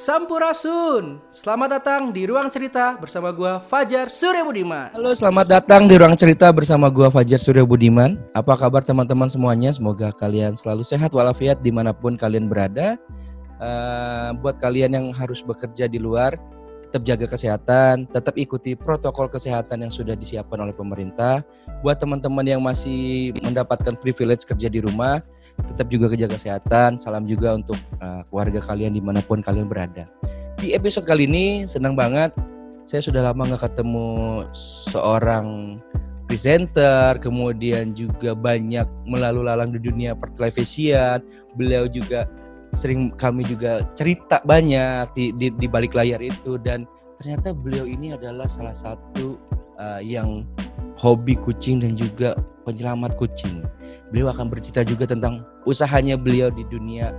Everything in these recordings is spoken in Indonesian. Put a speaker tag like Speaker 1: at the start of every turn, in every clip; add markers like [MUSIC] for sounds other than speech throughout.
Speaker 1: Sampurasun. Selamat datang di Ruang Cerita bersama gua Fajar Surya Budiman.
Speaker 2: Halo, selamat datang di Ruang Cerita bersama gua Fajar Surya Budiman. Apa kabar teman-teman semuanya? Semoga kalian selalu sehat walafiat di mana pun kalian berada. Uh, buat kalian yang harus bekerja di luar, tetap jaga kesehatan, tetap ikuti protokol kesehatan yang sudah disiapkan oleh pemerintah. Buat teman-teman yang masih mendapatkan privilege kerja di rumah, tetap juga kejaga kesehatan. Salam juga untuk uh, keluarga kalian di mana pun kalian berada. Di episode kali ini senang banget. Saya sudah lama nggak ketemu seorang presenter, kemudian juga banyak melalui lalang di dunia pertelevisian. Beliau juga sering kami juga cerita banyak di, di, di balik layar itu dan ternyata beliau ini adalah salah satu uh, yang hobi kucing dan juga penyelamat kucing. Beliau akan bercerita juga tentang usahanya beliau di dunia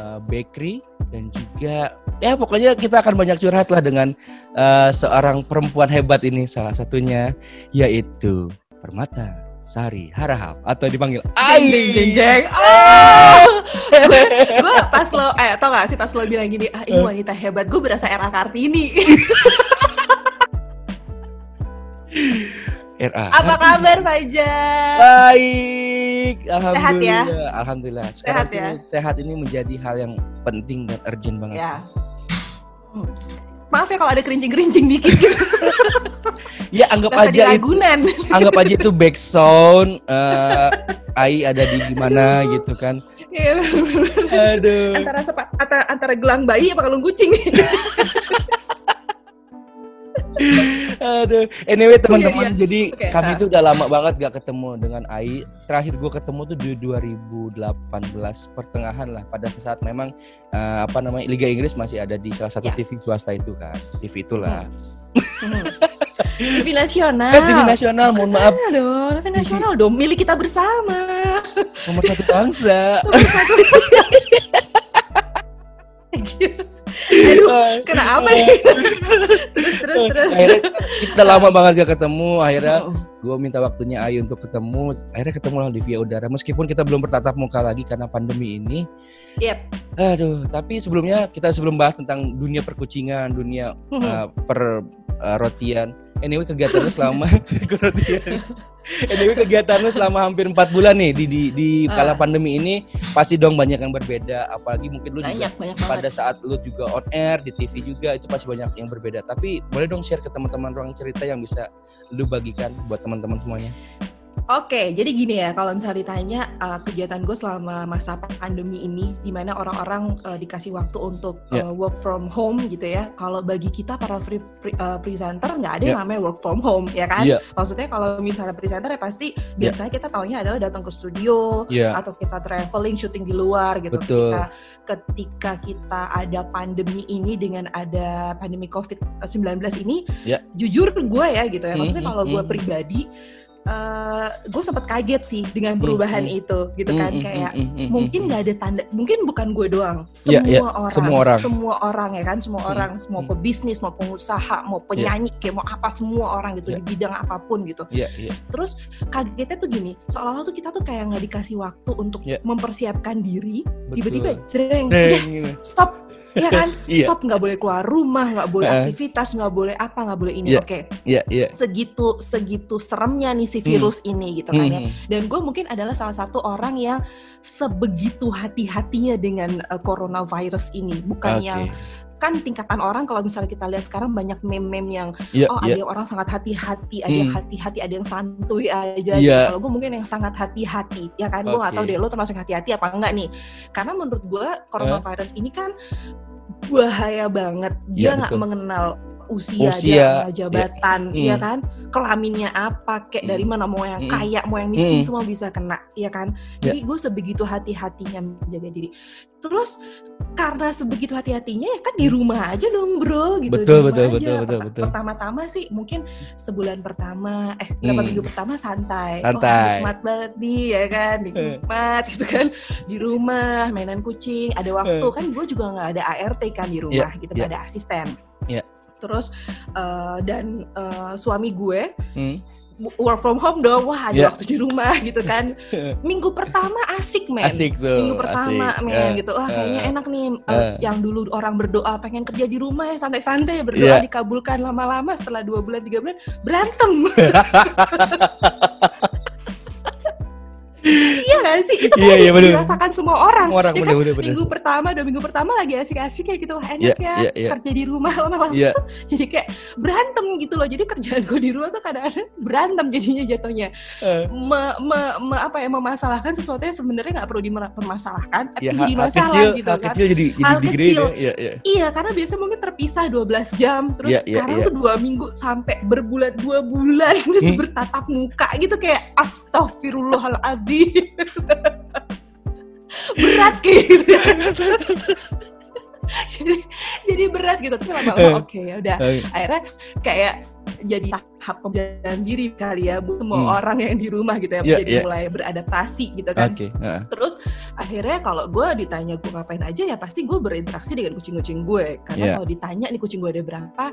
Speaker 2: uh, bakery dan juga ya pokoknya kita akan banyak curhat lah dengan uh, seorang perempuan hebat ini salah satunya yaitu Permata Sari Harahap atau dipanggil
Speaker 1: Ai jeng jeng jeng. Oh! [LAUGHS] gue pas lo eh tau gak sih pas lo bilang gini ah ini wanita hebat gue berasa era Kartini. [LAUGHS]
Speaker 2: RA.
Speaker 1: Apa kabar Fajar?
Speaker 2: Baik, alhamdulillah.
Speaker 1: Sehat ya?
Speaker 2: Alhamdulillah. Sekarang
Speaker 1: Sehat ya?
Speaker 2: ini sehat ini menjadi hal yang penting dan urgent banget.
Speaker 1: Ya.
Speaker 2: sih.
Speaker 1: Hmm. Maaf ya kalau ada kerincing-kerincing dikit gitu. [LAUGHS]
Speaker 2: Ya anggap aja itu, [LAUGHS] anggap aja itu back sound. eh, Ai ada di mana gitu kan.
Speaker 1: Iya,
Speaker 2: Aduh.
Speaker 1: antara sepa, antara, antara gelang bayi apa kalung kucing. [LAUGHS]
Speaker 2: Aduh. Anyway teman-teman,
Speaker 1: iya.
Speaker 2: jadi
Speaker 1: Oke,
Speaker 2: kami itu udah lama banget gak ketemu dengan Ai. Terakhir gue ketemu tuh di 2018 pertengahan lah. Pada saat memang eh, apa namanya Liga Inggris masih ada di salah satu
Speaker 1: Ya.
Speaker 2: TV swasta itu kan. TV itulah.
Speaker 1: Hmm. TV nasional.
Speaker 2: Eh, TV nasional, mohon maaf,
Speaker 1: dong, TV nasional dong, milik kita bersama.
Speaker 2: nomor satu bangsa. [LAUGHS]
Speaker 1: Aduh, kenapa nih? terus terus terus.
Speaker 2: akhirnya kita lama banget gak ketemu. Akhirnya
Speaker 1: Oh,
Speaker 2: gue minta waktunya Ayu untuk ketemu. Akhirnya ketemu lah di via udara. Meskipun kita belum bertatap muka lagi karena pandemi ini.
Speaker 1: Yep.
Speaker 2: Aduh, tapi sebelumnya kita sebelum bahas tentang dunia perkucingan, dunia uh, per uh, rotian. Anyway kegiatan lu selama. [LAUGHS] Anyway kegiatan lu selama hampir empat bulan nih di di, di kala
Speaker 1: Ah.
Speaker 2: pandemi ini pasti dong banyak yang berbeda. Apalagi mungkin lu juga
Speaker 1: banyak banyak
Speaker 2: pada
Speaker 1: banget.
Speaker 2: saat lu juga on air di TV juga itu pasti banyak yang berbeda. Tapi boleh dong share ke teman-teman ruang cerita yang bisa lu bagikan buat teman-teman semuanya.
Speaker 1: Oke, jadi gini ya, kalau misalnya ditanya uh, kegiatan gue selama masa pandemi ini, di mana orang-orang uh, dikasih waktu untuk uh,
Speaker 2: Ya.
Speaker 1: work from home gitu ya. Kalau bagi kita para free, pre- uh, presenter nggak ada yang
Speaker 2: Ya.
Speaker 1: namanya work from home, ya kan?
Speaker 2: Iya.
Speaker 1: Maksudnya kalau misalnya presenter ya pasti
Speaker 2: Ya.
Speaker 1: biasanya kita taunya adalah datang ke studio
Speaker 2: Iya.
Speaker 1: atau kita traveling, syuting di luar gitu.
Speaker 2: Betul.
Speaker 1: Ketika ketika kita ada pandemi ini dengan ada pandemi COVID-19 ini,
Speaker 2: Ya.
Speaker 1: jujur gue ya gitu ya. Maksudnya
Speaker 2: hmm,
Speaker 1: kalau gue
Speaker 2: hmm.
Speaker 1: pribadi, eh gue sempat kaget sih dengan perubahan
Speaker 2: hmm.
Speaker 1: itu gitu kan
Speaker 2: Mm, mm,
Speaker 1: kayak
Speaker 2: mm, mm, mm,
Speaker 1: mungkin
Speaker 2: mm.
Speaker 1: nggak ada tanda mungkin bukan gue doang
Speaker 2: Iya,
Speaker 1: semua
Speaker 2: iya,
Speaker 1: orang
Speaker 2: semua orang.
Speaker 1: semua orang ya kan semua
Speaker 2: Hmm,
Speaker 1: orang semua
Speaker 2: hmm.
Speaker 1: pebisnis mau pengusaha mau penyanyi kayak mau apa semua orang gitu
Speaker 2: Iya.
Speaker 1: di bidang apa pun gitu
Speaker 2: Iya, iya.
Speaker 1: terus kagetnya tuh gini seolah-olah tuh kita tuh kayak nggak dikasih waktu untuk
Speaker 2: Iya.
Speaker 1: mempersiapkan diri tiba-tiba jreng udah
Speaker 2: gitu.
Speaker 1: stop ya [LAUGHS] kan
Speaker 2: Iya.
Speaker 1: stop nggak boleh keluar rumah nggak boleh aktivitas nggak boleh apa nggak boleh ini
Speaker 2: Iya.
Speaker 1: oke
Speaker 2: Iya, iya.
Speaker 1: segitu segitu seremnya nih si virus ini gitu kan ya
Speaker 2: Hmm,
Speaker 1: dan gue mungkin adalah salah satu orang yang sebegitu hati-hatinya dengan uh, coronavirus ini bukan
Speaker 2: Oke.
Speaker 1: yang kan tingkatan orang kalau misalnya kita lihat sekarang banyak meme-meme yang
Speaker 2: Iya,
Speaker 1: oh
Speaker 2: iya.
Speaker 1: ada yang orang sangat hati-hati ada yang
Speaker 2: Hmm.
Speaker 1: hati-hati ada yang santuy aja gitu. kalau gue mungkin yang sangat hati-hati ya kan gue nggak tahu deh lo termasuk hati-hati apa enggak nih karena menurut gue coronavirus ini kan bahaya banget dia
Speaker 2: Iya,
Speaker 1: nggak
Speaker 2: betul.
Speaker 1: mengenal usia,
Speaker 2: Usia,
Speaker 1: dia jabatan
Speaker 2: iya.
Speaker 1: ya
Speaker 2: Hmm.
Speaker 1: kan kelaminnya apa kayak dari
Speaker 2: Hmm.
Speaker 1: mana mau yang
Speaker 2: Hmm.
Speaker 1: kaya mau yang miskin
Speaker 2: Hmm.
Speaker 1: semua bisa kena ya kan
Speaker 2: Ya.
Speaker 1: jadi gue sebegitu hati-hatinya menjaga diri terus karena sebegitu hati-hatinya ya kan di rumah aja dong bro gitu di
Speaker 2: Hmm. Betul,
Speaker 1: rumah
Speaker 2: betul,
Speaker 1: aja.
Speaker 2: betul, betul,
Speaker 1: Perta-
Speaker 2: betul.
Speaker 1: pertama-tama sih mungkin sebulan pertama eh berapa
Speaker 2: Hmm.
Speaker 1: minggu pertama santai
Speaker 2: Santai.
Speaker 1: Wah, nikmat banget nih ya kan nikmat [LAUGHS] gitu kan di rumah mainan kucing ada waktu kan gue juga nggak ada ART kan di rumah gitu nggak
Speaker 2: iya.
Speaker 1: ada asisten
Speaker 2: Iya.
Speaker 1: Terus eh, dan eh, suami gue
Speaker 2: Hmm.
Speaker 1: work from home dong wah ada
Speaker 2: Yeah.
Speaker 1: waktu di rumah gitu kan [LAUGHS] minggu pertama asik men
Speaker 2: Asik tuh.
Speaker 1: minggu pertama
Speaker 2: asik.
Speaker 1: men
Speaker 2: Eh,
Speaker 1: gitu wah kayaknya enak nih eh,
Speaker 2: eh.
Speaker 1: yang dulu orang berdoa pengen kerja di rumah ya santai-santai berdoa
Speaker 2: Iya.
Speaker 1: dikabulkan lama-lama setelah dua bulan tiga bulan berantem [LAUGHS] iya gak sih itu
Speaker 2: Iya,
Speaker 1: pasti
Speaker 2: iya, bener.
Speaker 1: dirasakan semua orang
Speaker 2: Orang
Speaker 1: Ya kan?
Speaker 2: bener-bener. bener.
Speaker 1: minggu pertama dua minggu pertama lagi asik-asik kayak gitu wah enak
Speaker 2: Iya,
Speaker 1: ya
Speaker 2: iya, iya.
Speaker 1: kerja di rumah lama-lama
Speaker 2: Iya.
Speaker 1: tuh jadi kayak berantem gitu loh jadi kerjaan gue di rumah tuh kadang-kadang berantem jadinya jatuhnya
Speaker 2: Eh,
Speaker 1: me- me- me- apa ya memasalahkan sesuatu yang sebenarnya nggak perlu dipermasalahkan tapi
Speaker 2: hal,
Speaker 1: jadi masalah
Speaker 2: kecil,
Speaker 1: gitu
Speaker 2: hal
Speaker 1: kan
Speaker 2: kecil jadi jadi
Speaker 1: Hal kecil.
Speaker 2: ya. Iya, iya.
Speaker 1: iya karena biasa mungkin terpisah 12 jam terus
Speaker 2: Iya, iya,
Speaker 1: sekarang
Speaker 2: iya.
Speaker 1: tuh dua minggu sampai berbulan dua bulan terus
Speaker 2: Hmm.
Speaker 1: bertatap muka gitu kayak astagfirullahaladzim berat kayak gitu. Jadi jadi berat gitu. Tapi lama-lama oke ya udah.
Speaker 2: Eh,
Speaker 1: akhirnya kayak jadi tahap pembelajaran diri kali ya buat semua
Speaker 2: Hmm.
Speaker 1: orang yang di rumah gitu ya
Speaker 2: Iya,
Speaker 1: jadi
Speaker 2: iya.
Speaker 1: mulai beradaptasi gitu kan
Speaker 2: Oke, heeh.
Speaker 1: terus akhirnya kalau gue ditanya gue ngapain aja ya pasti gue berinteraksi dengan kucing-kucing gue karena
Speaker 2: Iya.
Speaker 1: kalau ditanya nih kucing gue ada berapa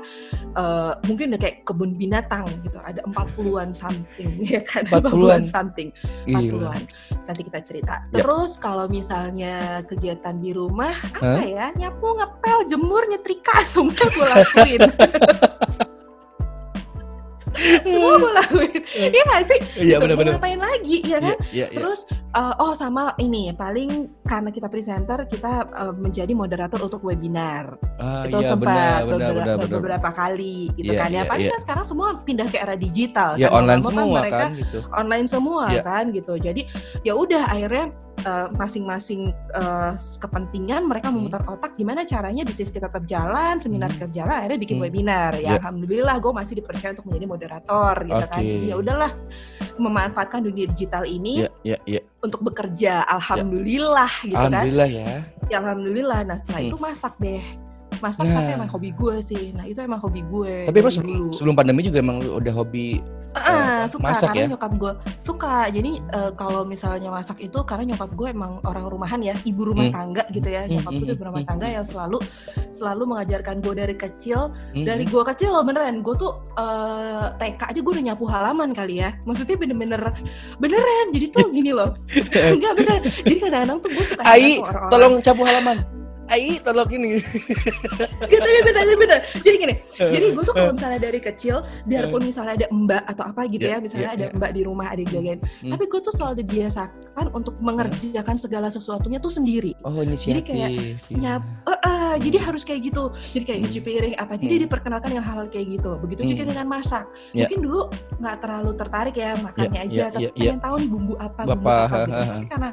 Speaker 1: eh, mungkin udah kayak kebun binatang gitu ada 40-an something [LAUGHS] ya kan
Speaker 2: 40-an.
Speaker 1: something
Speaker 2: Gila.
Speaker 1: 40-an nanti kita cerita
Speaker 2: Ya.
Speaker 1: terus kalau misalnya kegiatan di rumah apa ya nyapu ngepel jemur nyetrika [LAUGHS] semua gue lakuin [LAUGHS] [LAUGHS] semua gue lakuin iya gak sih
Speaker 2: Iya
Speaker 1: Gitu, mau
Speaker 2: benar-benar.
Speaker 1: ngapain lagi ya kan
Speaker 2: Iya, iya, iya.
Speaker 1: Terus eh, oh sama ini paling karena kita presenter kita eh, menjadi moderator untuk webinar.
Speaker 2: Ah,
Speaker 1: itu
Speaker 2: iya,
Speaker 1: sempat
Speaker 2: benar, benar,
Speaker 1: beberapa,
Speaker 2: benar, benar.
Speaker 1: beberapa kali gitu
Speaker 2: Iya,
Speaker 1: kan ya.
Speaker 2: iya,
Speaker 1: Paling
Speaker 2: iya.
Speaker 1: kan sekarang semua pindah ke era digital
Speaker 2: Ya
Speaker 1: kan.
Speaker 2: online semua
Speaker 1: mereka
Speaker 2: kan gitu.
Speaker 1: online semua
Speaker 2: Iya.
Speaker 1: kan gitu. Jadi ya udah akhirnya eh, masing-masing eh, kepentingan mereka
Speaker 2: Hmm.
Speaker 1: memutar otak gimana caranya bisnis kita tetap jalan, seminar
Speaker 2: Hmm.
Speaker 1: tetap jalan, akhirnya bikin
Speaker 2: Hmm.
Speaker 1: webinar. Ya
Speaker 2: Iya.
Speaker 1: alhamdulillah gue masih dipercaya untuk menjadi moderator gitu kan.
Speaker 2: Oke.
Speaker 1: Jadi ya udahlah memanfaatkan dunia digital ini
Speaker 2: Iya, iya, iya.
Speaker 1: untuk bekerja alhamdulillah gitu kan
Speaker 2: Alhamdulillah ya.
Speaker 1: ya alhamdulillah nah setelah
Speaker 2: Hmm.
Speaker 1: itu masak deh masak
Speaker 2: Nah.
Speaker 1: tapi emang hobi gue sih. Nah itu emang hobi gue
Speaker 2: Tapi emang sebelum,
Speaker 1: dulu.
Speaker 2: sebelum pandemi juga emang lu udah hobi
Speaker 1: Ah,
Speaker 2: eh,
Speaker 1: suka
Speaker 2: masak
Speaker 1: karena
Speaker 2: ya?
Speaker 1: nyokap gue suka. Jadi eh, kalau misalnya masak itu karena nyokap gue emang orang rumahan ya ibu rumah
Speaker 2: Hmm.
Speaker 1: tangga gitu ya.
Speaker 2: Hmm,
Speaker 1: nyokap gue
Speaker 2: hmm,
Speaker 1: tuh berumah
Speaker 2: hmm,
Speaker 1: tangga yang selalu selalu mengajarkan gue dari kecil.
Speaker 2: Hmm,
Speaker 1: dari gue kecil loh beneran. Gue tuh eh, TK aja gue udah nyapu halaman kali ya. Maksudnya bener-bener beneran. Jadi tuh gini loh. [LAUGHS] Enggak bener jadi kadang-kadang tuh gue suka
Speaker 2: Ai, tolong capu halaman. Ai, tolong ini.
Speaker 1: Gak, tapi tapi bener. Jadi gini, jadi gue tuh kalau misalnya dari kecil, biarpun misalnya ada mbak atau apa gitu
Speaker 2: Ya,
Speaker 1: ya, misalnya
Speaker 2: ya,
Speaker 1: ada
Speaker 2: ya.
Speaker 1: mbak di rumah ada jagain,
Speaker 2: Hmm.
Speaker 1: tapi gue tuh selalu dibiasakan untuk mengerjakan segala sesuatunya tuh sendiri.
Speaker 2: Oh, inisiatif.
Speaker 1: kayak
Speaker 2: iya.
Speaker 1: Nyap, eh, eh, jadi harus kayak gitu. Jadi kayak
Speaker 2: Hmm.
Speaker 1: nyuci piring apa. Jadi
Speaker 2: Hmm.
Speaker 1: diperkenalkan dengan hal-hal kayak gitu. Begitu juga
Speaker 2: Hmm.
Speaker 1: dengan masak.
Speaker 2: Ya.
Speaker 1: Mungkin dulu nggak terlalu tertarik ya makannya
Speaker 2: Ya,
Speaker 1: aja,
Speaker 2: ya,
Speaker 1: tapi
Speaker 2: ya, ya.
Speaker 1: pengen tahu nih bumbu apa, bumbu
Speaker 2: Apa,
Speaker 1: gitu.
Speaker 2: ha, ha, ha.
Speaker 1: Tapi karena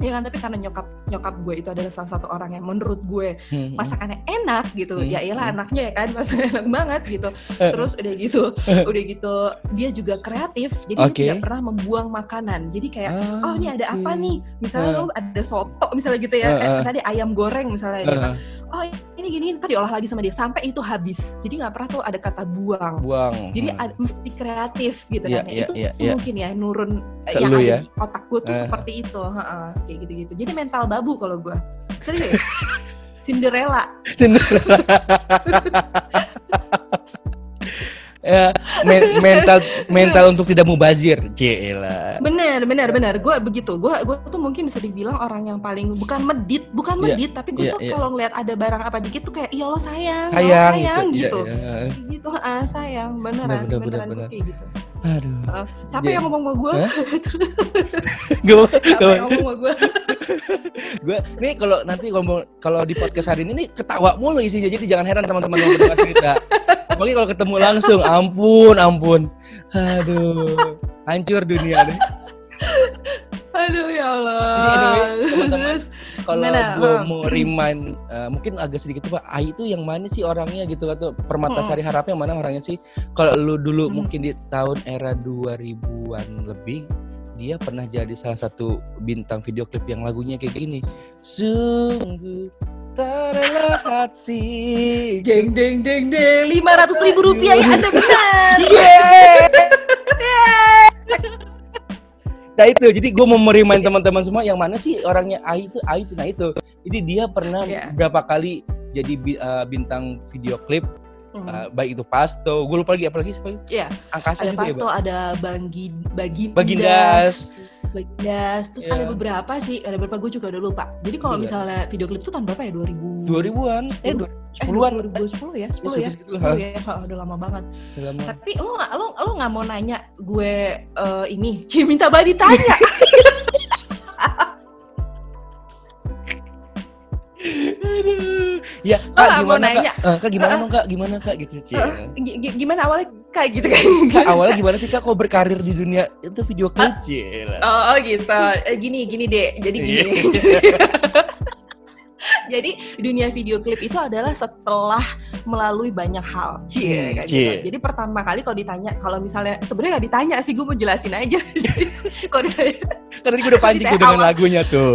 Speaker 1: ya kan tapi karena nyokap nyokap gue itu adalah salah satu orang yang menurut gue
Speaker 2: Hmm,
Speaker 1: masakannya enak gitu
Speaker 2: Hmm,
Speaker 1: ya iyalah
Speaker 2: hmm.
Speaker 1: anaknya ya kan [LAUGHS] masakannya enak banget gitu terus udah gitu udah gitu dia juga kreatif jadi
Speaker 2: Oke.
Speaker 1: dia tidak pernah membuang makanan jadi kayak
Speaker 2: Ah,
Speaker 1: oh ini ada apa nih misalnya lo ada soto misalnya gitu ya eh,
Speaker 2: ah.
Speaker 1: tadi ayam goreng misalnya gitu.
Speaker 2: Ah,
Speaker 1: oh ini gini tadi olah lagi sama dia sampai itu habis jadi nggak pernah tuh ada kata buang
Speaker 2: buang.
Speaker 1: jadi
Speaker 2: Hmm.
Speaker 1: ada, mesti kreatif gitu
Speaker 2: Iya,
Speaker 1: kan ya.
Speaker 2: iya,
Speaker 1: itu tuh
Speaker 2: iya.
Speaker 1: mungkin ya nurun eh,
Speaker 2: Ke
Speaker 1: yang ada
Speaker 2: ya?
Speaker 1: di otak gue tuh
Speaker 2: Eh.
Speaker 1: seperti itu heeh, kayak gitu-gitu jadi mental babu kalau gue serius [LAUGHS] Cinderella [LAUGHS]
Speaker 2: Ya, men- mental mental untuk tidak mubazir. Cila.
Speaker 1: bener bener bener gue begitu gue gue tuh mungkin bisa dibilang orang yang paling bukan medit bukan
Speaker 2: Iya,
Speaker 1: medit tapi gue
Speaker 2: iya,
Speaker 1: tuh
Speaker 2: iya.
Speaker 1: kalau ngeliat ada barang apa dikit tuh kayak ya Allah sayang ya
Speaker 2: Sayang,
Speaker 1: sayang
Speaker 2: gitu.
Speaker 1: gitu
Speaker 2: Iya, iya.
Speaker 1: gitu ah sayang beneran
Speaker 2: Bener, bener,
Speaker 1: beneran
Speaker 2: bener,
Speaker 1: gue
Speaker 2: bener.
Speaker 1: kayak gitu
Speaker 2: Aduh.
Speaker 1: Heeh. capek yang ngomong sama gue? [LAUGHS] [LAUGHS]
Speaker 2: Gue
Speaker 1: capek yang ngomong sama gue [LAUGHS]
Speaker 2: gue nih kalau nanti ngomong kalau di podcast hari ini nih ketawa mulu isinya jadi jangan heran teman-teman yang mendengar cerita. Apalagi kalau ketemu langsung ampun ampun. Aduh. Hancur dunia deh
Speaker 1: aduh ya Allah.
Speaker 2: Anyway,
Speaker 1: terus
Speaker 2: kalau gue
Speaker 1: Hmm.
Speaker 2: mau remind eh, mungkin agak sedikit pak Ai itu yang mana sih orangnya gitu atau permatasari harapnya mana orangnya sih? Kalau lu dulu
Speaker 1: Hmm.
Speaker 2: mungkin di tahun era 2000-an lebih dia pernah jadi salah satu bintang video klip yang lagunya kayak gini. Sungguh tak rela hati.
Speaker 1: Deng deng deng deng lima ratus ribu rupiah ya anda benar. [LAUGHS] [LAUGHS]
Speaker 2: Nah itu, jadi gue mau merimain teman-teman semua yang mana sih orangnya Ai itu, Ai itu, nah itu. Jadi dia pernah
Speaker 1: Iya.
Speaker 2: berapa kali jadi eh, bintang video klip
Speaker 1: Hmm.
Speaker 2: Uh, baik itu Pasto, gue lupa lagi apa lagi siapa?
Speaker 1: Iya.
Speaker 2: Angkasa
Speaker 1: ada
Speaker 2: juga
Speaker 1: Pasto,
Speaker 2: ya,
Speaker 1: ada Banggi, Bagindas,
Speaker 2: Bagindas.
Speaker 1: Bagindas. Terus
Speaker 2: Iya.
Speaker 1: ada beberapa sih, ada beberapa gue juga udah lupa. Jadi kalau
Speaker 2: Iya.
Speaker 1: misalnya video klip itu tahun berapa ya? 2000
Speaker 2: 2000-an, eh
Speaker 1: Sepuluh.
Speaker 2: 10-an.
Speaker 1: Eh, 2010 ya, 10 ya.
Speaker 2: segitu-segitu,
Speaker 1: 10 ya, Oh, udah lama banget.
Speaker 2: Udah lama.
Speaker 1: Tapi lo nggak lo lo nggak mau nanya gue eh, ini, Ci minta banget ditanya. [LAUGHS]
Speaker 2: Aduh. Ya,
Speaker 1: Lo
Speaker 2: Kak
Speaker 1: mau
Speaker 2: gimana Kak?
Speaker 1: nanya?
Speaker 2: Eh, Kak gimana dong Kak? Gimana Kak gitu Ci?
Speaker 1: Gi- gi- gimana awalnya kayak gitu kan? [LAUGHS]
Speaker 2: Kak, awalnya gimana sih Kak kok berkarir di dunia itu video klip Ci?
Speaker 1: Oh, oh, gitu. Eh, gini gini deh. Jadi
Speaker 2: Iya.
Speaker 1: gini. [LAUGHS] Jadi dunia video klip itu adalah setelah melalui banyak hal, cie,
Speaker 2: Hmm,
Speaker 1: kayak
Speaker 2: cie.
Speaker 1: gitu. Jadi pertama kali kalau ditanya, kalau misalnya sebenarnya nggak ditanya sih, gue mau jelasin aja. [LAUGHS] Jadi kalau ditanya, [LAUGHS]
Speaker 2: Kan tadi gue udah pancing tuh
Speaker 1: Ditanya
Speaker 2: dengan
Speaker 1: awal.
Speaker 2: lagunya tuh.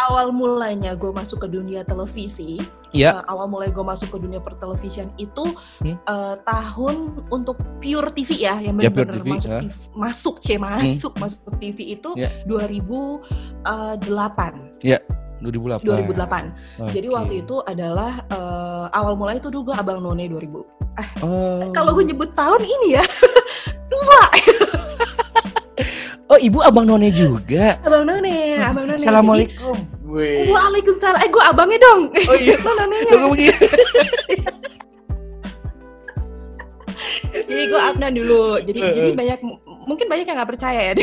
Speaker 1: awal mulanya gue masuk ke dunia televisi,
Speaker 2: Iya.
Speaker 1: eh, awal mulai gue masuk ke dunia pertelevisian itu
Speaker 2: Hmm.
Speaker 1: eh, tahun untuk pure TV ya, yang
Speaker 2: Ya,
Speaker 1: benar-benar
Speaker 2: TV,
Speaker 1: masuk,
Speaker 2: ya.
Speaker 1: TV, masuk, cie masuk, masuk ke TV itu
Speaker 2: Ya.
Speaker 1: 2008.
Speaker 2: 2008.
Speaker 1: 2008. Jadi
Speaker 2: Oke.
Speaker 1: waktu itu adalah eh, awal mulai itu dulu gue Abang None 2000.
Speaker 2: Oh.
Speaker 1: Kalau gue nyebut tahun ini ya [LAUGHS] tua [LAUGHS]
Speaker 2: Oh, Ibu Abang None juga.
Speaker 1: Abang None, Abang None.
Speaker 2: Assalamualaikum.
Speaker 1: Jadi. Waalaikumsalam. Eh gue abangnya dong.
Speaker 2: Oh iya. [LAUGHS]
Speaker 1: Lo nonenya.
Speaker 2: Begini.
Speaker 1: Jadi gue Abnan dulu. Jadi
Speaker 2: Eh,
Speaker 1: jadi
Speaker 2: eh.
Speaker 1: banyak mungkin banyak yang nggak percaya ya. [LAUGHS]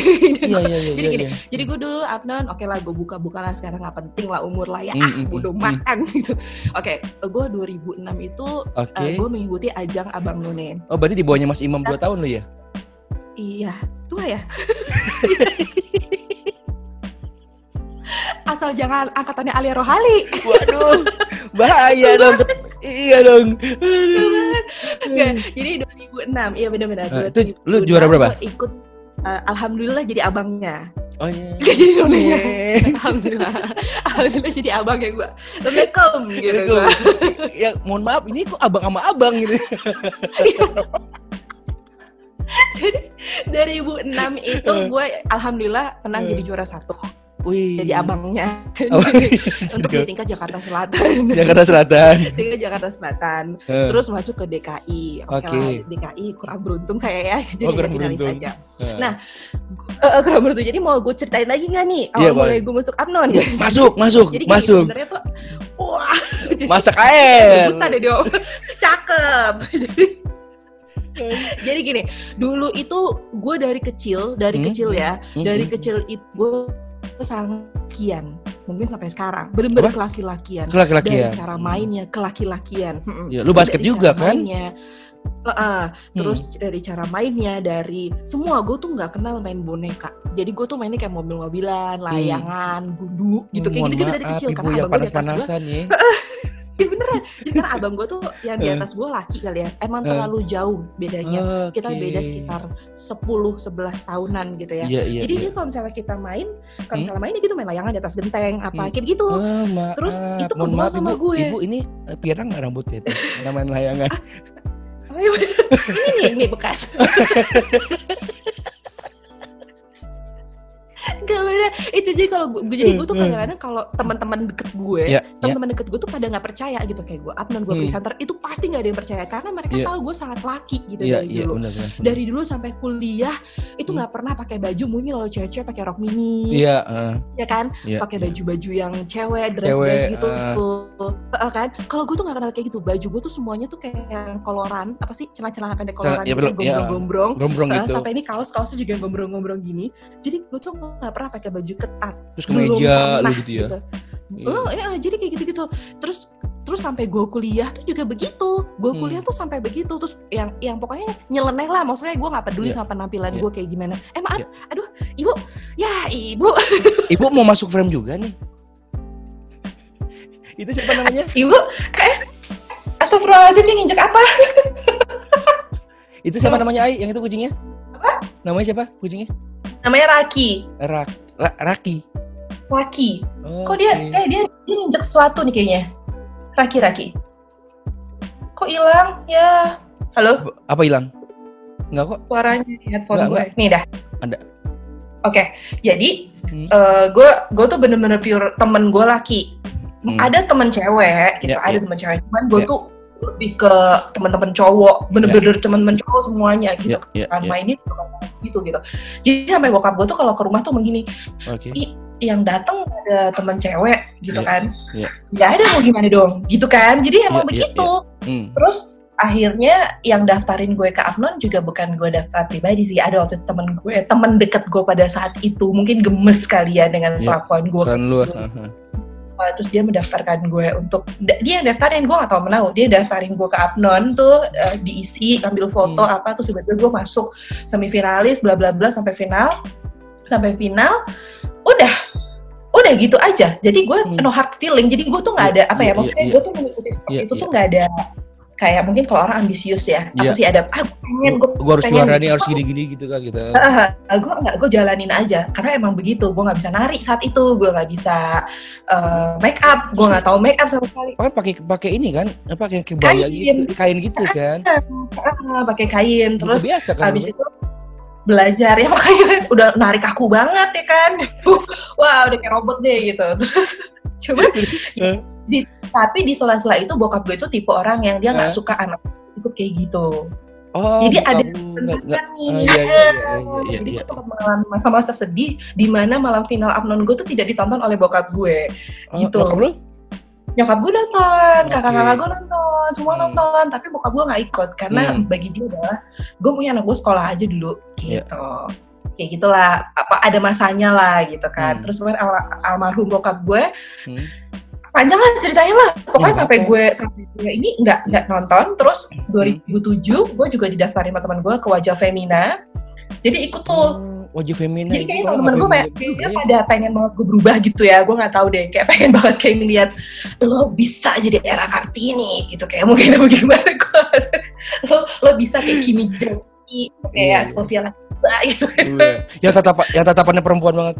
Speaker 2: Iya, iya, iya.
Speaker 1: Jadi gini. Jadi gue dulu Abnan, oke lah gue buka-buka lah sekarang nggak penting lah umur lah ya,
Speaker 2: Mm,
Speaker 1: ah
Speaker 2: mm, mm,
Speaker 1: makan gitu. Oke, gue 2006 itu
Speaker 2: Oke.
Speaker 1: gue mengikuti ajang Abang None.
Speaker 2: Oh, berarti di bawahnya Mas Imam 2 tahun lu ya?
Speaker 1: Iya, tua ya. [LAUGHS] Asal jangan angkatannya Alia Rohali.
Speaker 2: Waduh. Bahaya dong. [LAUGHS] Iya dong. Aduh.
Speaker 1: Nggak, jadi 2006, iya benar-benar.
Speaker 2: Nah, itu lu juara berapa?
Speaker 1: Ikut, eh, alhamdulillah jadi abangnya.
Speaker 2: Oh iya.
Speaker 1: Gak [LAUGHS] jadi nonenya.
Speaker 2: Iya.
Speaker 1: alhamdulillah, alhamdulillah jadi abangnya gue. Assalamualaikum gitu gue. [LAUGHS]
Speaker 2: ya mohon maaf ini kok abang sama abang gitu. [LAUGHS]
Speaker 1: Jadi 2006 itu gue alhamdulillah menang
Speaker 2: Eh.
Speaker 1: jadi juara satu.
Speaker 2: Wih.
Speaker 1: Jadi abangnya.
Speaker 2: Oh, [LAUGHS]
Speaker 1: Untuk [LAUGHS] di tingkat Jakarta Selatan.
Speaker 2: Jakarta Selatan. [LAUGHS]
Speaker 1: tingkat Jakarta Selatan.
Speaker 2: Eh,
Speaker 1: Terus masuk ke DKI. Oke lah, DKI kurang beruntung saya ya. Jadi
Speaker 2: Oh, kurang beruntung.
Speaker 1: aja.
Speaker 2: eh.
Speaker 1: Nah, eh, kurang beruntung. Jadi mau gue ceritain lagi nggak nih? Awal
Speaker 2: Iya,
Speaker 1: mulai gue masuk Abnon.
Speaker 2: Ya, masuk, masuk,
Speaker 1: Jadi
Speaker 2: masuk.
Speaker 1: sebenarnya tuh wah.
Speaker 2: Masak air.
Speaker 1: rebutan deh dia. Cakep. Jadi jadi gini, dulu itu gue dari kecil, dari
Speaker 2: Hmm,
Speaker 1: kecil ya,
Speaker 2: Hmm,
Speaker 1: dari
Speaker 2: hmm.
Speaker 1: kecil itu gue kian, mungkin sampai sekarang, bener-bener kelaki-lakian.
Speaker 2: Ke laki-laki ya.
Speaker 1: Dari cara mainnya kelaki-lakian.
Speaker 2: Ya, lu basket
Speaker 1: Dari
Speaker 2: juga, kan?
Speaker 1: Mainnya. Heeh. terus
Speaker 2: Hmm.
Speaker 1: dari cara mainnya, dari semua gue tuh nggak kenal main boneka. Jadi gue tuh mainnya kayak mobil-mobilan, layangan, gundu, gitu kayak
Speaker 2: Hmm. Mohon
Speaker 1: gitu-gitu dari kecil. Karena
Speaker 2: yang
Speaker 1: abang gue di atas gue,
Speaker 2: panas-panasan [LAUGHS] ya.
Speaker 1: Beneran. Jadi karena abang gue tuh yang di
Speaker 2: Eh.
Speaker 1: atas gue laki kali ya. Emang
Speaker 2: Eh.
Speaker 1: terlalu jauh bedanya. Kita
Speaker 2: Oke.
Speaker 1: beda sekitar 10-11 tahunan gitu ya.
Speaker 2: Iya, iya.
Speaker 1: Jadi dia kalau misalnya kita main, kalau
Speaker 2: Hmm.
Speaker 1: misalnya main ya gitu main layangan di atas genteng apa
Speaker 2: Hmm.
Speaker 1: kayak gitu.
Speaker 2: Oh, maaf.
Speaker 1: Terus itu
Speaker 2: Mohon maaf,
Speaker 1: sama
Speaker 2: Ibu.
Speaker 1: gue.
Speaker 2: Ibu ini eh, pirang nggak rambutnya itu? Karena main layangan.
Speaker 1: Bener. ini nih, ini bekas. [LAUGHS] Gak bener. Itu jadi kalau gue, jadi gue tuh kadang-kadang kalau teman-teman deket gue,
Speaker 2: Iya, iya.
Speaker 1: teman-teman deket gue tuh pada nggak percaya gitu kayak gue Abnan gue
Speaker 2: Hmm.
Speaker 1: presenter itu pasti nggak ada yang percaya karena mereka
Speaker 2: Iya.
Speaker 1: tahu gue sangat laki gitu
Speaker 2: Iya,
Speaker 1: dari
Speaker 2: iya,
Speaker 1: dulu.
Speaker 2: benar benar.
Speaker 1: Dari dulu sampai kuliah itu
Speaker 2: Hmm.
Speaker 1: nggak pernah pakai baju mungkin kalau cewek-cewek pakai rok mini,
Speaker 2: Iya, eh,
Speaker 1: ya kan?
Speaker 2: iya.
Speaker 1: pakai
Speaker 2: iya.
Speaker 1: baju-baju yang cewek, dress-dress
Speaker 2: Cewek,
Speaker 1: gitu,
Speaker 2: ah.
Speaker 1: tuh. Heeh kan? Kalau gue tuh nggak kenal kayak gitu. Baju gue tuh semuanya tuh kayak yang koloran, apa sih celana-celana pendek koloran,
Speaker 2: ya,
Speaker 1: gitu,
Speaker 2: betul, iya.
Speaker 1: gombrong-gombrong.
Speaker 2: Gombrong
Speaker 1: Heeh,
Speaker 2: gitu.
Speaker 1: sampai ini kaos-kaosnya juga yang gombrong-gombrong gini. Jadi gue tuh nggak pernah pakai baju ketat.
Speaker 2: Terus ke meja lu gitu ya. Iya.
Speaker 1: Oh ya, jadi kayak gitu-gitu. Terus terus sampai gue kuliah tuh juga begitu. Gue
Speaker 2: Hmm.
Speaker 1: kuliah tuh sampai begitu. Terus yang yang pokoknya nyeleneh lah. Maksudnya gue nggak peduli
Speaker 2: Iya.
Speaker 1: sama penampilan
Speaker 2: Iya.
Speaker 1: gue kayak gimana. Eh maaf,
Speaker 2: Iya.
Speaker 1: aduh, ibu, ya ibu, [LAUGHS]
Speaker 2: Ibu mau masuk frame juga nih. [LAUGHS] Itu siapa namanya?
Speaker 1: ibu, eh, astagfirullahaladzim dia nginjek apa? [LAUGHS]
Speaker 2: Itu siapa namanya Ai? Yang itu kucingnya?
Speaker 1: Apa?
Speaker 2: Namanya siapa kucingnya?
Speaker 1: Namanya Raki.
Speaker 2: Rak, Ra- Raki.
Speaker 1: Raki.
Speaker 2: Oh,
Speaker 1: Kok dia, eh dia, dia nginjek sesuatu nih kayaknya. Raki, Raki. Kok hilang? Ya, halo.
Speaker 2: Apa hilang? Enggak kok.
Speaker 1: suaranya di headphone gue. Nih dah.
Speaker 2: Ada.
Speaker 1: Oke, jadi
Speaker 2: Hmm.
Speaker 1: gue gue tuh bener-bener pure temen gue laki.
Speaker 2: Hmm.
Speaker 1: Ada temen cewek, gitu.
Speaker 2: Ya,
Speaker 1: ada
Speaker 2: ya.
Speaker 1: temen cewek. Cuman gue
Speaker 2: Ya.
Speaker 1: tuh lebih ke teman-teman cowok bener-bener teman-teman cowok semuanya gitu
Speaker 2: Ya, ya,
Speaker 1: kan
Speaker 2: ya.
Speaker 1: mainin gitu gitu jadi sampai bokap gue tuh kalau ke rumah tuh begini. "Ih, yang datang ada teman cewek gitu
Speaker 2: Iya,
Speaker 1: kan
Speaker 2: iya.
Speaker 1: nggak ada mau gimana dong gitu kan jadi
Speaker 2: Iya,
Speaker 1: emang
Speaker 2: iya,
Speaker 1: begitu
Speaker 2: Hmm.
Speaker 1: terus akhirnya yang daftarin gue ke Apnon juga bukan gue daftar pribadi sih ada waktu temen gue temen deket gue pada saat itu mungkin gemes kali ya dengan
Speaker 2: Iya,
Speaker 1: kelakuan gue
Speaker 2: Pesan lu.
Speaker 1: Uh, terus dia mendaftarkan gue untuk dia yang daftarin gue gak tau menau dia daftarin gue ke Apnon tuh uh, diisi ambil foto
Speaker 2: Hmm.
Speaker 1: apa terus tiba-tiba gue masuk semifinalis bla bla bla sampai final sampai final udah udah gitu aja jadi gue
Speaker 2: Hmm.
Speaker 1: no hard feeling jadi gue tuh nggak ada
Speaker 2: Iya,
Speaker 1: apa
Speaker 2: iya,
Speaker 1: ya maksudnya
Speaker 2: iya,
Speaker 1: gue tuh mengikuti
Speaker 2: Iya,
Speaker 1: itu
Speaker 2: iya.
Speaker 1: tuh nggak ada kayak mungkin kalau orang ambisius ya apa sih ada ah gue pengen gue
Speaker 2: Gua harus
Speaker 1: pengen
Speaker 2: juara
Speaker 1: gitu.
Speaker 2: nih, harus gini-gini gitu kan kita.
Speaker 1: gue nggak gue jalanin aja karena emang begitu gue nggak bisa nari saat itu gue nggak bisa uh, make up gue nggak tahu make up sama sekali
Speaker 2: Kan pakai pakai ini kan, apa kayak kebaya
Speaker 1: Kain.
Speaker 2: gitu, kain gitu kan.
Speaker 1: Ah, pakai kain
Speaker 2: Terus biasa kan.
Speaker 1: habis itu belajar ya makanya kan [LAUGHS] udah narik aku banget ya kan [LAUGHS] wah udah kayak robot deh gitu terus [LAUGHS] cuma di, tapi di sela-sela itu bokap gue itu tipe orang yang dia nggak
Speaker 2: Eh.
Speaker 1: suka anak ikut kayak gitu
Speaker 2: Oh,
Speaker 1: Jadi ada
Speaker 2: nggak nggak.
Speaker 1: Kan nih.
Speaker 2: Ah, iya, iya, iya,
Speaker 1: Jadi
Speaker 2: iya.
Speaker 1: gue sempat mengalami masa-masa sedih di mana malam final Apnon gue tuh tidak ditonton oleh bokap gue.
Speaker 2: Oh,
Speaker 1: gitu.
Speaker 2: bokap lu?
Speaker 1: Nyokap gue nonton,
Speaker 2: Oke.
Speaker 1: kakak-kakak gue nonton, semua
Speaker 2: Hmm.
Speaker 1: nonton, tapi bokap gue nggak ikut karena
Speaker 2: Hmm.
Speaker 1: bagi dia adalah gue punya anak gue sekolah aja dulu gitu. Kayak gitulah, apa ada masanya lah gitu kan.
Speaker 2: Hmm.
Speaker 1: Terus kemarin al- almarhum bokap gue
Speaker 2: Hmm.
Speaker 1: Panjang lah ceritanya lah. Pokoknya
Speaker 2: Ya,
Speaker 1: sampai gue sampai gue ini nggak nggak nonton. Terus 2007 gue juga didaftarin sama teman gue ke Wajah Femina. Jadi ikut tuh.
Speaker 2: Oh, wajah femina
Speaker 1: Jadi kayaknya teman-teman gue kayak kayaknya
Speaker 2: ya.
Speaker 1: pada pengen banget gue berubah gitu ya. Gue nggak tahu deh. Kayak pengen [LAUGHS] banget kayak ngeliat lo bisa jadi era Kartini gitu. Kayak mungkin [LAUGHS] bagaimana gue. [LAUGHS] lo lo bisa kayak Kimi Jongki, kayak
Speaker 2: Iya.
Speaker 1: Sofia Latifah gitu.
Speaker 2: Iya. Yang tatapan yang tatapannya perempuan banget.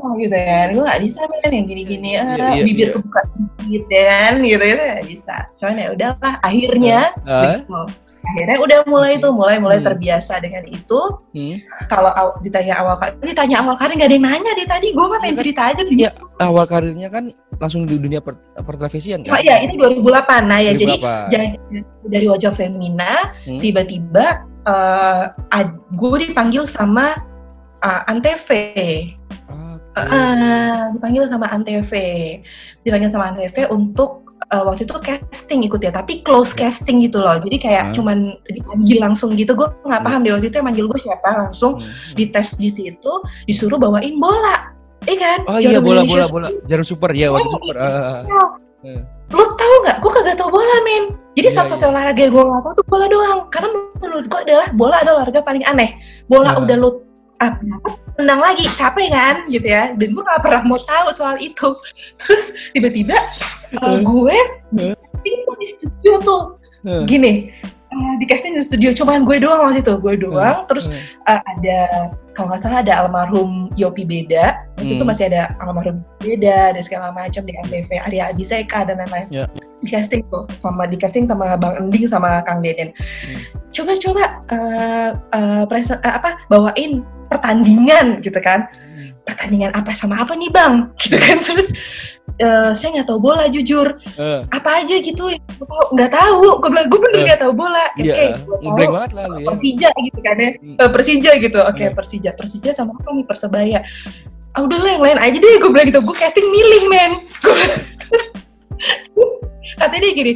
Speaker 1: Oh, gitu kan. Gue gak bisa men yang gini-gini. ah,
Speaker 2: Iya, iya,
Speaker 1: bibir
Speaker 2: iya.
Speaker 1: kebuka sedikit kan gitu ya. Gak bisa. Cuman ya udahlah. Akhirnya
Speaker 2: Ah,
Speaker 1: Gitu. Akhirnya udah mulai
Speaker 2: Oke.
Speaker 1: tuh, mulai mulai
Speaker 2: Hmm.
Speaker 1: terbiasa dengan itu.
Speaker 2: hmm.
Speaker 1: Kalau aw- ditanya awal kali, ditanya awal kali nggak ada yang nanya deh tadi. Gue mah
Speaker 2: Iya
Speaker 1: pengen
Speaker 2: kan?
Speaker 1: cerita aja.
Speaker 2: Iya. Awal karirnya kan langsung di dunia per, pertelevisian
Speaker 1: Oh
Speaker 2: kan?
Speaker 1: iya, ini 2008. Nah ya, jadi
Speaker 2: Berapa?
Speaker 1: jadi dari wajah Femina,
Speaker 2: Hmm.
Speaker 1: tiba-tiba eh gue dipanggil sama uh, Antv. Ah, dipanggil sama Antv, dipanggil sama Antv untuk eh, waktu itu casting ikut ya, tapi close casting gitu loh. Jadi kayak
Speaker 2: Ah.
Speaker 1: cuman dipanggil langsung gitu. Gue nggak
Speaker 2: Hmm.
Speaker 1: paham deh waktu itu yang manggil gue siapa langsung
Speaker 2: Hmm.
Speaker 1: dites di situ disuruh bawain bola, iya kan?
Speaker 2: Oh iya
Speaker 1: Jarum
Speaker 2: bola
Speaker 1: Indonesia
Speaker 2: bola bola jarum super ya waktu
Speaker 1: Oh,
Speaker 2: super. Ah.
Speaker 1: Iya. Lu tahu nggak? Gue kagak tahu bola men. Jadi
Speaker 2: Iya,
Speaker 1: satu-satu olahraga yang gue nggak tahu tuh bola doang. Karena menurut gue adalah bola adalah olahraga paling aneh. Bola
Speaker 2: Ah.
Speaker 1: udah lu ah, tenang lagi, capek kan gitu ya. Dan gue nggak pernah mau tahu soal itu. Terus tiba-tiba uh, gue
Speaker 2: Eh.
Speaker 1: casting tuh di studio tuh gini. Uh, di casting di studio cuman gue doang waktu itu gue doang terus
Speaker 2: Eh.
Speaker 1: uh, ada kalau nggak salah ada almarhum Yopi Beda waktu itu
Speaker 2: Hmm.
Speaker 1: masih ada almarhum Beda dan segala macam di MTV Arya Abiseka dan lain-lain
Speaker 2: Ya.
Speaker 1: di casting tuh sama di casting sama Bang Ending sama Kang Deden
Speaker 2: Hmm.
Speaker 1: coba-coba uh, uh, presen- uh, apa bawain pertandingan gitu kan
Speaker 2: Hmm.
Speaker 1: pertandingan apa sama apa nih bang gitu kan terus uh, saya nggak tahu bola jujur.
Speaker 2: Eh,
Speaker 1: apa aja gitu gue tahu nggak tahu. Gue bilang gue bener
Speaker 2: Eh.
Speaker 1: nggak tahu bola. Oke
Speaker 2: Iya,
Speaker 1: gue tahu
Speaker 2: ngeblank banget lah ya.
Speaker 1: Persija gitu kan ya.
Speaker 2: Hmm.
Speaker 1: Eh, Persija gitu. Oke
Speaker 2: Hmm.
Speaker 1: Persija. Persija sama apa nih? Persebaya. Ah udah lah yang lain aja deh gue bilang gitu. Gue casting milih men. Katanya dia gini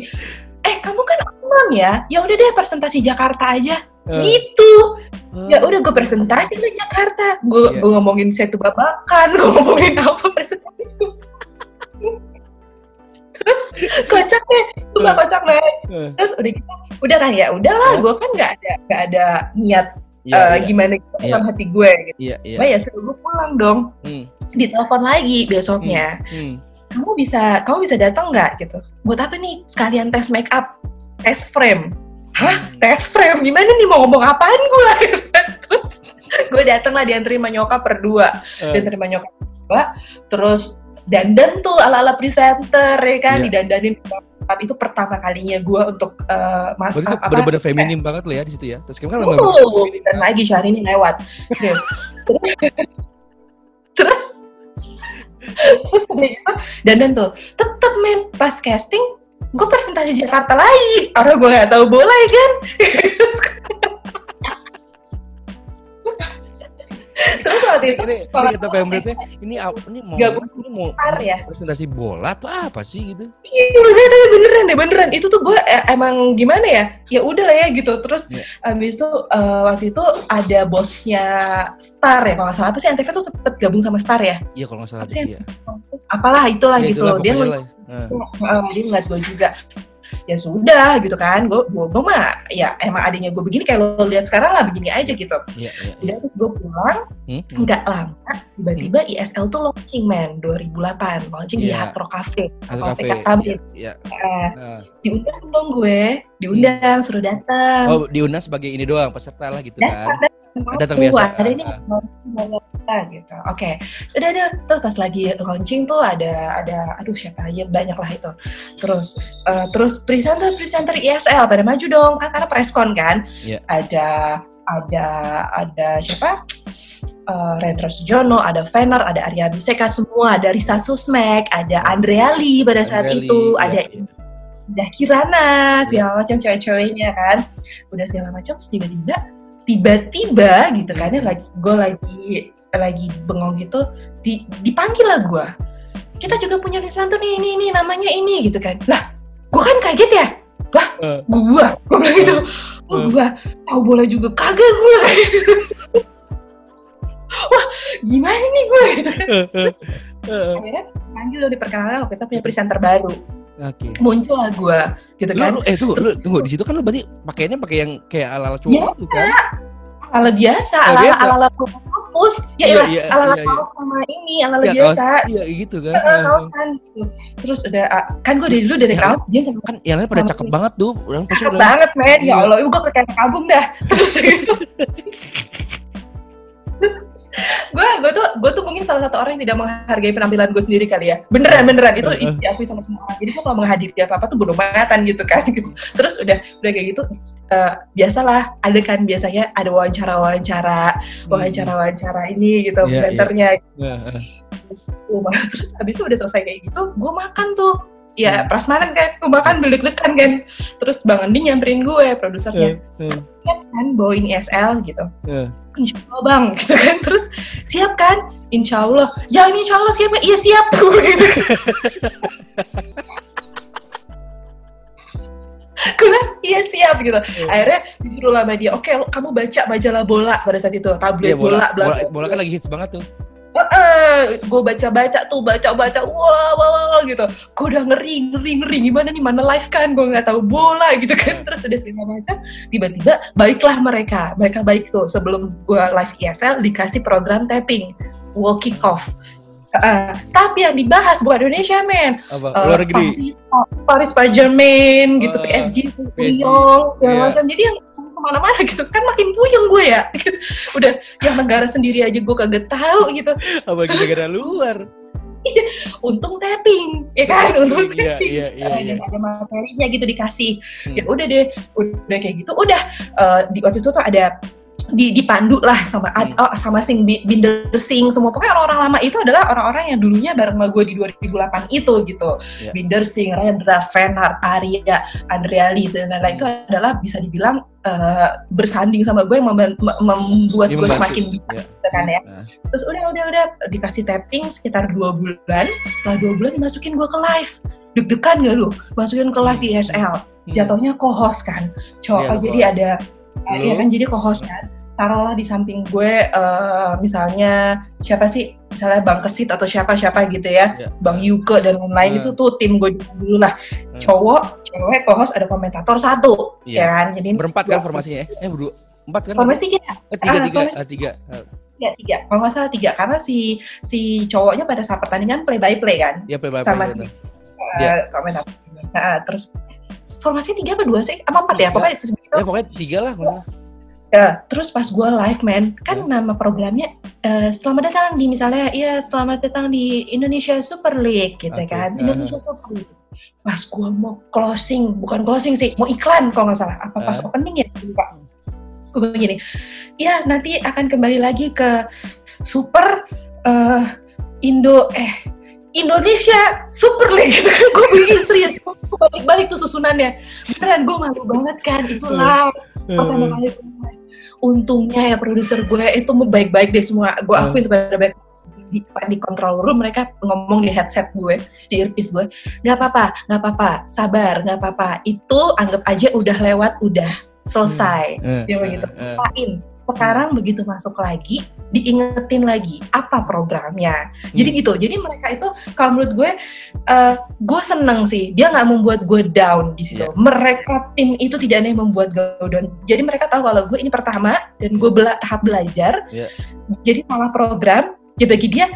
Speaker 1: eh kamu kan Amnon ya? Ya udah deh presentasi Jakarta aja.
Speaker 2: Eh,
Speaker 1: gitu. Ya udah gue presentasi ke Jakarta. Gue
Speaker 2: Iya.
Speaker 1: gue ngomongin satu babakan [LAUGHS] gue ngomongin apa presentasi kocak deh gue
Speaker 2: Eh.
Speaker 1: kocak banget
Speaker 2: eh,
Speaker 1: terus udah gitu udah kan ya udahlah gue kan nggak ada nggak ada niat
Speaker 2: iya,
Speaker 1: eh,
Speaker 2: iya,
Speaker 1: gimana gitu
Speaker 2: Iya.
Speaker 1: dalam hati gue gitu.
Speaker 2: Iya, iya.
Speaker 1: Bah ya suruh gue pulang dong.
Speaker 2: Hmm,
Speaker 1: ditelepon lagi besoknya.
Speaker 2: Hmm.
Speaker 1: kamu bisa kamu bisa datang nggak gitu? Buat apa nih? Sekalian tes make up tes frame. Hah? Tes frame? Gimana nih? Mau ngomong apaan gue [LAUGHS] terus gue datang lah dianterin sama nyokap berdua.
Speaker 2: Eh,
Speaker 1: dianterin sama nyokap berdua. Terus dandan tuh ala ala presenter ya kan?
Speaker 2: Iya.
Speaker 1: didandanin. Itu pertama kalinya gue untuk eh, mas
Speaker 2: Berarti
Speaker 1: apa
Speaker 2: bener-bener feminim banget lo ya di situ ya. Terus kan
Speaker 1: Uh, dan lagi Syahrini lewat. [LAUGHS] Terus, terus, terus gitu, dandan tuh, tetep men pas casting gue presentasi Jakarta lagi. Orang gue nggak tahu bola ya kan [LAUGHS] terus waktu itu
Speaker 2: ini, ini kata pemretnya ini apa ini mau ini mau
Speaker 1: Star ya?
Speaker 2: presentasi bola tuh apa sih gitu?
Speaker 1: Iya beneran, beneran deh beneran. Itu tuh gue eh, emang gimana ya? Ya udah lah ya gitu. Terus
Speaker 2: Iya.
Speaker 1: abis itu eh, waktu itu ada bosnya Star ya. Kalau nggak salah apa sih? Antv tuh sempet gabung sama Star ya?
Speaker 2: Iya kalau nggak salah
Speaker 1: Apa sih?
Speaker 2: iya
Speaker 1: apalah itulah
Speaker 2: Ya,
Speaker 1: gitu
Speaker 2: itulah
Speaker 1: dia
Speaker 2: pokoknya
Speaker 1: ngeliat, eh, dia ngeliat gue juga ya sudah gitu kan gue gue mah ya emang adanya gue begini kayak lo lihat sekarang lah begini aja gitu
Speaker 2: iya iya iya
Speaker 1: Udah terus gue pulang
Speaker 2: Hmm, hmm.
Speaker 1: nggak lama tiba-tiba ISL tuh launching man 2008 launching di
Speaker 2: Iya.
Speaker 1: Hard Rock Cafe
Speaker 2: Asal
Speaker 1: Cafe
Speaker 2: kafe
Speaker 1: kami.
Speaker 2: iya, iya.
Speaker 1: Eh,
Speaker 2: Nah.
Speaker 1: Diundang dong gue diundang suruh datang.
Speaker 2: Oh diundang sebagai ini doang peserta lah gitu kan.
Speaker 1: datang
Speaker 2: Datang biasa.
Speaker 1: ada ini
Speaker 2: Ah.
Speaker 1: gitu. Oke udah ada. Tuh pas lagi launching tuh ada ada aduh siapa aja? Banyak lah itu. Terus eh, terus presenter presenter ISL pada maju dong kan karena preskon kan.
Speaker 2: Iya.
Speaker 1: ada ada ada siapa? Uh, Rendra Sujono, ada Vener, ada Arya Biseka, semua. Ada Risa Susmek, ada Andreali pada saat
Speaker 2: Andreali,
Speaker 1: itu,
Speaker 2: iya,
Speaker 1: ada
Speaker 2: iya.
Speaker 1: Indah Kirana, segala macam cewek-ceweknya kan, udah segala macam terus tiba-tiba tiba-tiba gitu kan ya lagi gue lagi lagi bengong gitu di, dipanggil lah gue kita juga punya presenter nih ini ini namanya ini gitu kan. Lah gue kan kaget ya? Lah
Speaker 2: Eh.
Speaker 1: gue gue bilang gitu. Oh,
Speaker 2: Eh.
Speaker 1: gue tahu bola juga kagak gue [LAUGHS] wah gimana nih gue gitu kan akhirnya panggil lo diperkenalkan kalau kita punya presenter baru
Speaker 2: oke.
Speaker 1: Muncul lah gue gitu
Speaker 2: lu,
Speaker 1: kan.
Speaker 2: lu eh tunggu lu tunggu di situ kan lu berarti pakainya pakai yang kayak ala ala cowok
Speaker 1: Iya.
Speaker 2: gitu kan?
Speaker 1: Ala biasa ala
Speaker 2: biasa.
Speaker 1: ala ala kampus. Ya
Speaker 2: Iya,
Speaker 1: iya
Speaker 2: iya,
Speaker 1: ala ala
Speaker 2: iya, iya.
Speaker 1: sama ini ala ala
Speaker 2: Iya,
Speaker 1: biasa.
Speaker 2: kaos- iya gitu kan.
Speaker 1: Ala kaosan gitu. Terus udah ah, kan gue dari dulu dari
Speaker 2: Ya,
Speaker 1: kaos dia sama
Speaker 2: kan yang lain pada cakep banget tuh orang pasti
Speaker 1: cakep banget men. Ya
Speaker 2: Iya.
Speaker 1: Allah gue kayak kabung dah. [LAUGHS] Terus gitu [LAUGHS] gue gue tuh gue tuh mungkin salah satu orang yang tidak menghargai penampilan gue sendiri kali ya beneran beneran itu
Speaker 2: Heeh.
Speaker 1: diakui sama semua orang jadi gue kalau menghadiri apa apa tuh bodo matan gitu kan [LAUGHS] gitu terus udah udah kayak gitu eh, biasalah ada kan biasanya ada wawancara wawancara wawancara wawancara ini gitu
Speaker 2: Hmm. Iya, iya.
Speaker 1: presenternya
Speaker 2: Nah, eh.
Speaker 1: rumah terus habis itu udah selesai kayak gitu gue makan tuh ya
Speaker 2: Hmm.
Speaker 1: prasmanan kan gue makan belik-belikan kan. Terus bang Andi nyamperin gue produsernya.
Speaker 2: Eh, eh,
Speaker 1: "Siap kan bawain ISL gitu.
Speaker 2: Eh.
Speaker 1: Insya Allah bang [LAUGHS] gitu kan. Terus siap kan? Insya Allah. Jangan Insya Allah siap. Iya siap. [LAUGHS] Gitu. Gue bilang, iya siap gitu. Akhirnya disuruh lah sama dia oke lo- kamu baca majalah bola pada saat itu tabloid
Speaker 2: Iya, bola,
Speaker 1: bola,
Speaker 2: bola, bola kan lagi hits banget tuh.
Speaker 1: Gue baca-baca tuh baca-baca wah wah wah wah, gitu. Gue udah ngeri ngeri ngeri gimana nih mana live kan? Gue nggak tahu bola gitu kan. Terus udah segala macam tiba-tiba baiklah mereka mereka baik tuh sebelum gue live ESL dikasih program tapping wall kick off. Uh, tapi yang dibahas bukan Indonesia men.
Speaker 2: Apa?
Speaker 1: Uh,
Speaker 2: Luar negeri.
Speaker 1: Paris, Paris Saint-Germain gitu
Speaker 2: Uh,
Speaker 1: PSG
Speaker 2: PSG,
Speaker 1: Lyon segala
Speaker 2: iya.
Speaker 1: macam. Jadi yang ke mana-mana gitu kan makin puyeng gue ya gitu. [LAUGHS] udah yang negara sendiri aja gue kagak tahu gitu
Speaker 2: Apa negara luar?
Speaker 1: untung tapping ya kan
Speaker 2: Tapping,
Speaker 1: untung
Speaker 2: iya,
Speaker 1: tapping
Speaker 2: iya, iya,
Speaker 1: Eh,
Speaker 2: iya.
Speaker 1: dan ada materinya gitu dikasih
Speaker 2: Hmm.
Speaker 1: ya udah deh udah kayak gitu udah eh, di waktu itu tuh ada dipandu lah sama
Speaker 2: Hmm.
Speaker 1: oh, sama Sing Bi- Binder Sing semua pokoknya orang-orang lama itu adalah orang-orang yang dulunya bareng sama gue di 2008 itu gitu
Speaker 2: Ya.
Speaker 1: Binder Sing, Rendra, Venhard, Arya, Andreali dan lain-lain itu adalah bisa dibilang eh, bersanding sama gue yang membuat gue semakin bisa
Speaker 2: Ya.
Speaker 1: gitu kan ya
Speaker 2: Nah,
Speaker 1: terus udah udah udah dikasih tapping sekitar dua bulan setelah dua bulan dimasukin gue ke live deg-degan gak lu masukin ke live ISL
Speaker 2: hmm.
Speaker 1: jatuhnya co-host kan cowok
Speaker 2: Iya,
Speaker 1: jadi
Speaker 2: co-host.
Speaker 1: ada
Speaker 2: Lu?
Speaker 1: ya kan jadi co-host kan taruhlah di samping gue eh, misalnya siapa sih misalnya Bang Kesit atau siapa siapa gitu ya
Speaker 2: Ya.
Speaker 1: Bang Yuke dan lain-lain
Speaker 2: Hmm.
Speaker 1: itu tuh tim gue dulu lah
Speaker 2: Hmm.
Speaker 1: cowok cewek co-host ada komentator satu
Speaker 2: Iya.
Speaker 1: ya kan jadi
Speaker 2: Berempat kan formasinya ya? Eh, berdua. Empat kan?
Speaker 1: formasi kita
Speaker 2: Eh, tiga,
Speaker 1: Ah,
Speaker 2: tiga. Ah, tiga. Ah,
Speaker 1: tiga tiga kalau nggak salah tiga karena si si cowoknya pada saat pertandingan play by play kan
Speaker 2: Ya, play by
Speaker 1: sama
Speaker 2: play,
Speaker 1: si
Speaker 2: gitu.
Speaker 1: uh,
Speaker 2: Iya.
Speaker 1: komentator nah, terus formasi tiga apa dua sih apa empat ya pokoknya
Speaker 2: Ya, pokoknya tiga lah. pokoknya.
Speaker 1: Ya, terus pas gue live man, kan
Speaker 2: Ya.
Speaker 1: nama programnya eh, selamat datang di misalnya, iya selamat datang di Indonesia Super League gitu
Speaker 2: Oke.
Speaker 1: kan,
Speaker 2: Aha.
Speaker 1: Indonesia Super League. Pas gue mau closing, bukan closing sih, mau iklan kalau nggak salah, apa pas
Speaker 2: Ah.
Speaker 1: opening ya, lupa. Gue begini, ya nanti akan kembali lagi ke Super eh, Indo, eh Indonesia Super League [LAUGHS] gitu kan gue bikin serius gue balik-balik tuh susunannya beneran gue malu banget kan itu live pertama kali gue. Untungnya ya produser gue itu baik-baik deh semua. Gue akuin itu pada baik di, di control room mereka ngomong di headset gue di earpiece gue nggak apa-apa nggak apa-apa sabar nggak apa-apa. Itu anggap aja udah lewat udah selesai.
Speaker 2: Hmm.
Speaker 1: dia
Speaker 2: Eh,
Speaker 1: begitu
Speaker 2: eh.
Speaker 1: Lain. Sekarang begitu masuk lagi diingetin lagi apa programnya. Jadi
Speaker 2: Hmm.
Speaker 1: gitu. Jadi mereka itu kalau menurut gue eh, gue seneng sih. Dia nggak membuat gue down di situ.
Speaker 2: Iya.
Speaker 1: mereka tim itu tidak ada yang membuat gue down. Jadi mereka tahu kalau gue ini pertama dan gue bela tahap belajar.
Speaker 2: Iya.
Speaker 1: jadi salah program jadi bagi dia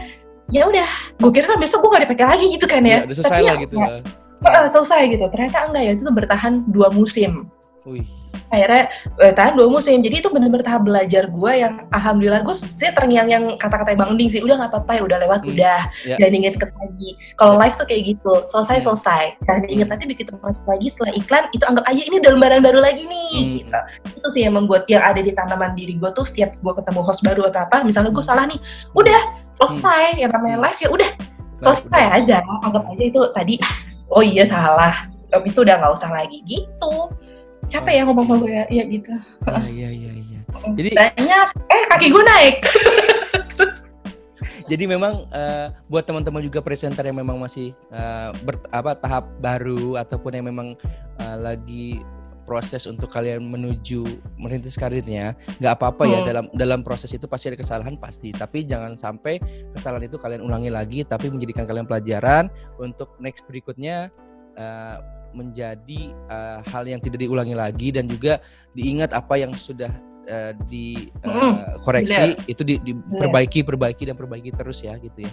Speaker 1: ya udah. Gue kira kan besok gue gak dipakai lagi gitu kan
Speaker 2: Ya,
Speaker 1: ya
Speaker 2: udah selesai
Speaker 1: Tapi
Speaker 2: lah
Speaker 1: ya
Speaker 2: gitu lah.
Speaker 1: Eh, selesai gitu. Ternyata enggak ya itu bertahan dua musim
Speaker 2: Wih.
Speaker 1: akhirnya eh, tahan dua musim. Jadi itu bener-bener tahap belajar gue yang alhamdulillah gue sih terngiang-yang kata-kata bang Ding sih udah nggak apa-apa ya udah lewat
Speaker 2: Hmm.
Speaker 1: udah.
Speaker 2: Ya.
Speaker 1: jangan inget lagi. Kalau live tuh kayak gitu selesai
Speaker 2: Hmm.
Speaker 1: selesai. Jangan inget nanti begitu masuk lagi setelah iklan itu anggap aja ini udah lembaran baru lagi nih
Speaker 2: Hmm.
Speaker 1: gitu. Itu sih yang membuat yang ada di tanaman diri gue tuh setiap gue ketemu host baru atau apa misalnya gue salah nih udah selesai yang namanya live ya udah selesai aja. Anggap aja itu tadi oh iya salah. Habis itu udah nggak usah lagi gitu capek ya ngomong sama gue ya, ya gitu.
Speaker 2: Ah, iya iya iya. Jadi-
Speaker 1: banyak. Eh kaki gue naik. [LAUGHS] Terus?
Speaker 2: Jadi memang eh, buat teman-teman juga presenter yang memang masih eh, ber, apa tahap baru ataupun yang memang eh, lagi proses untuk kalian menuju merintis karirnya, nggak apa-apa ya
Speaker 1: Hmm.
Speaker 2: dalam dalam proses itu pasti ada kesalahan pasti, tapi jangan sampai kesalahan itu kalian ulangi lagi, tapi menjadikan kalian pelajaran untuk next berikutnya eh, menjadi eh, hal yang tidak diulangi lagi dan juga diingat apa yang sudah eh, dikoreksi itu di- diperbaiki, perbaiki dan perbaiki terus ya gitu ya.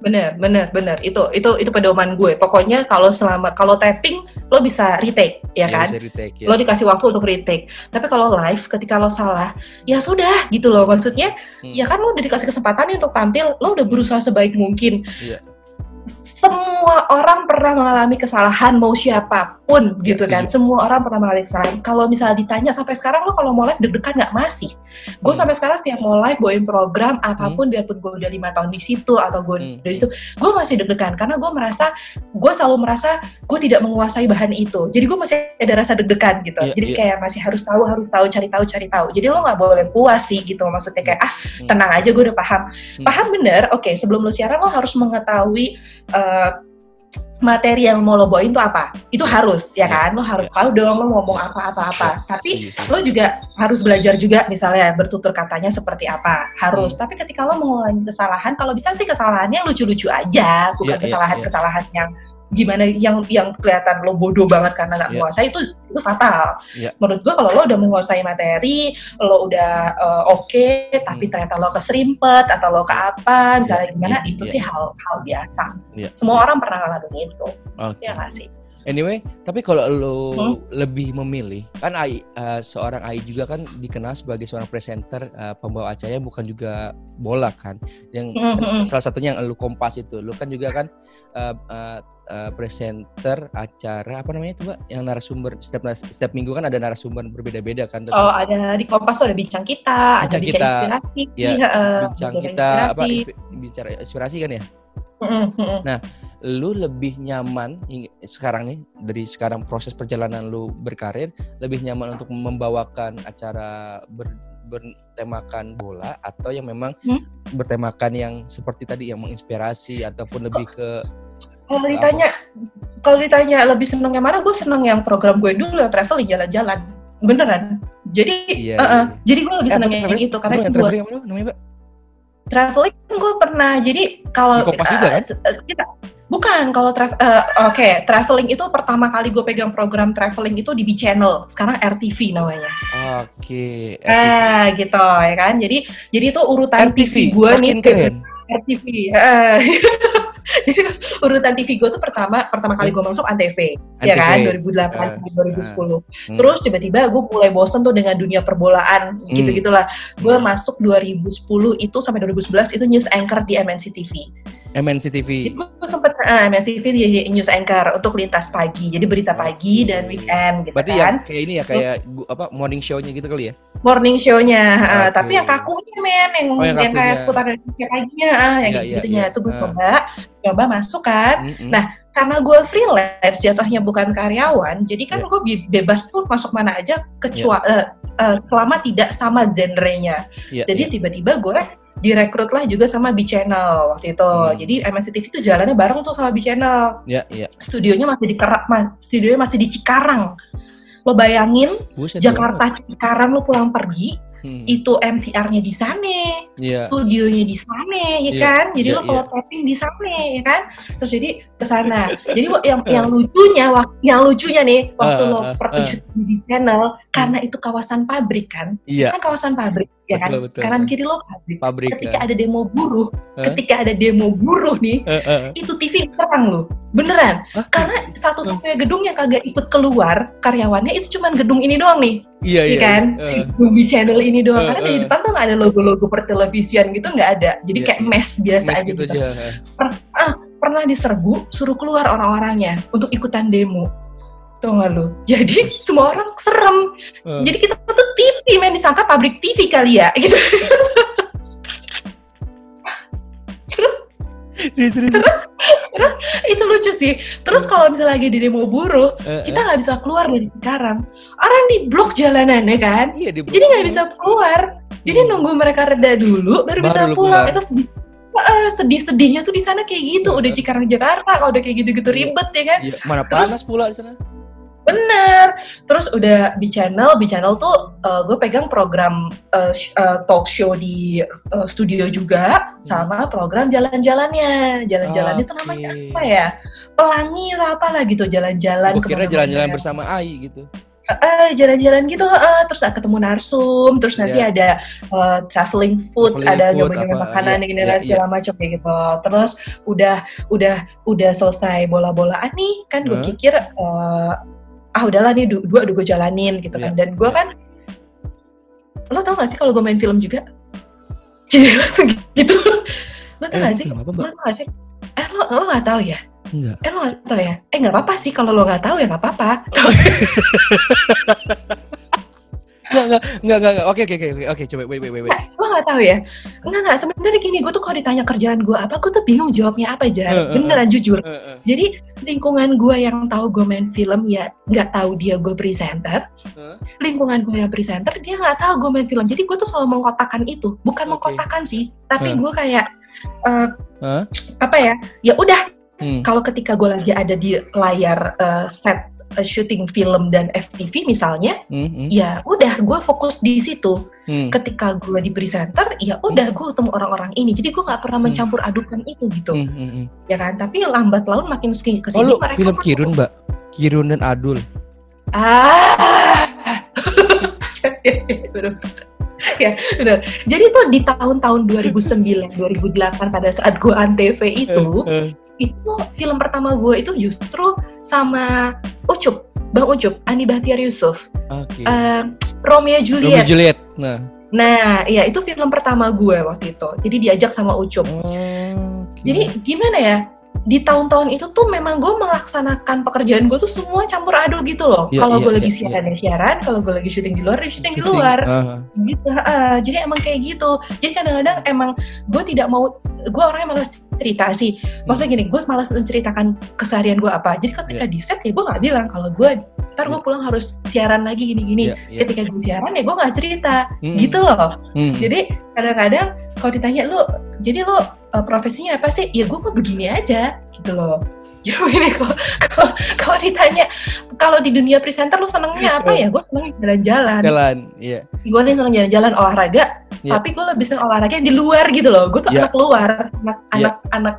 Speaker 1: bener bener bener itu itu itu pedoman gue. Pokoknya kalau selama kalau tapping lo bisa retake ya kan?
Speaker 2: bisa retake, ya.
Speaker 1: lo dikasih waktu untuk retake. Tapi kalau live ketika lo salah ya sudah gitu loh. Maksudnya
Speaker 2: Hmm.
Speaker 1: ya kan lo udah dikasih kesempatan untuk tampil lo udah berusaha sebaik mungkin.
Speaker 2: Iya.
Speaker 1: Semua orang pernah mengalami kesalahan mau siapa pun
Speaker 2: Ya,
Speaker 1: gitu kan. semua orang pernah mengalami kesalahan. Kalau misalnya ditanya sampai sekarang lo kalau mau live deg-degan nggak masih? Gue
Speaker 2: Hmm.
Speaker 1: sampai sekarang setiap mau live bawain program apa pun biarpun gue udah lima tahun di situ atau gue
Speaker 2: Hmm.
Speaker 1: dari situ gue masih deg-degan. Karena gue merasa gue selalu merasa gue tidak menguasai bahan itu. Jadi gue masih ada rasa deg-degan gitu.
Speaker 2: Iya,
Speaker 1: jadi
Speaker 2: iya.
Speaker 1: kayak masih harus tahu harus tahu cari tahu cari tahu. Jadi lo nggak boleh puas sih gitu. Maksudnya kayak ah
Speaker 2: Hmm.
Speaker 1: tenang aja gue udah paham.
Speaker 2: Hmm.
Speaker 1: paham bener oke sebelum lo siaran lo harus mengetahui eh, materi yang mau lo bawain itu apa itu harus ya
Speaker 2: Iya,
Speaker 1: kan lo harus
Speaker 2: iya.
Speaker 1: tahu dong lo ngomong apa-apa-apa tapi
Speaker 2: Setuju, setuju.
Speaker 1: lo juga harus belajar juga misalnya bertutur katanya seperti apa harus
Speaker 2: Hmm.
Speaker 1: tapi ketika lo mengulangi kesalahan kalau bisa sih kesalahannya lucu-lucu aja bukan
Speaker 2: Iya, iya,
Speaker 1: kesalahan-kesalahan yang gimana yang yang kelihatan lo bodoh banget karena nggak
Speaker 2: Iya.
Speaker 1: menguasai itu itu fatal
Speaker 2: Iya.
Speaker 1: menurut gua kalau lo udah menguasai materi lo udah eh, oke tapi
Speaker 2: Hmm.
Speaker 1: ternyata lo keserimpet atau lo ke apa misalnya
Speaker 2: Iya,
Speaker 1: gimana
Speaker 2: iya,
Speaker 1: itu
Speaker 2: iya.
Speaker 1: sih hal hal biasa
Speaker 2: Iya,
Speaker 1: semua
Speaker 2: iya.
Speaker 1: orang pernah ngalamin itu
Speaker 2: Oke.
Speaker 1: ya nggak sih
Speaker 2: Anyway, tapi kalau lo
Speaker 1: Hmm.
Speaker 2: lebih memilih, kan AI, eh, seorang AI juga kan dikenal sebagai seorang presenter eh, pembawa acara bukan juga bola kan, yang
Speaker 1: Hmm, hmm.
Speaker 2: salah satunya yang lo kompas itu, lo kan juga kan eh, eh, eh, presenter acara apa namanya itu mbak, yang narasumber setiap setiap minggu kan ada narasumber berbeda-beda kan,
Speaker 1: Oh ada di Kompas ada bincang kita, ada
Speaker 2: Bincang
Speaker 1: bincang
Speaker 2: kita.
Speaker 1: inspirasi,
Speaker 2: Ya,
Speaker 1: heeh,
Speaker 2: bincang
Speaker 1: bincang
Speaker 2: kita apa inspi- bicara inspirasi kan ya.
Speaker 1: Mm.
Speaker 2: lu lebih nyaman sekarang nih dari sekarang proses perjalanan lu berkarir lebih nyaman untuk membawakan acara ber, bertemakan bola atau yang memang
Speaker 1: Hmm?
Speaker 2: bertemakan yang seperti tadi yang menginspirasi ataupun lebih ke
Speaker 1: Kalau ditanya, kalau ditanya lebih seneng yang mana, gue seneng yang program gue dulu yang traveling jalan-jalan, beneran. Jadi,
Speaker 2: Iya,
Speaker 1: eh, eh,
Speaker 2: iya.
Speaker 1: jadi gue lebih
Speaker 2: Eh,
Speaker 1: seneng
Speaker 2: tuh
Speaker 1: yang itu karena itu
Speaker 2: traveling apa namanya mbak
Speaker 1: traveling gue pernah. Jadi kalau
Speaker 2: juga, kan?
Speaker 1: eh, kita bukan kalau tra- eh, oke traveling itu pertama kali gue pegang program traveling itu di B Channel, sekarang RTV namanya.
Speaker 2: oke
Speaker 1: Ah gitu ya kan. Jadi jadi itu urutan TV,
Speaker 2: RTV
Speaker 1: gue nih
Speaker 2: keren
Speaker 1: RTV. heeh. [LAUGHS] [LAUGHS] Jadi urutan TV gue tuh pertama pertama kali gue masuk Antv, ya kan 2008
Speaker 2: Eh,
Speaker 1: sampai 2010.
Speaker 2: Hmm.
Speaker 1: Terus tiba-tiba gue mulai bosen tuh dengan dunia perbolaan
Speaker 2: Hmm.
Speaker 1: gitu-gitulah. Gue
Speaker 2: Hmm.
Speaker 1: masuk 2010 itu sampai 2011 itu news anchor di MNC TV.
Speaker 2: MNC
Speaker 1: Jadi
Speaker 2: TV
Speaker 1: gue sempet uh, MSCV jadi news anchor untuk lintas pagi. Jadi berita pagi
Speaker 2: Oke.
Speaker 1: dan weekend gitu
Speaker 2: Berarti
Speaker 1: kan.
Speaker 2: yang kayak ini ya kayak gu- apa morning show-nya gitu kali ya?
Speaker 1: Morning show-nya, uh,
Speaker 2: Oke.
Speaker 1: tapi yang kakunya men, yang,
Speaker 2: Oh, yang
Speaker 1: yang, kayak seputar Indonesia paginya, ah, yang
Speaker 2: Iya,
Speaker 1: gitu
Speaker 2: iya,
Speaker 1: gitunya
Speaker 2: iya.
Speaker 1: itu gue
Speaker 2: Ah.
Speaker 1: coba, coba masuk kan.
Speaker 2: Mm-mm.
Speaker 1: Nah, Karena gue freelance, jatuhnya bukan karyawan, jadi kan
Speaker 2: Iya.
Speaker 1: gue be- bebas tuh masuk mana aja kecuali eh, eh, selama tidak sama genrenya.
Speaker 2: Iya,
Speaker 1: Jadi
Speaker 2: iya.
Speaker 1: tiba-tiba gue direkrut lah juga sama B Channel waktu itu.
Speaker 2: Hmm.
Speaker 1: Jadi MNC TV itu jalannya bareng tuh sama B Channel.
Speaker 2: Iya, iya.
Speaker 1: Studionya masih di Kerak, ma- studionya masih di Cikarang. Lo bayangin
Speaker 2: Buset,
Speaker 1: Jakarta Cikarang lo pulang pergi,
Speaker 2: banget. Hmm.
Speaker 1: itu MCR-nya di sana,
Speaker 2: Iya.
Speaker 1: studionya di sana, ya
Speaker 2: Iya,
Speaker 1: kan? Jadi
Speaker 2: iya,
Speaker 1: lo kalau tapping di sana, ya kan? Terus jadi ke sana. jadi yang [LAUGHS] yang lucunya, yang lucunya nih waktu
Speaker 2: Ah,
Speaker 1: lo
Speaker 2: ah,
Speaker 1: pertunjukan di channel, karena itu kawasan pabrik kan?
Speaker 2: Iya,
Speaker 1: Kan kawasan pabrik, ya kan?
Speaker 2: Betul, betul.
Speaker 1: Kanan kiri lo pabrik.
Speaker 2: pabrik
Speaker 1: Ketika
Speaker 2: ya.
Speaker 1: ada demo buruh,
Speaker 2: Hah?
Speaker 1: ketika ada demo buruh nih,
Speaker 2: Eh, eh.
Speaker 1: itu TV terang lo, beneran.
Speaker 2: Hah?
Speaker 1: Karena satu-satunya gedung yang kagak ikut keluar karyawannya itu cuman gedung ini doang nih,
Speaker 2: Iya,
Speaker 1: iya
Speaker 2: iya.
Speaker 1: kan?
Speaker 2: iya.
Speaker 1: Si Bumi Channel ini doang.
Speaker 2: Eh,
Speaker 1: Karena di depan tuh nggak ada logo-logo pertelevisian gitu nggak ada. Jadi
Speaker 2: Iya,
Speaker 1: kayak
Speaker 2: iya.
Speaker 1: mes biasa
Speaker 2: Mes
Speaker 1: aja
Speaker 2: gitu
Speaker 1: gitu.
Speaker 2: aja.
Speaker 1: Pernah diserbu, suruh keluar orang-orangnya untuk ikutan demo. Tuh nggak lu? [LAUGHS] Jadi semua orang serem.
Speaker 2: Eh.
Speaker 1: Jadi kita tuh TV men disangka pabrik TV kali ya [LAUGHS] gitu. Terus
Speaker 2: Serius, serius.
Speaker 1: itu lucu sih. Terus kalau misalnya lagi di demo buruh,
Speaker 2: Eh, eh.
Speaker 1: kita nggak bisa keluar dari sekarang. Orang di blok jalanan ya kan.
Speaker 2: Iya, di
Speaker 1: Jadi nggak bisa keluar. Jadi
Speaker 2: Hmm.
Speaker 1: nunggu mereka reda dulu, baru,
Speaker 2: Baru
Speaker 1: bisa pulang.
Speaker 2: keluar.
Speaker 1: Itu sedih. Sedih-sedihnya tuh di sana kayak gitu. Udah
Speaker 2: Iya.
Speaker 1: Cikarang Jakarta, kalau udah kayak gitu-gitu
Speaker 2: Iya.
Speaker 1: ribet ya kan.
Speaker 2: Iya, mana
Speaker 1: Terus-
Speaker 2: panas pula di sana.
Speaker 1: Bener. Terus udah di channel, di channel tuh gue pegang program sh- eh, talk show di eh, studio juga, sama program jalan-jalannya. Jalan-jalannya itu namanya apa ya? Pelangi atau apa lah gitu, jalan-jalan.
Speaker 2: Gue kira jalan-jalan bersama Ai gitu.
Speaker 1: Eh, jalan-jalan gitu, eh, terus ketemu narsum, terus nanti
Speaker 2: Iya.
Speaker 1: ada eh, traveling food,
Speaker 2: Traveling
Speaker 1: ada nyoba-nyoba makanan
Speaker 2: iya,
Speaker 1: ini dan segala macam kayak gitu. Terus udah udah udah selesai bola-bolaan nih, kan gue
Speaker 2: Hah?
Speaker 1: pikir eh, ah udahlah nih du- dua udah gue jalanin gitu kan.
Speaker 2: Iya,
Speaker 1: Dan gue
Speaker 2: iya.
Speaker 1: kan, lo tau gak sih kalau gue main film juga? [LAUGHS] Jadi langsung gitu. Lo tau
Speaker 2: Eh,
Speaker 1: gak sih?
Speaker 2: apa,
Speaker 1: Lo tau gak sih? Eh lo lo gak tahu ya?
Speaker 2: Enggak.
Speaker 1: Eh lo gak tahu ya? Eh nggak apa-apa sih kalau lo gak tahu ya nggak apa-apa. [LAUGHS]
Speaker 2: Enggak, enggak, enggak, enggak, enggak. Oke, oke, oke, oke, oke, coba, wait, wait, wait, wait.
Speaker 1: Lo gak tahu ya? Enggak, enggak. Sebenarnya gini, gue tuh kalau ditanya kerjaan gue apa, gue tuh bingung jawabnya apa,
Speaker 2: Eh,
Speaker 1: Jar.
Speaker 2: eh,
Speaker 1: Beneran, jujur.
Speaker 2: Eh, eh.
Speaker 1: Jadi, lingkungan gue yang tahu gue main film, ya nggak tahu dia gue presenter.
Speaker 2: Hah?
Speaker 1: Lingkungan gue yang presenter, dia nggak tahu gue main film. Jadi, gue tuh selalu mengkotakan itu. Bukan
Speaker 2: Oke.
Speaker 1: mengkotakan sih, tapi
Speaker 2: Hah?
Speaker 1: gue kayak, eh,
Speaker 2: Hah?
Speaker 1: apa ya, ya udah.
Speaker 2: Hmm.
Speaker 1: Kalau ketika gue lagi ada di layar eh, set eh, syuting film dan FTV misalnya,
Speaker 2: Hmm, hmm,
Speaker 1: ya udah gue fokus di situ
Speaker 2: hmm.
Speaker 1: ketika gue di presenter ya udah gue ketemu orang-orang ini jadi gue nggak pernah
Speaker 2: Hmm.
Speaker 1: mencampur adukan itu gitu
Speaker 2: Hmm, hmm, hmm.
Speaker 1: ya kan tapi lambat laun makin ke sini
Speaker 2: Oh, lu
Speaker 1: mereka
Speaker 2: film Kirun, Mbak? Kirun dan Adul.
Speaker 1: ah [LAUGHS] ya benar jadi tuh di tahun-tahun 2009 2008 pada saat gue antv itu
Speaker 2: Eh,
Speaker 1: itu film pertama gue itu justru sama Ucup Bang Ucup Andi Bahtiar Yusuf
Speaker 2: Oke.
Speaker 1: Eh, Romeo
Speaker 2: Romeo
Speaker 1: Juliet
Speaker 2: Juliet. Nah.
Speaker 1: nah iya itu film pertama gue waktu itu jadi diajak sama Ucup
Speaker 2: oke.
Speaker 1: Jadi gimana ya? Di tahun-tahun itu tuh memang gue melaksanakan pekerjaan gue tuh semua campur aduk gitu loh.
Speaker 2: Iya,
Speaker 1: kalau
Speaker 2: iya,
Speaker 1: gue lagi
Speaker 2: iya,
Speaker 1: siaran ya siaran, kalau gue lagi syuting di luar ya syuting di
Speaker 2: Syuting.
Speaker 1: luar.
Speaker 2: Ah,
Speaker 1: Gitu. heeh. jadi emang kayak gitu. Jadi kadang-kadang emang gue tidak mau, gue orangnya malas cerita sih. Maksudnya gini, gue malas menceritakan keseharian gue apa. Jadi ketika
Speaker 2: Iya.
Speaker 1: di set ya gue nggak bilang kalau gue ntar gue pulang harus siaran lagi gini-gini.
Speaker 2: iya, iya.
Speaker 1: Ketika gue siaran ya gue nggak cerita,
Speaker 2: Hmm,
Speaker 1: gitu loh.
Speaker 2: hmm.
Speaker 1: Jadi kadang-kadang kalau ditanya lu, jadi lu uh, profesinya apa sih? Ya gue mah begini aja gitu loh. [LAUGHS] Jadi begini kalau kalau- ditanya kalau di dunia presenter lu senengnya apa ya? Gue seneng jalan-jalan.
Speaker 2: Jalan, iya.
Speaker 1: Gue nih seneng jalan-jalan olahraga.
Speaker 2: Iya.
Speaker 1: Tapi gue lebih seneng olahraga yang di luar gitu loh. Gue tuh
Speaker 2: Iya.
Speaker 1: anak luar, anak
Speaker 2: Iya.
Speaker 1: anak anak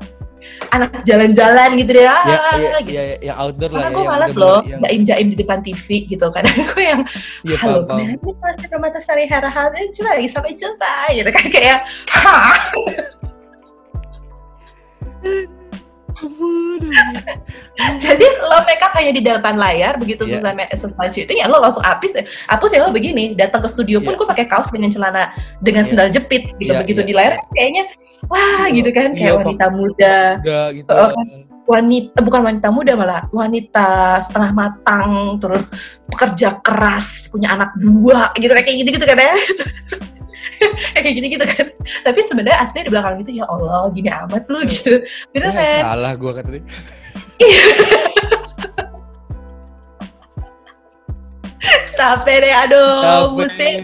Speaker 1: anak jalan-jalan gitu deh. Ah,
Speaker 2: Ya, iya,
Speaker 1: gitu.
Speaker 2: iya, yang outdoor lah
Speaker 1: Karena
Speaker 2: ya.
Speaker 1: gue malas loh,
Speaker 2: yang-
Speaker 1: jaim-jaim di depan TV gitu. Kadang gue yang
Speaker 2: Iya,
Speaker 1: halo, kenapa masih mata sari hara hal coba lagi sampai jumpa gitu kan kayak [LAUGHS] [LAUGHS] jadi lo make up hanya di depan layar begitu
Speaker 2: Iya.
Speaker 1: selesai selesai syuting ya lo langsung hapus hapus ya lo begini datang ke studio pun
Speaker 2: Iya.
Speaker 1: gue pakai kaos dengan celana dengan
Speaker 2: Iya.
Speaker 1: sendal jepit gitu
Speaker 2: Iya,
Speaker 1: begitu
Speaker 2: iya,
Speaker 1: di layar
Speaker 2: iya.
Speaker 1: kayaknya wah
Speaker 2: Iya,
Speaker 1: gitu kan kayak
Speaker 2: Pak.
Speaker 1: wanita muda
Speaker 2: gitu.
Speaker 1: Oh, wanita bukan wanita muda malah wanita setengah matang terus pekerja keras punya anak dua gitu kayak gitu gitu kan ya [LAUGHS] [LAUGHS] kayak gini gitu kan. Tapi sebenarnya aslinya di belakang itu ya Allah gini amat lu gitu. Bener
Speaker 2: Ya,
Speaker 1: kan
Speaker 2: salah gua kata [LAUGHS]
Speaker 1: capek deh aduh
Speaker 2: Capek.
Speaker 1: pusing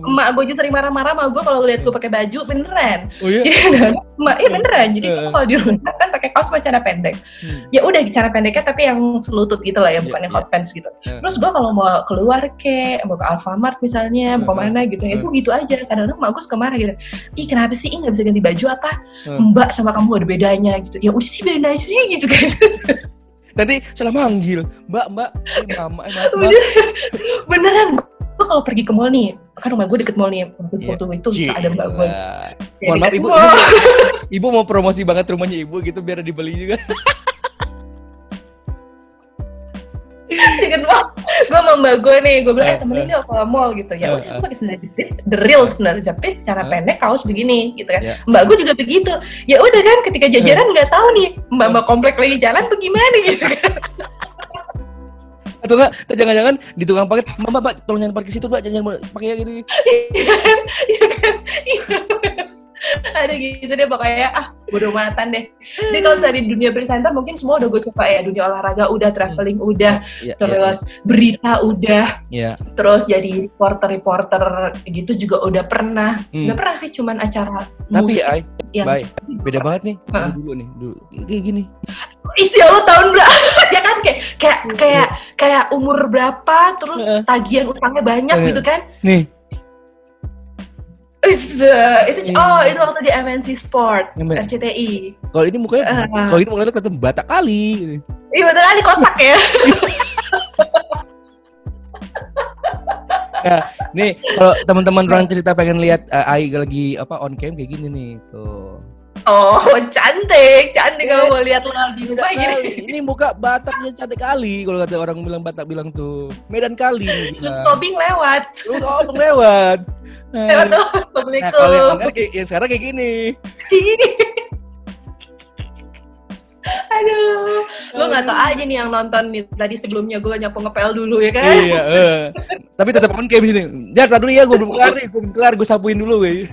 Speaker 1: emak gue aja sering marah-marah sama gue kalau lihat gue pakai baju beneran
Speaker 2: Oh iya.
Speaker 1: Iya [LAUGHS] emak iya beneran jadi
Speaker 2: Eh.
Speaker 1: gue kalau di rumah kan pakai kaos sama celana pendek
Speaker 2: Hmm.
Speaker 1: ya udah cara pendeknya tapi yang selutut gitu lah ya
Speaker 2: Iya,
Speaker 1: bukan yang
Speaker 2: iya.
Speaker 1: hot pants gitu
Speaker 2: Eh.
Speaker 1: terus gue kalau mau keluar ke mau ke Alfamart misalnya mau
Speaker 2: Eh,
Speaker 1: ke mana gitu ya
Speaker 2: eh.
Speaker 1: gue gitu aja kadang-kadang emak gue suka marah gitu ih kenapa sih ih nggak bisa ganti baju apa
Speaker 2: Eh.
Speaker 1: mbak sama kamu ada bedanya gitu ya udah sih beda sih gitu kan [LAUGHS]
Speaker 2: Nanti salah manggil. Mbak, mbak. Eh, mama, eh, mbak.
Speaker 1: Udah. beneran gue kalau pergi ke mall nih kan rumah gue deket mall nih waktu waktu itu bisa ada mbak gue. Ya,
Speaker 2: Mohon maaf ibu, ibu, ibu mau promosi banget rumahnya ibu gitu biar dibeli juga.
Speaker 1: deket mall gue sama mbak gue nih gue bilang
Speaker 2: Eh,
Speaker 1: eh temenin
Speaker 2: eh.
Speaker 1: dong ke mall gitu
Speaker 2: Eh,
Speaker 1: ya udah
Speaker 2: eh.
Speaker 1: gue pakai sendal jepit the real sendal jepit cara
Speaker 2: Eh.
Speaker 1: pendek kaos begini gitu kan
Speaker 2: Ya.
Speaker 1: mbak gue juga begitu ya udah kan ketika jajaran nggak tahu nih mbak mbak komplek lagi jalan bagaimana gitu kan
Speaker 2: Atau enggak, jangan-jangan di tukang parkir, mbak, mbak, tolong jangan parkir situ, mbak, jangan pakai yang gini. [LAUGHS]
Speaker 1: Iya kan? Iya kan? Iya. Ada gitu deh pokoknya. Ah bodo matan deh. Jadi kalau di dunia presenter mungkin semua udah gue coba ya. Dunia olahraga udah traveling udah
Speaker 2: Ya,
Speaker 1: terus berita udah
Speaker 2: ya,
Speaker 1: terus jadi reporter-reporter gitu juga udah pernah.
Speaker 2: Hmm.
Speaker 1: udah pernah sih cuman acara
Speaker 2: Tapi
Speaker 1: musik yang
Speaker 2: baik, beda banget nih.
Speaker 1: Heeh.
Speaker 2: Dulu, nih, dulu. Kayak gini.
Speaker 1: isi lo tahun berapa [LAUGHS] ya kan? Kayak kayak kayak kayak umur berapa terus tagihan utangnya banyak gitu kan?
Speaker 2: Nih,
Speaker 1: itu
Speaker 2: Iya.
Speaker 1: oh itu waktu di MNC Sport
Speaker 2: MN.
Speaker 1: RCTI
Speaker 2: kalau ini mukanya,
Speaker 1: Eh.
Speaker 2: kalau ini mukanya kelihatan batak kali.
Speaker 1: iya betul kali kotak ya [LAUGHS]
Speaker 2: Nih, kalau teman-teman orang cerita pengen lihat uh, Ai lagi apa on cam kayak gini nih, tuh.
Speaker 1: Oh cantik cantik kalau mau lihat lo di rumah gini
Speaker 2: Ini muka Bataknya cantik kali kalau kata orang bilang Batak bilang tuh. Medan kali. [LAUGHS]
Speaker 1: Tobing lewat
Speaker 2: Lu oh, lewat. [LAUGHS]
Speaker 1: lewat
Speaker 2: Nah,
Speaker 1: tuh
Speaker 2: nah,
Speaker 1: Assalamualaikum
Speaker 2: kalau yang, kayak, yang sekarang kayak gini.
Speaker 1: Ini. [LAUGHS] Aduh, lo nggak tau aja nih yang nonton nih tadi sebelumnya gue nyapu ngepel dulu ya kan?
Speaker 2: iya, eh. Tapi tetap on cam sini. Jar, tar dulu ya, gue belum kelar nih, gue belum kelar, gue sapuin dulu, gue.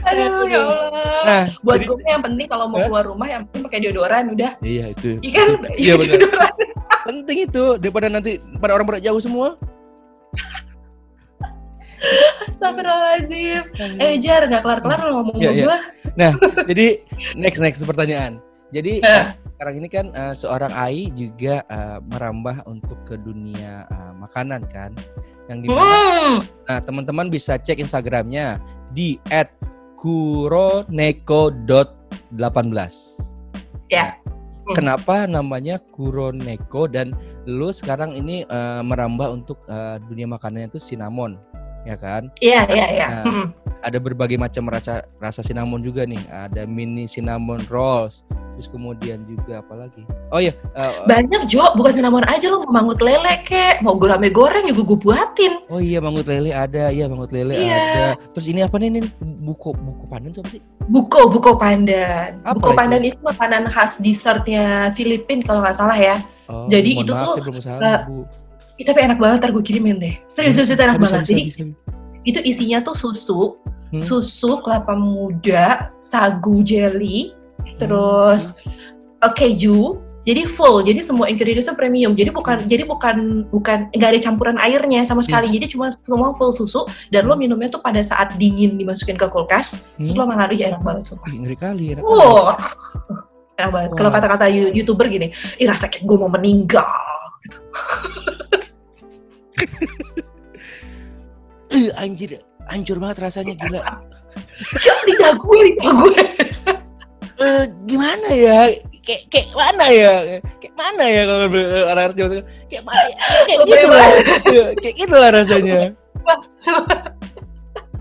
Speaker 1: Aduh, ya Allah.
Speaker 2: Nah,
Speaker 1: Buat
Speaker 2: jadi-
Speaker 1: gue yang penting kalau mau keluar rumah yang penting pakai deodoran udah.
Speaker 2: Iya itu.
Speaker 1: Iya kan?
Speaker 2: Iya benar.
Speaker 1: Deodoran.
Speaker 2: Penting itu daripada nanti pada orang pada jauh semua.
Speaker 1: Astagfirullahaladzim. Eh Jar, nggak kelar-kelar lo ngomong
Speaker 2: Iya,
Speaker 1: sama
Speaker 2: iya.
Speaker 1: gue.
Speaker 2: Jadi next next pertanyaan. Jadi
Speaker 1: Eh.
Speaker 2: Sekarang ini kan eh, seorang Ai juga eh, merambah untuk ke dunia eh, makanan kan, yang di mana
Speaker 1: Hmm.
Speaker 2: nah, teman-teman bisa cek Instagramnya di @kuroneko.18.
Speaker 1: Ya. Hmm.
Speaker 2: Kenapa namanya Kuroneko dan lu sekarang ini eh, merambah untuk eh, dunia makanannya itu cinnamon, ya kan?
Speaker 1: Iya, iya, iya.
Speaker 2: Nah.
Speaker 1: Hmm.
Speaker 2: Ada berbagai macam rasa rasa cinnamon juga nih. Ada mini cinnamon rolls. Terus kemudian juga apa lagi? Oh iya, eh,
Speaker 1: Banyak Jo, bukan cinnamon aja lo mau mangut lele kek, mau gurame goreng juga gue buatin.
Speaker 2: oh iya mangut lele ada, iya mangut lele
Speaker 1: Iya.
Speaker 2: ada. Terus ini apa nih? nih? Buko buko pandan tuh apa sih?
Speaker 1: Buko, buko pandan.
Speaker 2: Apa
Speaker 1: buko
Speaker 2: itu?
Speaker 1: pandan itu makanan khas dessertnya Filipina kalau nggak salah ya.
Speaker 2: Oh,
Speaker 1: Jadi itu
Speaker 2: maaf,
Speaker 1: tuh,
Speaker 2: saya belum ke sana,
Speaker 1: eh,
Speaker 2: Bu.
Speaker 1: Ih, tapi enak banget, ntar gue kirimin deh. Serius, serius, itu enak banget.
Speaker 2: bisa,
Speaker 1: Jadi
Speaker 2: bisa, bisa.
Speaker 1: Itu isinya tuh susu,
Speaker 2: Hmm.
Speaker 1: susu, kelapa muda, sagu jelly, terus
Speaker 2: Hmm.
Speaker 1: keju. Jadi full, jadi semua ingredientsnya premium. Jadi bukan, jadi bukan, bukan nggak ada campuran airnya sama sekali.
Speaker 2: Hmm.
Speaker 1: Jadi cuma semua full susu dan lo minumnya tuh pada saat dingin dimasukin ke kulkas. Terus
Speaker 2: Hmm.
Speaker 1: lo malah ih enak banget sumpah.
Speaker 2: Ngeri kali, enak kali.
Speaker 1: Wow, enak banget. Kalau
Speaker 2: Wah.
Speaker 1: kata-kata you- youtuber gini, ih rasa kayak gue mau meninggal. [LAUGHS]
Speaker 2: Eh, anjir, hancur banget rasanya gila.
Speaker 1: lidah gue, lidah gue.
Speaker 2: Eh, gimana ya? Kayak kayak mana ya? Kayak mana ya kalau orang-orang Jawa Tengah? Kayak mana? ya? Kayak, gitu lah. Iya, kayak gitu lah rasanya. [LAUGHS]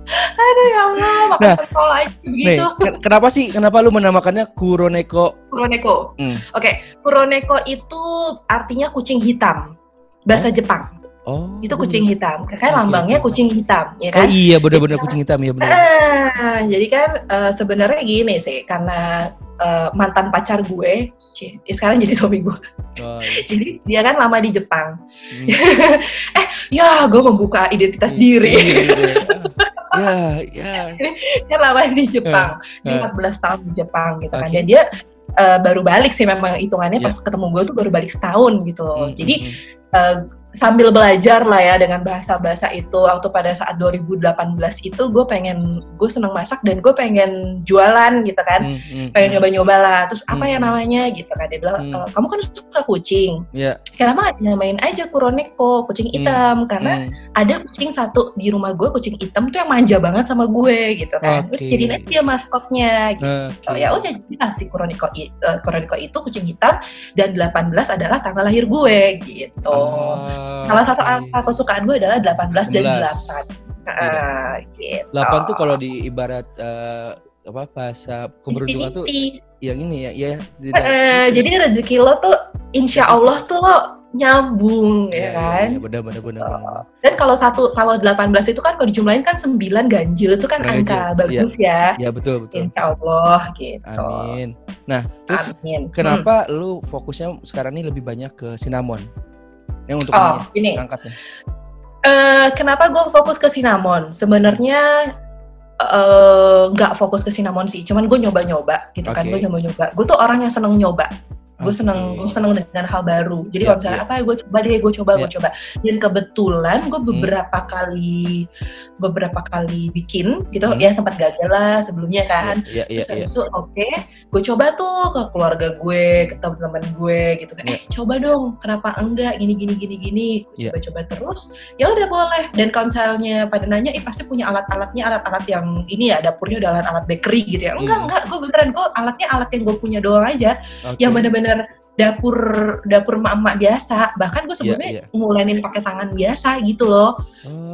Speaker 1: Aduh ya Allah, makan
Speaker 2: Nah,
Speaker 1: pentol aja
Speaker 2: Nih,
Speaker 1: begitu.
Speaker 2: ken- kenapa sih? Kenapa lu menamakannya Kuroneko?
Speaker 1: Kuroneko.
Speaker 2: Hmm.
Speaker 1: Oke, Kuroneko itu artinya kucing hitam. Bahasa Jepang.
Speaker 2: Oh.
Speaker 1: Itu kucing hitam. Kayak
Speaker 2: Oke,
Speaker 1: lambangnya
Speaker 2: oke.
Speaker 1: kucing hitam, ya
Speaker 2: Oh
Speaker 1: kan?
Speaker 2: iya benar-benar kucing hitam ya benar.
Speaker 1: Ah, jadi kan eh, sebenarnya gini sih, karena eh, mantan pacar gue, cie, eh, sekarang jadi suami gue.
Speaker 2: Oh, iya. [LAUGHS]
Speaker 1: Jadi dia kan lama di Jepang.
Speaker 2: Hmm. [LAUGHS]
Speaker 1: Ya, gue membuka identitas diri.
Speaker 2: Iya, iya. [LAUGHS] Ya, ya.
Speaker 1: kan lama di Jepang,
Speaker 2: Eh,
Speaker 1: dia 14 tahun di Jepang gitu kan.
Speaker 2: Oke.
Speaker 1: Dan dia eh, baru balik sih memang hitungannya
Speaker 2: Iya.
Speaker 1: pas ketemu gue tuh baru balik setahun gitu.
Speaker 2: Hmm,
Speaker 1: Jadi
Speaker 2: hmm,
Speaker 1: eh, sambil belajar lah ya dengan bahasa-bahasa itu waktu pada saat 2018 itu gue pengen gue seneng masak dan gue pengen jualan gitu kan
Speaker 2: hmm, hmm,
Speaker 1: pengen
Speaker 2: hmm.
Speaker 1: nyoba-nyoba lah terus apa ya
Speaker 2: Hmm.
Speaker 1: namanya gitu kan dia bilang
Speaker 2: Hmm.
Speaker 1: "Eh, kamu kan suka kucing
Speaker 2: Iya.
Speaker 1: kenapa nggak namain aja kuroneko kucing hitam karena
Speaker 2: Hmm.
Speaker 1: ada kucing satu di rumah gue kucing hitam tuh yang manja banget sama gue gitu kan terus
Speaker 2: Oke.
Speaker 1: jadiin aja maskotnya gitu. Oh ya udah jelas si Kuroniko, i- eh, Kuroniko itu kucing hitam dan 18 adalah tanggal lahir gue gitu.
Speaker 2: Ah,
Speaker 1: Salah satu angka kesukaan gue adalah 18 dan
Speaker 2: 18.
Speaker 1: 8. Ah, gitu.
Speaker 2: 8 tuh kalau di ibarat eh, apa bahasa keberuntungan tuh yang ini ya, ya tidak.
Speaker 1: Eh, jadi rezeki lo tuh insya Allah tuh lo nyambung ya kan.
Speaker 2: Iya, benar benar benar. benar.
Speaker 1: Dan kalau satu kalau 18 itu kan kalau dijumlahin kan 9 ganjil itu kan
Speaker 2: Ganjil,
Speaker 1: angka
Speaker 2: iya.
Speaker 1: bagus ya.
Speaker 2: Ya betul betul.
Speaker 1: Insya Allah gitu.
Speaker 2: Amin. Nah, terus
Speaker 1: Amin.
Speaker 2: kenapa lu fokusnya sekarang ini lebih banyak ke cinnamon? Yang untuk
Speaker 1: Oh,
Speaker 2: ini.
Speaker 1: Eh, kenapa gue fokus ke cinnamon? Sebenarnya eh, nggak fokus ke cinnamon sih, cuman gue nyoba-nyoba gitu kan,
Speaker 2: Oke.
Speaker 1: gue nyoba-nyoba. Gue tuh orang yang seneng nyoba. Gue seneng, gue seneng dengan hal baru. Jadi
Speaker 2: Iya,
Speaker 1: kalau misalnya
Speaker 2: iya.
Speaker 1: apa ya gue coba deh, gue coba, gue
Speaker 2: Iya.
Speaker 1: coba. Dan kebetulan gue
Speaker 2: Hmm.
Speaker 1: beberapa kali, beberapa kali bikin gitu,
Speaker 2: Hmm.
Speaker 1: ya sempat gagal lah sebelumnya kan.
Speaker 2: Iya iya
Speaker 1: Terus
Speaker 2: iya.
Speaker 1: habis itu oke, gue coba tuh ke keluarga gue, ke teman-teman gue gitu kan.
Speaker 2: Iya.
Speaker 1: Eh coba dong, kenapa enggak gini gini gini gini. Gue
Speaker 2: Iya.
Speaker 1: coba-coba terus. Ya udah boleh. Dan kalau misalnya pada nanya, eh pasti punya alat-alatnya, alat-alat yang ini ya dapurnya udah alat-alat bakery gitu ya. Enggak
Speaker 2: Hmm.
Speaker 1: enggak, gue beneran gue alatnya alat yang gue punya doang aja.
Speaker 2: Oke.
Speaker 1: Yang bener-bener dapur dapur emak-emak biasa. Bahkan gue
Speaker 2: iya.
Speaker 1: sebelumnya ngulainin pakai tangan biasa gitu loh.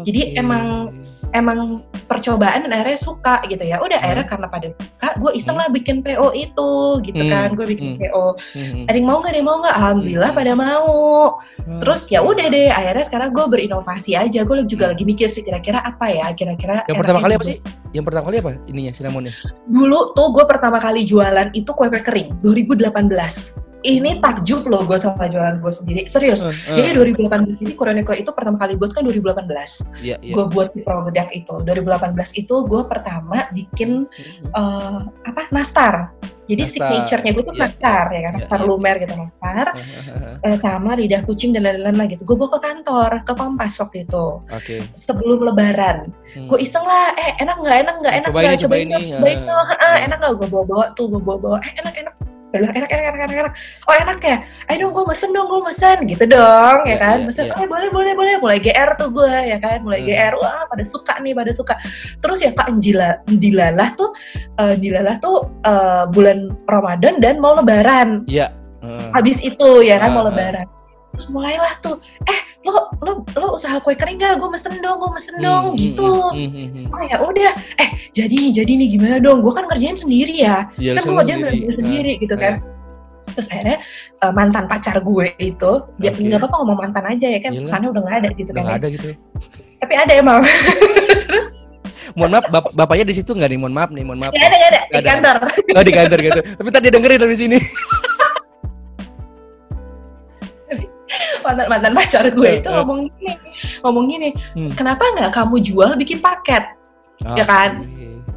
Speaker 1: Jadi
Speaker 2: Oke.
Speaker 1: emang- emang percobaan dan akhirnya suka gitu ya udah
Speaker 2: Hmm.
Speaker 1: akhirnya karena pada suka gue iseng lah bikin PO itu gitu
Speaker 2: Hmm,
Speaker 1: kan gue bikin
Speaker 2: hmm.
Speaker 1: PO
Speaker 2: Hmm.
Speaker 1: ada yang mau nggak ada yang mau nggak alhamdulillah
Speaker 2: Hmm.
Speaker 1: pada mau terus ya udah deh akhirnya sekarang gue berinovasi aja gue juga lagi mikir sih kira-kira apa ya kira-kira
Speaker 2: Yang pertama kali apa
Speaker 1: dibuat.
Speaker 2: sih? Yang pertama kali apa ininya cinnamonnya?
Speaker 1: dulu tuh gue pertama kali jualan itu kue kue kering 2018 ini takjub loh gue sama jualan gue sendiri. Serius.
Speaker 2: Eh, eh.
Speaker 1: jadi 2018 ini Koroneko itu pertama kali buat kan 2018
Speaker 2: Iya iya.
Speaker 1: gue buat di produk itu. 2018 itu gue pertama bikin eh, apa? Nastar. Jadi signature-nya gue tuh
Speaker 2: iya,
Speaker 1: nastar ya kan?
Speaker 2: Iya,
Speaker 1: nastar
Speaker 2: iya.
Speaker 1: lumer gitu nastar. [LAUGHS] Eh, sama lidah kucing dan lain-lain lah gitu. Gue bawa ke kantor ke kompas waktu itu.
Speaker 2: Oke.
Speaker 1: sebelum lebaran.
Speaker 2: Hmm.
Speaker 1: gue iseng lah eh enak nggak? Enak nggak? Enak
Speaker 2: Coba
Speaker 1: nggak
Speaker 2: ini, coba ini.
Speaker 1: cobain
Speaker 2: Ah.
Speaker 1: Ah, enak nggak? Gue bawa bawa tuh gue bawa bawa eh enak enak Dia bilang, enak, enak, enak, enak, enak. Oh enak ya? Ayo dong, gue mesen dong, gue mesen. Gitu dong, ya
Speaker 2: Iya,
Speaker 1: kan?
Speaker 2: iya,
Speaker 1: Mesen,
Speaker 2: iya.
Speaker 1: oh boleh, boleh, boleh. Mulai GR tuh gue, ya kan? Mulai
Speaker 2: Hmm.
Speaker 1: GR, wah pada suka nih, pada suka. Terus ya Kak Njila, Ndilalah tuh, eh, Ndilalah tuh eh, bulan Ramadan dan mau lebaran.
Speaker 2: Iya. Eh,
Speaker 1: Habis itu, ya kan, mau
Speaker 2: Ah, ah.
Speaker 1: lebaran. Terus mulailah tuh, eh lo, lo, lo usaha kue kering gak? Gue mesen dong, gue mesen dong,
Speaker 2: hmm,
Speaker 1: gitu.
Speaker 2: hmm, hmm, hmm, hmm.
Speaker 1: Oh ya udah, eh jadi nih, jadi nih gimana dong? Gue kan ngerjain sendiri ya
Speaker 2: Iya,
Speaker 1: kan gue kerjaan
Speaker 2: sendiri.
Speaker 1: bener-bener sendiri
Speaker 2: Ah,
Speaker 1: gitu kan terus akhirnya eh, mantan pacar gue itu dia
Speaker 2: Oke.
Speaker 1: nggak apa-apa ngomong mantan aja ya kan
Speaker 2: Iyalah.
Speaker 1: sana udah nggak ada gitu
Speaker 2: Udah
Speaker 1: kan ya.
Speaker 2: ada gitu.
Speaker 1: tapi ada emang [LAUGHS]
Speaker 2: Mohon maaf, bap bapaknya di situ nggak nih? Mohon maaf nih, mohon maaf.
Speaker 1: nggak ada nggak ada di
Speaker 2: ada.
Speaker 1: kantor
Speaker 2: Oh di kantor gitu. Tapi tadi dengerin dari sini. [LAUGHS]
Speaker 1: mantan mantan pacar gue itu ngomong gini ngomong gini
Speaker 2: Hmm.
Speaker 1: kenapa nggak kamu jual bikin paket Ya kan?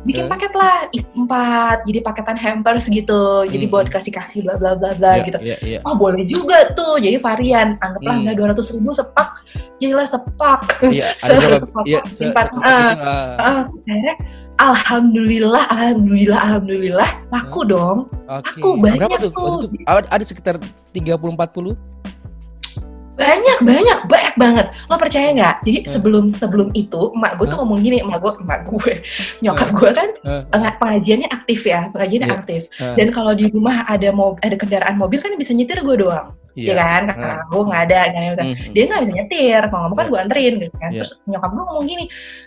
Speaker 1: bikin
Speaker 2: Eh.
Speaker 1: paket lah empat jadi paketan hampers gitu jadi
Speaker 2: Hmm.
Speaker 1: buat kasih kasih bla bla bla bla
Speaker 2: Iya,
Speaker 1: gitu
Speaker 2: Iya, iya.
Speaker 1: oh boleh juga tuh jadi varian anggaplah
Speaker 2: Hmm.
Speaker 1: nggak dua ratus ribu sepak jadilah sepak
Speaker 2: Iya, [LAUGHS] ada
Speaker 1: Se-
Speaker 2: berapa?
Speaker 1: sepotong
Speaker 2: Iya, se-
Speaker 1: empat.
Speaker 2: se-
Speaker 1: Ah.
Speaker 2: ah,
Speaker 1: Ah, alhamdulillah alhamdulillah alhamdulillah laku dong
Speaker 2: Oke.
Speaker 1: Aku banyak
Speaker 2: Berapa tuh?
Speaker 1: tuh.
Speaker 2: Waktu itu ada, ada sekitar 30 40.
Speaker 1: Banyak banyak banyak banget. Lo percaya nggak? Jadi
Speaker 2: Hmm.
Speaker 1: sebelum sebelum itu emak gue tuh
Speaker 2: Hah?
Speaker 1: ngomong gini emak gue emak gue nyokap gue kan enggak pengajiannya aktif ya pengajiannya
Speaker 2: Iya.
Speaker 1: aktif. Dan kalau di rumah ada mau ada kendaraan mobil kan bisa nyetir gue doang.
Speaker 2: Iya.
Speaker 1: ya kan? Karena gue nggak ada kan.
Speaker 2: Hmm,
Speaker 1: dia nggak bisa nyetir mau ngomong kan
Speaker 2: Iya.
Speaker 1: gue anterin gitu kan.
Speaker 2: Iya.
Speaker 1: terus nyokap gue ngomong gini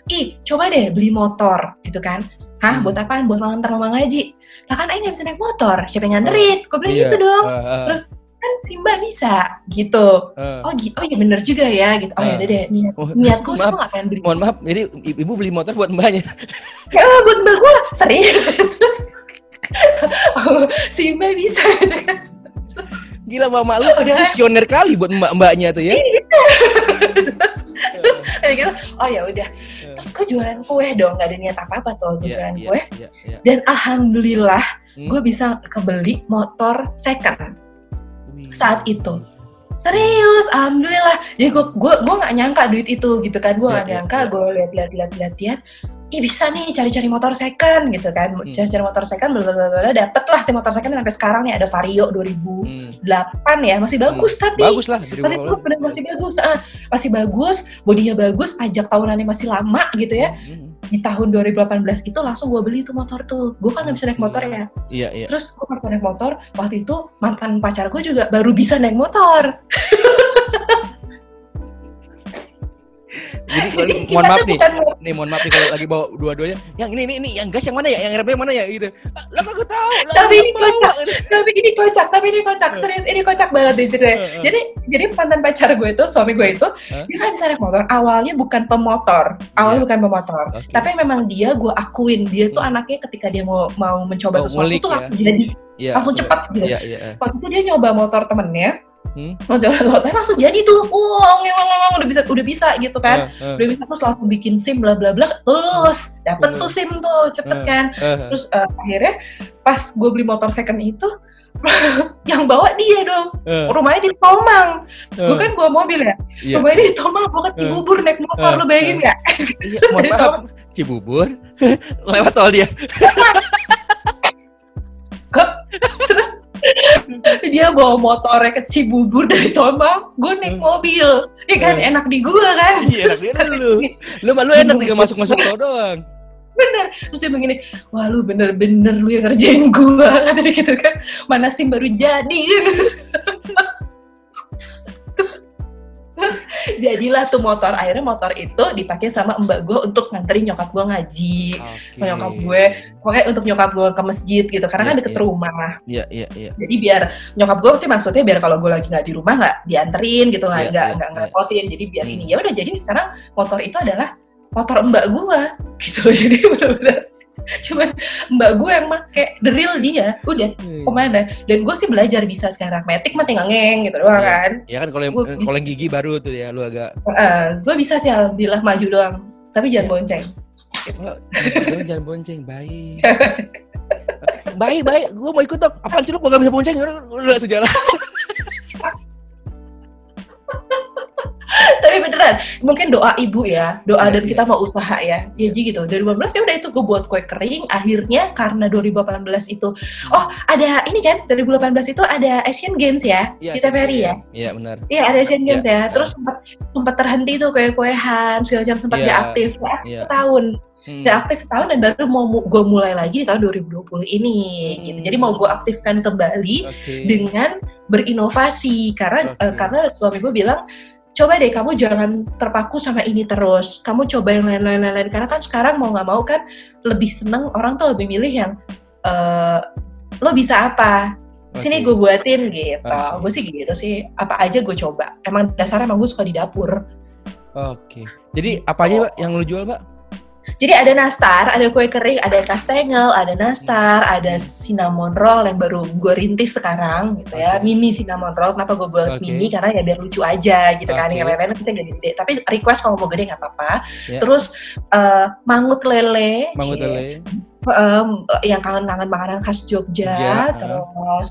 Speaker 1: ih coba deh beli motor gitu kan. Hah
Speaker 2: Hmm.
Speaker 1: buat apaan? Buat nganter mama ngaji. Lah kan Aing nggak bisa naik motor siapa yang nganterin? Gue bilang
Speaker 2: Iya.
Speaker 1: gitu dong.
Speaker 2: Eh, eh,
Speaker 1: Terus, kan Simba bisa gitu.
Speaker 2: Eh.
Speaker 1: Oh, oh iya bener juga ya gitu. Oh ya
Speaker 2: Eh.
Speaker 1: udah deh niat
Speaker 2: Oh,
Speaker 1: niatku [LAUGHS]
Speaker 2: maaf.
Speaker 1: nggak pengen beli.
Speaker 2: Mohon maaf, jadi ibu beli motor buat mbaknya.
Speaker 1: Ya [LAUGHS] buat mbak gue serius. [LAUGHS] oh, Simba bisa gitu kan.
Speaker 2: Gila mama lu
Speaker 1: Udah.
Speaker 2: visioner kali buat mbak-mbaknya tuh ya.
Speaker 1: terus, terus kayak gitu, oh ya udah. Terus gue jualan kue dong, gak ada niat apa-apa tuh
Speaker 2: Iya,
Speaker 1: jualan
Speaker 2: iya,
Speaker 1: kue.
Speaker 2: iya, iya.
Speaker 1: Dan alhamdulillah
Speaker 2: Hmm.
Speaker 1: gue bisa kebeli motor second. Saat itu. Serius, alhamdulillah. Jadi gue gue gue nggak nyangka duit itu gitu kan. Gue nggak
Speaker 2: iya,
Speaker 1: nyangka.
Speaker 2: iya.
Speaker 1: Gue lihat lihat lihat lihat lihat. Ih bisa nih cari-cari motor second gitu kan.
Speaker 2: Hmm.
Speaker 1: Cari-cari motor second, bla bla bla. Dapet lah si motor second sampai sekarang nih ada Vario 2008
Speaker 2: Hmm.
Speaker 1: ya. Masih bagus tapi.
Speaker 2: Bagus lah
Speaker 1: Masih bagus, bener masih bagus. Ah, masih bagus. Bodinya bagus. Pajak tahunannya masih lama gitu ya.
Speaker 2: Hmm.
Speaker 1: Di tahun 2018 itu langsung gue beli tuh motor tuh. Gue kan nggak bisa naik motor ya.
Speaker 2: Iya, iya.
Speaker 1: Terus gue pas naik motor, waktu itu mantan pacar gue juga baru bisa naik motor. [LAUGHS]
Speaker 2: Jadi, [LAUGHS] kalau- mohon maaf nih,
Speaker 1: bukan
Speaker 2: nih mohon maaf nih kalau lagi bawa dua-duanya. Yang ini ini ini yang gas yang mana ya? Yang rem mana ya gitu. Ah, Lah kagak tahu. Lah
Speaker 1: Tapi ini
Speaker 2: bawa.
Speaker 1: tapi ini kocak, tapi ini kocak, serius ini kocak banget deh ceritanya.
Speaker 2: Eh, eh.
Speaker 1: Jadi jadi mantan pacar gue itu, suami gue itu,
Speaker 2: Hah?
Speaker 1: dia kan bisa naik motor. Awalnya bukan pemotor, awalnya
Speaker 2: Iya.
Speaker 1: bukan pemotor. Tapi memang dia gue akuin dia tuh
Speaker 2: Hmm.
Speaker 1: anaknya ketika dia mau mau mencoba
Speaker 2: Oh,
Speaker 1: sesuatu tuh
Speaker 2: ya.
Speaker 1: langsung jadi,
Speaker 2: Iya,
Speaker 1: langsung cepat gitu. Waktu itu dia nyoba motor temennya,
Speaker 2: Hmm.
Speaker 1: mau coba motornya langsung jadi tuh, ngeng, ngeng, udah bisa udah bisa gitu kan.
Speaker 2: Eh, eh,
Speaker 1: Udah bisa terus langsung bikin SIM bla bla bla, terus dapet tuh SIM tuh cepet
Speaker 2: Eh.
Speaker 1: kan.
Speaker 2: eh.
Speaker 1: Terus eh, akhirnya pas gue beli motor second itu [LAUGHS] yang bawa dia dong
Speaker 2: Eh,
Speaker 1: rumahnya di Tomang
Speaker 2: eh,
Speaker 1: gue kan bawa mobil ya
Speaker 2: iya.
Speaker 1: rumahnya di Tomang gue ke Cibubur naik motor
Speaker 2: Eh,
Speaker 1: lu bayangin nggak
Speaker 2: Iya, mohon [LAUGHS] maaf. Cibubur [LAUGHS] lewat tol dia.
Speaker 1: Dia bawa motornya ke Cibubur dari Tomang gue naik
Speaker 2: Hmm.
Speaker 1: mobil ya kan
Speaker 2: Eh.
Speaker 1: enak di gue kan
Speaker 2: Iya, enak di lu. Lu lu enak tinggal masuk-masuk tol doang.
Speaker 1: bener terus dia begini wah lu bener-bener lu yang ngerjain gue [LAUGHS] kata dia gitu kan mana sim baru jadi [LAUGHS] jadilah tuh motor akhirnya motor itu dipakai sama mbak gue untuk nganterin nyokap gue ngaji
Speaker 2: Oke.
Speaker 1: nyokap gue pokoknya untuk nyokap gue ke masjid gitu karena kan
Speaker 2: Iya,
Speaker 1: deket
Speaker 2: iya.
Speaker 1: rumah
Speaker 2: Iya, iya, iya.
Speaker 1: jadi biar nyokap gue sih maksudnya biar kalau gue lagi nggak di rumah nggak dianterin gitu nggak
Speaker 2: Iya,
Speaker 1: nggak nggak
Speaker 2: iya.
Speaker 1: ngerepotin jadi biar
Speaker 2: Hmm.
Speaker 1: ini ya udah jadi sekarang motor itu adalah motor mbak gue [LAUGHS] gitu loh jadi benar-benar [LAUGHS] cuman mbak gue yang make the real dia udah
Speaker 2: Hmm.
Speaker 1: ke mana dan gue sih belajar bisa sekarang metik mah tinggal ngeng gitu doang
Speaker 2: Iya.
Speaker 1: kan
Speaker 2: Ya kan kalau yang
Speaker 1: Gua-
Speaker 2: kalau yang gigi baru tuh ya lu agak
Speaker 1: gue bisa sih alhamdulillah maju doang tapi jangan
Speaker 2: Iya.
Speaker 1: bonceng
Speaker 2: lu jangan bonceng, baik. [LAUGHS] baik, baik. Gua mau ikut dong. Apaan sih lu gak bisa bonceng? Udah, udah sejalan. [LAUGHS]
Speaker 1: tapi beneran mungkin doa ibu ya doa
Speaker 2: Iya,
Speaker 1: dan
Speaker 2: iya.
Speaker 1: kita mau usaha ya ya jadi gitu 2018 ya udah itu gue buat kue kering akhirnya karena 2018 itu oh ada ini kan 2018 itu ada Asian Games ya di TVRI ya
Speaker 2: Iya, benar.
Speaker 1: Iya ada Asian Games
Speaker 2: Iya.
Speaker 1: ya terus sempat sempat terhenti tuh kue kuehan segala macam sempat
Speaker 2: Iya.
Speaker 1: nggak aktif
Speaker 2: Iya.
Speaker 1: setahun
Speaker 2: Hmm.
Speaker 1: nggak aktif setahun dan baru mau gue mulai lagi di tahun 2020 ini gitu
Speaker 2: Hmm.
Speaker 1: jadi mau gue aktifkan kembali
Speaker 2: Oke.
Speaker 1: dengan berinovasi karena eh, karena suami gue bilang coba deh kamu jangan terpaku sama ini terus. Kamu coba yang lain-lain lain karena kan sekarang mau nggak mau kan lebih seneng orang tuh lebih milih yang eh, lo bisa apa? Sini gue buatin gitu.
Speaker 2: Oke.
Speaker 1: gue sih gitu sih. Apa aja gue coba. Emang dasarnya emang gue suka di dapur.
Speaker 2: Oke. Jadi apa aja, Mbak, yang lu jual, Mbak?
Speaker 1: Jadi ada nastar ada kue kering ada kastengel ada nastar ada cinnamon roll yang baru gue rintis sekarang gitu ya
Speaker 2: Oke.
Speaker 1: mini cinnamon roll kenapa gue buat
Speaker 2: Oke.
Speaker 1: mini karena ya biar lucu aja gitu kan
Speaker 2: Oke.
Speaker 1: yang lain-lain bisa gede-gede tapi request kalau mau gede nggak apa-apa
Speaker 2: Ya.
Speaker 1: terus eh, mangut lele
Speaker 2: Mangut lele.
Speaker 1: em, yang kangen-kangen makanan khas Jogja,
Speaker 2: Jogja, ah.
Speaker 1: terus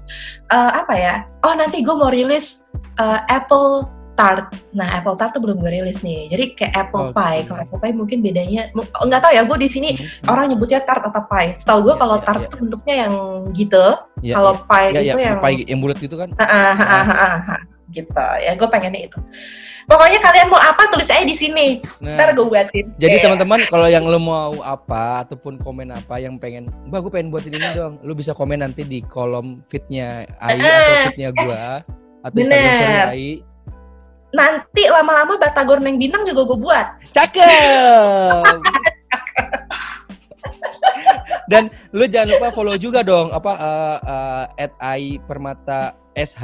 Speaker 1: eh, apa ya? Oh nanti gue mau rilis eh, apple tart. Nah apple tart tuh belum gue rilis nih. Jadi kayak apple
Speaker 2: Oke.
Speaker 1: pie. Kalau apple pie mungkin bedanya mu- nggak tahu ya. Gue di sini
Speaker 2: Hmm.
Speaker 1: orang nyebutnya tart atau pie. Setahu gue
Speaker 2: Iya,
Speaker 1: kalau
Speaker 2: iya,
Speaker 1: tart
Speaker 2: iya.
Speaker 1: itu bentuknya yang gitu.
Speaker 2: Ya,
Speaker 1: kalau pie
Speaker 2: ya, ya,
Speaker 1: itu yang
Speaker 2: apa yang bulat gitu kan?
Speaker 1: Ah, gitu. Ya gue pengennya itu. Pokoknya kalian mau apa tulis aja di sini. Ntar
Speaker 2: Nah,
Speaker 1: gue buatin.
Speaker 2: jadi
Speaker 1: Kayak-
Speaker 2: teman-teman kalau yang lu mau apa ataupun komen apa yang pengen, Mbak gue pengen buatin ini dong. Lu bisa komen nanti di kolom fitnya Ai atau fitnya gua atau
Speaker 1: bener.
Speaker 2: Instagram Ai.
Speaker 1: Nanti lama-lama batagor neng bintang juga gue buat.
Speaker 2: Cakep. [LAUGHS] [LAUGHS] Dan lu jangan lupa follow juga dong apa eh, eh, at Ai Permata SH.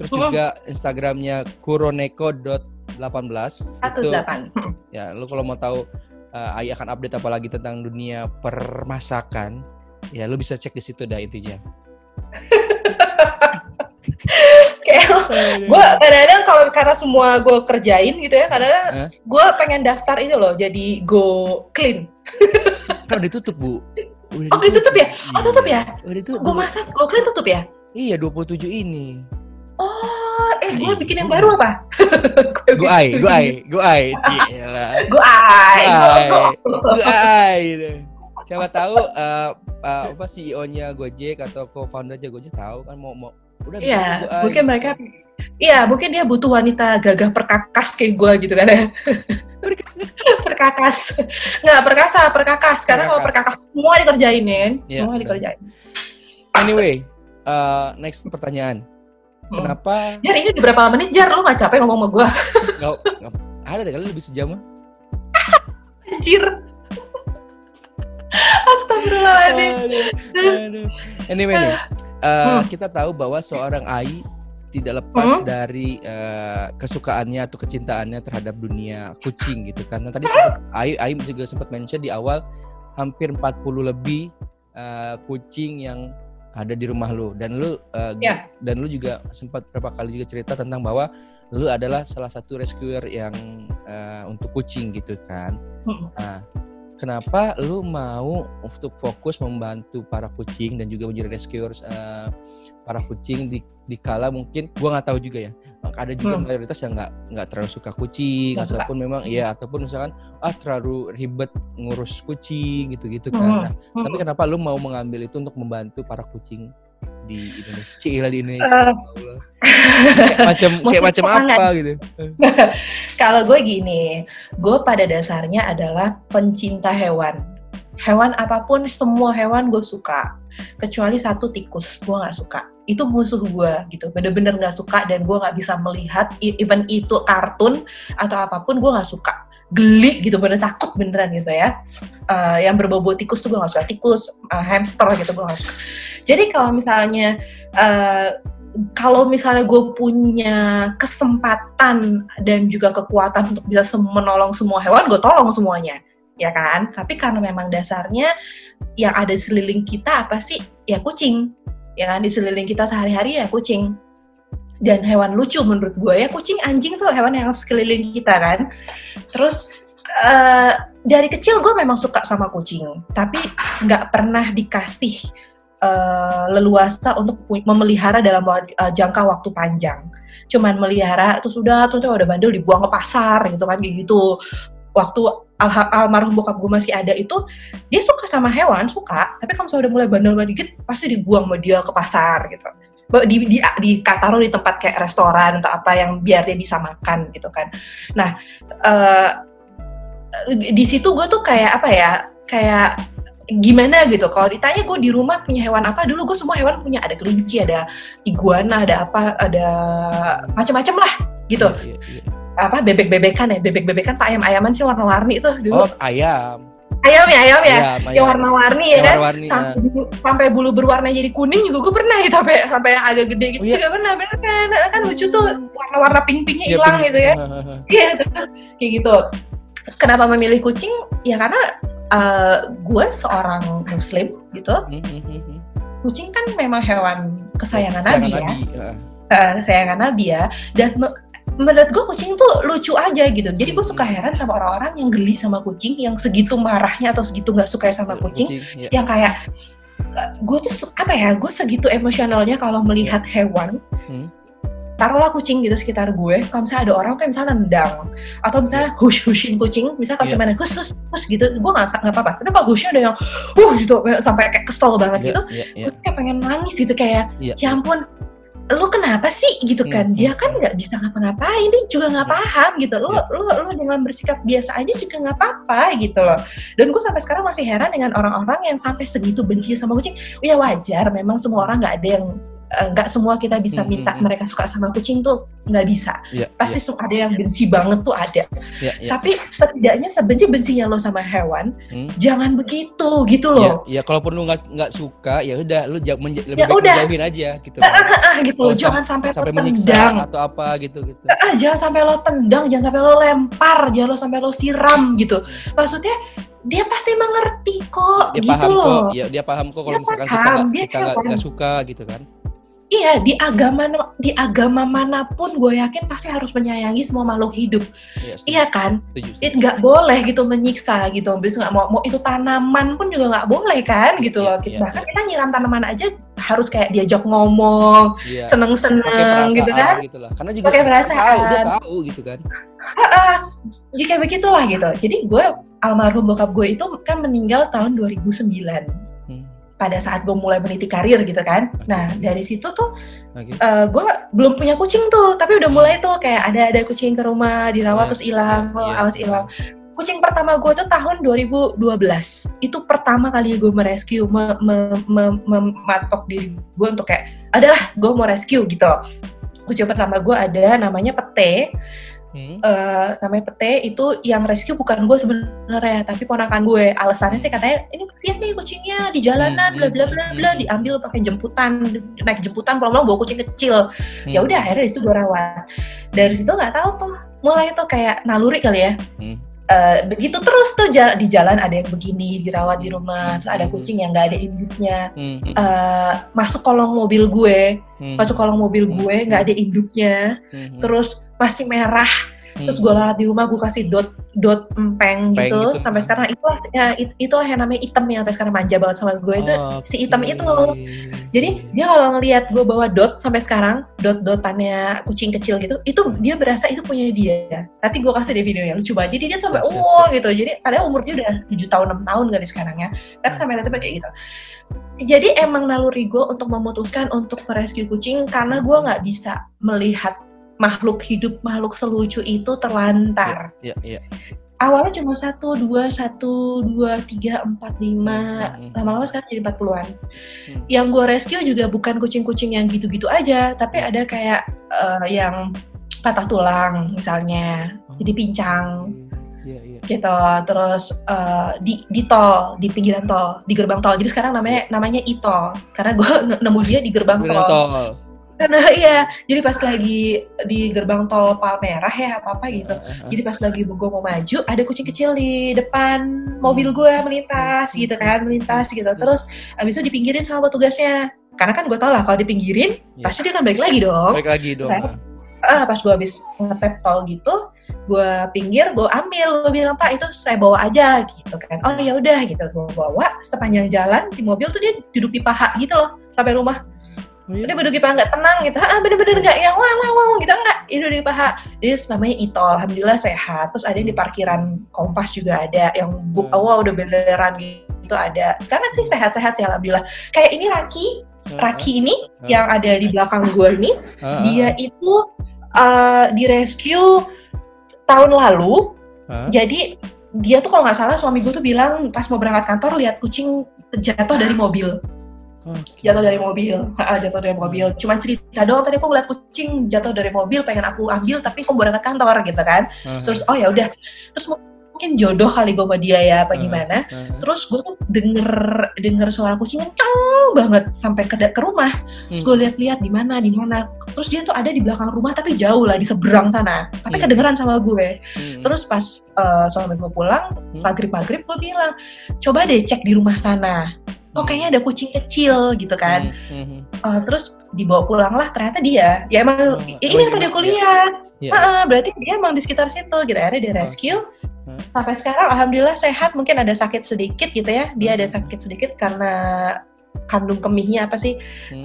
Speaker 2: Terus
Speaker 1: Hmm.
Speaker 2: juga Instagramnya kuroneko.18
Speaker 1: Satu
Speaker 2: itu ya lu kalau mau tahu uh, Ai akan update apa lagi tentang dunia permasakan ya lu bisa cek di situ dah intinya [LAUGHS]
Speaker 1: gue kadang-kadang kalau karena semua gue kerjain gitu ya, kadang-kadang
Speaker 2: Hah?
Speaker 1: gue pengen daftar ini loh, jadi go clean.
Speaker 2: kan udah ditutup bu Udah
Speaker 1: Oh, ditutup ya? Oh, tutup ya?
Speaker 2: udah
Speaker 1: Gue masak go clean tutup ya?
Speaker 2: iya 27 ini
Speaker 1: Oh, eh gue
Speaker 2: Iya.
Speaker 1: bikin yang baru apa? [LAUGHS]
Speaker 2: gue ai gue ai gue ai. [LAUGHS]
Speaker 1: Gue ai,
Speaker 2: gue ai gitu. siapa tahu uh, uh, apa CEO-nya Gojek atau co-foundernya Gojek tahu kan mau mau udah
Speaker 1: Iya,
Speaker 2: Go Ai.
Speaker 1: mungkin mereka, iya mungkin dia butuh wanita gagah perkakas kayak gue gitu kan ya. [LAUGHS] perkakas, nggak perkasa, perkakas. Karena kalau
Speaker 2: Perkakas.
Speaker 1: semua dikerjain kan?
Speaker 2: Iya,
Speaker 1: semua dikerjain.
Speaker 2: anyway uh, next pertanyaan
Speaker 1: Hmm.
Speaker 2: kenapa
Speaker 1: Jar ini udah berapa menit Jar? Lu gak capek ngomong sama gue? [LAUGHS]
Speaker 2: nggak nggak- ada deh kali lebih sejam mah
Speaker 1: Anjir. [LAUGHS] Astagfirullahaladzim.
Speaker 2: Aduh, aduh. Anyway nih, uh, kita tahu bahwa seorang Ai tidak lepas
Speaker 1: Hmm.
Speaker 2: dari uh, kesukaannya atau kecintaannya terhadap dunia kucing gitu kan. Nah, tadi sempat Ai Ai juga sempat mention di awal hampir 40 lebih uh, kucing yang ada di rumah lu dan lu uh,
Speaker 1: Ya.
Speaker 2: dan lu juga sempat berapa kali juga cerita tentang bahwa lu adalah salah satu rescuer yang uh, untuk kucing gitu kan.
Speaker 1: Hmm.
Speaker 2: Nah, kenapa lu mau untuk fokus membantu para kucing dan juga menjadi rescuers eh, para kucing di di kala mungkin gua nggak tahu juga ya. Ada juga
Speaker 1: Hmm.
Speaker 2: mayoritas yang nggak nggak terlalu suka kucing
Speaker 1: suka.
Speaker 2: ataupun memang iya ataupun misalkan ah terlalu ribet ngurus kucing gitu-gitu kan.
Speaker 1: Hmm.
Speaker 2: Nah,
Speaker 1: Hmm.
Speaker 2: tapi kenapa lu mau mengambil itu untuk membantu para kucing di Indonesia? Cila di Indonesia. Allah. kayak [LAUGHS] macam kayak macam apa gitu. [LAUGHS]
Speaker 1: Kalau gue gini, gue pada dasarnya adalah pencinta hewan. Hewan apa pun, semua hewan gue suka. Kecuali satu tikus, gue nggak suka. Itu musuh gue gitu, bener-bener nggak suka dan gue nggak bisa melihat, even itu kartun atau apa pun, gue nggak suka. Geli gitu, bener takut beneran gitu ya. Eh, yang berbau-bau tikus tuh gue nggak suka. Tikus, eh, hamster gitu gue nggak suka. Jadi kalau misalnya eh, kalau misalnya gue punya kesempatan dan juga kekuatan untuk bisa menolong semua hewan, gue tolong semuanya, ya kan? Tapi karena memang dasarnya yang ada di seliling kita apa sih? Ya kucing, ya kan? Di seliling kita sehari-hari ya kucing. Dan hewan lucu menurut gue ya kucing, anjing tuh hewan yang sekeliling kita kan. Terus eh, dari kecil gue memang suka sama kucing, tapi nggak pernah dikasih eh, leluasa untuk memelihara dalam eh, jangka waktu panjang. Cuman melihara terus udah terus udah bandel dibuang ke pasar gitu kan gitu. Waktu alha- almarhum bokap gue masih ada itu dia suka sama hewan suka, tapi kalau misalnya udah mulai bandel dikit pasti dibuang sama dia ke pasar gitu. Di, di, di taruh di tempat kayak restoran atau apa yang biar dia bisa makan gitu kan. Nah, eh, di situ gue tuh kayak apa ya kayak gimana gitu. Kalau ditanya gue di rumah punya hewan apa dulu gue semua hewan punya. Ada kelinci ada iguana ada apa ada macam-macam lah gitu.
Speaker 2: Iya, iya, iya.
Speaker 1: apa bebek-bebekan ya. Bebek-bebekan pak ayam-ayaman sih warna-warni itu dulu.
Speaker 2: Oh, ayam.
Speaker 1: ayam ya ayam ya?
Speaker 2: Ayam,
Speaker 1: yang warna-warni ya kan?
Speaker 2: warna-warni,
Speaker 1: sampai, bulu- sampai bulu berwarna jadi kuning juga gue pernah gitu sampai sampai yang agak gede gitu
Speaker 2: Oh, iya?
Speaker 1: juga pernah bener kan? Kan lucu tuh warna-warna pink-pinknya
Speaker 2: Iya,
Speaker 1: hilang
Speaker 2: pink.
Speaker 1: gitu ya. [LAUGHS] Iya, terus kayak gitu. Kenapa memilih kucing? Ya karena eh, gue seorang muslim gitu.
Speaker 2: Hmm, hmm, hmm.
Speaker 1: Kucing kan memang hewan kesayangan
Speaker 2: Kesayangan
Speaker 1: Nabi ya.
Speaker 2: Nabi.
Speaker 1: Eh, kesayangan Nabi ya. Dan me- menurut gue kucing tuh lucu aja gitu. Jadi gue suka heran sama orang-orang yang geli sama kucing, yang segitu marahnya atau segitu nggak suka sama kucing,
Speaker 2: iya.
Speaker 1: yang kayak gue tuh apa ya? Gue segitu emosionalnya kalau melihat hewan.
Speaker 2: Hmm.
Speaker 1: Taruhlah kucing gitu sekitar gue. Kalau misalnya ada orang tuh yang misalnya nendang atau misalnya hush hushin kucing, misalnya kalau
Speaker 2: Iya.
Speaker 1: gimana hush hush hush gitu, gue nggak nggak apa-apa. Tapi kalau hushnya ada yang uh gitu sampai kayak kesel banget
Speaker 2: Iya,
Speaker 1: gitu,
Speaker 2: iya, iya,
Speaker 1: gue kayak pengen nangis gitu kayak
Speaker 2: iya.
Speaker 1: ya ampun lu kenapa sih gitu kan
Speaker 2: Hmm,
Speaker 1: dia
Speaker 2: hmm,
Speaker 1: kan nggak bisa ngapa-ngapain dia juga nggak
Speaker 2: Iya.
Speaker 1: paham gitu lu
Speaker 2: Iya.
Speaker 1: lu lu dengan bersikap biasa aja juga nggak apa-apa gitu loh dan gue sampai sekarang masih heran dengan orang-orang yang sampai segitu benci sama kucing ya wajar memang semua orang nggak ada yang eh, nggak semua kita bisa
Speaker 2: Hmm,
Speaker 1: minta
Speaker 2: hmm, hmm.
Speaker 1: mereka suka sama kucing tuh nggak bisa.
Speaker 2: Iya,
Speaker 1: Pasti su- ada yang benci banget tuh ada.
Speaker 2: iya, iya,
Speaker 1: Tapi setidaknya sebenci-bencinya lo sama hewan,
Speaker 2: Hmm.
Speaker 1: jangan begitu gitu loh.
Speaker 2: iya, kalaupun lu nggak nggak suka, ya udah lu ja- lebih
Speaker 1: Ya
Speaker 2: baik
Speaker 1: udah.
Speaker 2: menjauhin aja gitu. kan.
Speaker 1: Ah, gitu.
Speaker 2: Kalau
Speaker 1: jangan sampai,
Speaker 2: sampai
Speaker 1: lo tendang.
Speaker 2: atau apa gitu gitu.
Speaker 1: Jangan sampai lo tendang, jangan sampai lo lempar, jangan lo sampai lo siram gitu. Maksudnya dia pasti mengerti kok,
Speaker 2: Dia
Speaker 1: gitu
Speaker 2: paham
Speaker 1: loh.
Speaker 2: kok, ya dia paham kok kalau misalkan kita
Speaker 1: paham,
Speaker 2: kita nggak
Speaker 1: paham.
Speaker 2: nggak suka gitu kan.
Speaker 1: Iya, di agama di agama mana pun gue yakin pasti harus menyayangi semua makhluk hidup.
Speaker 2: Iya, setuju,
Speaker 1: Iya kan? Itu nggak boleh gitu menyiksa gitu. Bisa nggak mau, mau itu tanaman pun juga nggak boleh kan gitu loh.
Speaker 2: Iya, iya,
Speaker 1: Bahkan kita nyiram tanaman aja harus kayak diajak ngomong,
Speaker 2: Iya. Pakai
Speaker 1: seneng-seneng gitu kan.
Speaker 2: gitu lah. Karena juga
Speaker 1: Pakai perasaan.
Speaker 2: tahu, dia tahu gitu kan.
Speaker 1: Jika begitulah gitu. Jadi gue almarhum bokap gue itu kan meninggal tahun 2009
Speaker 2: Hmm.
Speaker 1: Pada saat gue mulai meniti karir gitu kan. Nah dari situ tuh
Speaker 2: Oke.
Speaker 1: eh, gue belum punya kucing tuh, tapi udah mulai tuh kayak ada ada kucing ke rumah dirawat
Speaker 2: Iya,
Speaker 1: terus hilang,
Speaker 2: iya, iya.
Speaker 1: awas hilang. Kucing pertama gue tuh tahun 2012. Itu pertama kali gue merescue, me- me- me- mematok diri gue untuk kayak, adalah gue mau rescue gitu. Kucing pertama gue ada namanya Pete.
Speaker 2: Hmm.
Speaker 1: Eh, namanya Pete itu yang rescue bukan gue sebenarnya, tapi ponakan gue. Alasannya sih katanya ini kasihan nih kucingnya di jalanan,
Speaker 2: Hmm,
Speaker 1: bla bla bla bla,
Speaker 2: hmm,
Speaker 1: diambil pakai jemputan, naik jemputan pulang-pulang bawa kucing kecil
Speaker 2: Hmm.
Speaker 1: ya udah akhirnya di situ gue rawat dari situ nggak tahu tuh mulai tuh kayak naluri kali ya
Speaker 2: Hmm.
Speaker 1: Eh, begitu terus tuh ja- di jalan ada yang begini dirawat di rumah terus ada
Speaker 2: Hmm.
Speaker 1: kucing yang nggak ada induknya
Speaker 2: Hmm.
Speaker 1: Eh, masuk kolong mobil gue
Speaker 2: Hmm.
Speaker 1: masuk kolong mobil
Speaker 2: Hmm.
Speaker 1: gue nggak ada induknya
Speaker 2: Hmm.
Speaker 1: terus masih merah
Speaker 2: Hmm.
Speaker 1: terus gue rawat di rumah gue kasih dot dot empeng gitu,
Speaker 2: gitu.
Speaker 1: sampai sekarang itulah ya, it- itulah yang namanya item yang sampai sekarang manja banget sama gue itu si hitam
Speaker 2: Oke.
Speaker 1: itu. Jadi dia kalau ngelihat gue bawa dot sampai sekarang, dot-dotannya kucing kecil gitu, itu dia berasa itu punya dia. Nanti gue kasih deh videonya, lucu banget. Jadi dia sampai wow gitu. Jadi padahal umurnya udah 7 tahun 6 tahun kali sekarang ya. Tapi
Speaker 2: Hmm.
Speaker 1: sampai nanti kayak gitu. Jadi emang naluri gue untuk memutuskan untuk merescue kucing karena gue nggak bisa melihat makhluk hidup makhluk selucu itu terlantar.
Speaker 2: Iya, iya.
Speaker 1: Awalnya cuma satu, dua, satu, dua, tiga, empat, lima,
Speaker 2: Hmm.
Speaker 1: lama-lama sekarang jadi 40-an.
Speaker 2: Hmm.
Speaker 1: Yang gue rescue juga bukan kucing-kucing yang gitu-gitu aja, tapi ada kayak eh, yang patah tulang misalnya, jadi pincang
Speaker 2: Iya, iya.
Speaker 1: gitu. Terus eh, di di tol, di pinggiran tol, di gerbang tol. Jadi sekarang namanya namanya e-tol karena gue [LAUGHS] nemu dia di gerbang tol.
Speaker 2: tol.
Speaker 1: Karena [LAUGHS] iya, jadi pas lagi di gerbang tol Palmerah ya apa apa gitu.
Speaker 2: Ah, ah, ah.
Speaker 1: Jadi pas lagi gue mau maju, ada kucing kecil di depan mobil gue melintas gitu kan, melintas gitu. Terus abis itu dipinggirin sama petugasnya. Karena kan gue tau lah kalau dipinggirin,
Speaker 2: Iya.
Speaker 1: pasti dia kan balik lagi dong.
Speaker 2: Balik lagi dong.
Speaker 1: Saya- Ah, pas gue habis ngetep tol gitu, gue pinggir, gue ambil, gue bilang pak itu saya bawa aja gitu kan. Oh ya udah gitu, gue bawa sepanjang jalan di mobil tuh dia duduk di paha gitu loh sampai rumah.
Speaker 2: Oh, iya?
Speaker 1: Duduk di paha nggak tenang gitu, ah bener-bener nggak yang wah wah wah gitu nggak, itu di paha. Dia namanya Itol, alhamdulillah sehat. Terus ada yang di parkiran Kompas juga ada, yang bu,
Speaker 2: Hmm.
Speaker 1: wah udah beneran gitu ada. Sekarang sih sehat-sehat sih alhamdulillah. Kayak ini Raki, Raki ini yang ada di belakang gue ini, dia itu uh, di rescue tahun lalu. Jadi dia tuh kalau nggak salah suami gue tuh bilang pas mau berangkat kantor lihat kucing jatuh dari mobil
Speaker 2: Oke.
Speaker 1: jatuh dari mobil jatuh dari mobil cuma cerita doang tadi aku ngeliat kucing jatuh dari mobil pengen aku ambil tapi aku berangkat kantor gitu kan
Speaker 2: ah,
Speaker 1: terus oh ya udah terus mungkin jodoh kali gue sama dia ya apa
Speaker 2: Hmm.
Speaker 1: gimana
Speaker 2: ah.
Speaker 1: terus gue tuh denger denger suara kucing kencang banget sampai ke, ke rumah terus
Speaker 2: Hmm.
Speaker 1: gue lihat-lihat di mana di mana terus dia tuh ada di belakang rumah tapi jauh lah di seberang sana tapi
Speaker 2: Hmm.
Speaker 1: kedengeran sama gue
Speaker 2: Hmm.
Speaker 1: terus pas uh, suami gue pulang
Speaker 2: Hmm.
Speaker 1: maghrib maghrib gue bilang coba deh cek di rumah sana kok kayaknya ada kucing kecil gitu kan.
Speaker 2: Hmm, hmm,
Speaker 1: Uh, terus dibawa pulang lah ternyata dia. Ya emang
Speaker 2: Oh,
Speaker 1: ya ini yang
Speaker 2: iya,
Speaker 1: tadi aku
Speaker 2: iya.
Speaker 1: lihat.
Speaker 2: Iya.
Speaker 1: Heeh, berarti dia emang di sekitar situ gitu. Akhirnya dia rescue.
Speaker 2: Hmm.
Speaker 1: sampai sekarang alhamdulillah sehat. Mungkin ada sakit sedikit gitu ya. Dia ada
Speaker 2: Hmm.
Speaker 1: sakit sedikit karena kandung kemihnya apa sih?
Speaker 2: Hmm.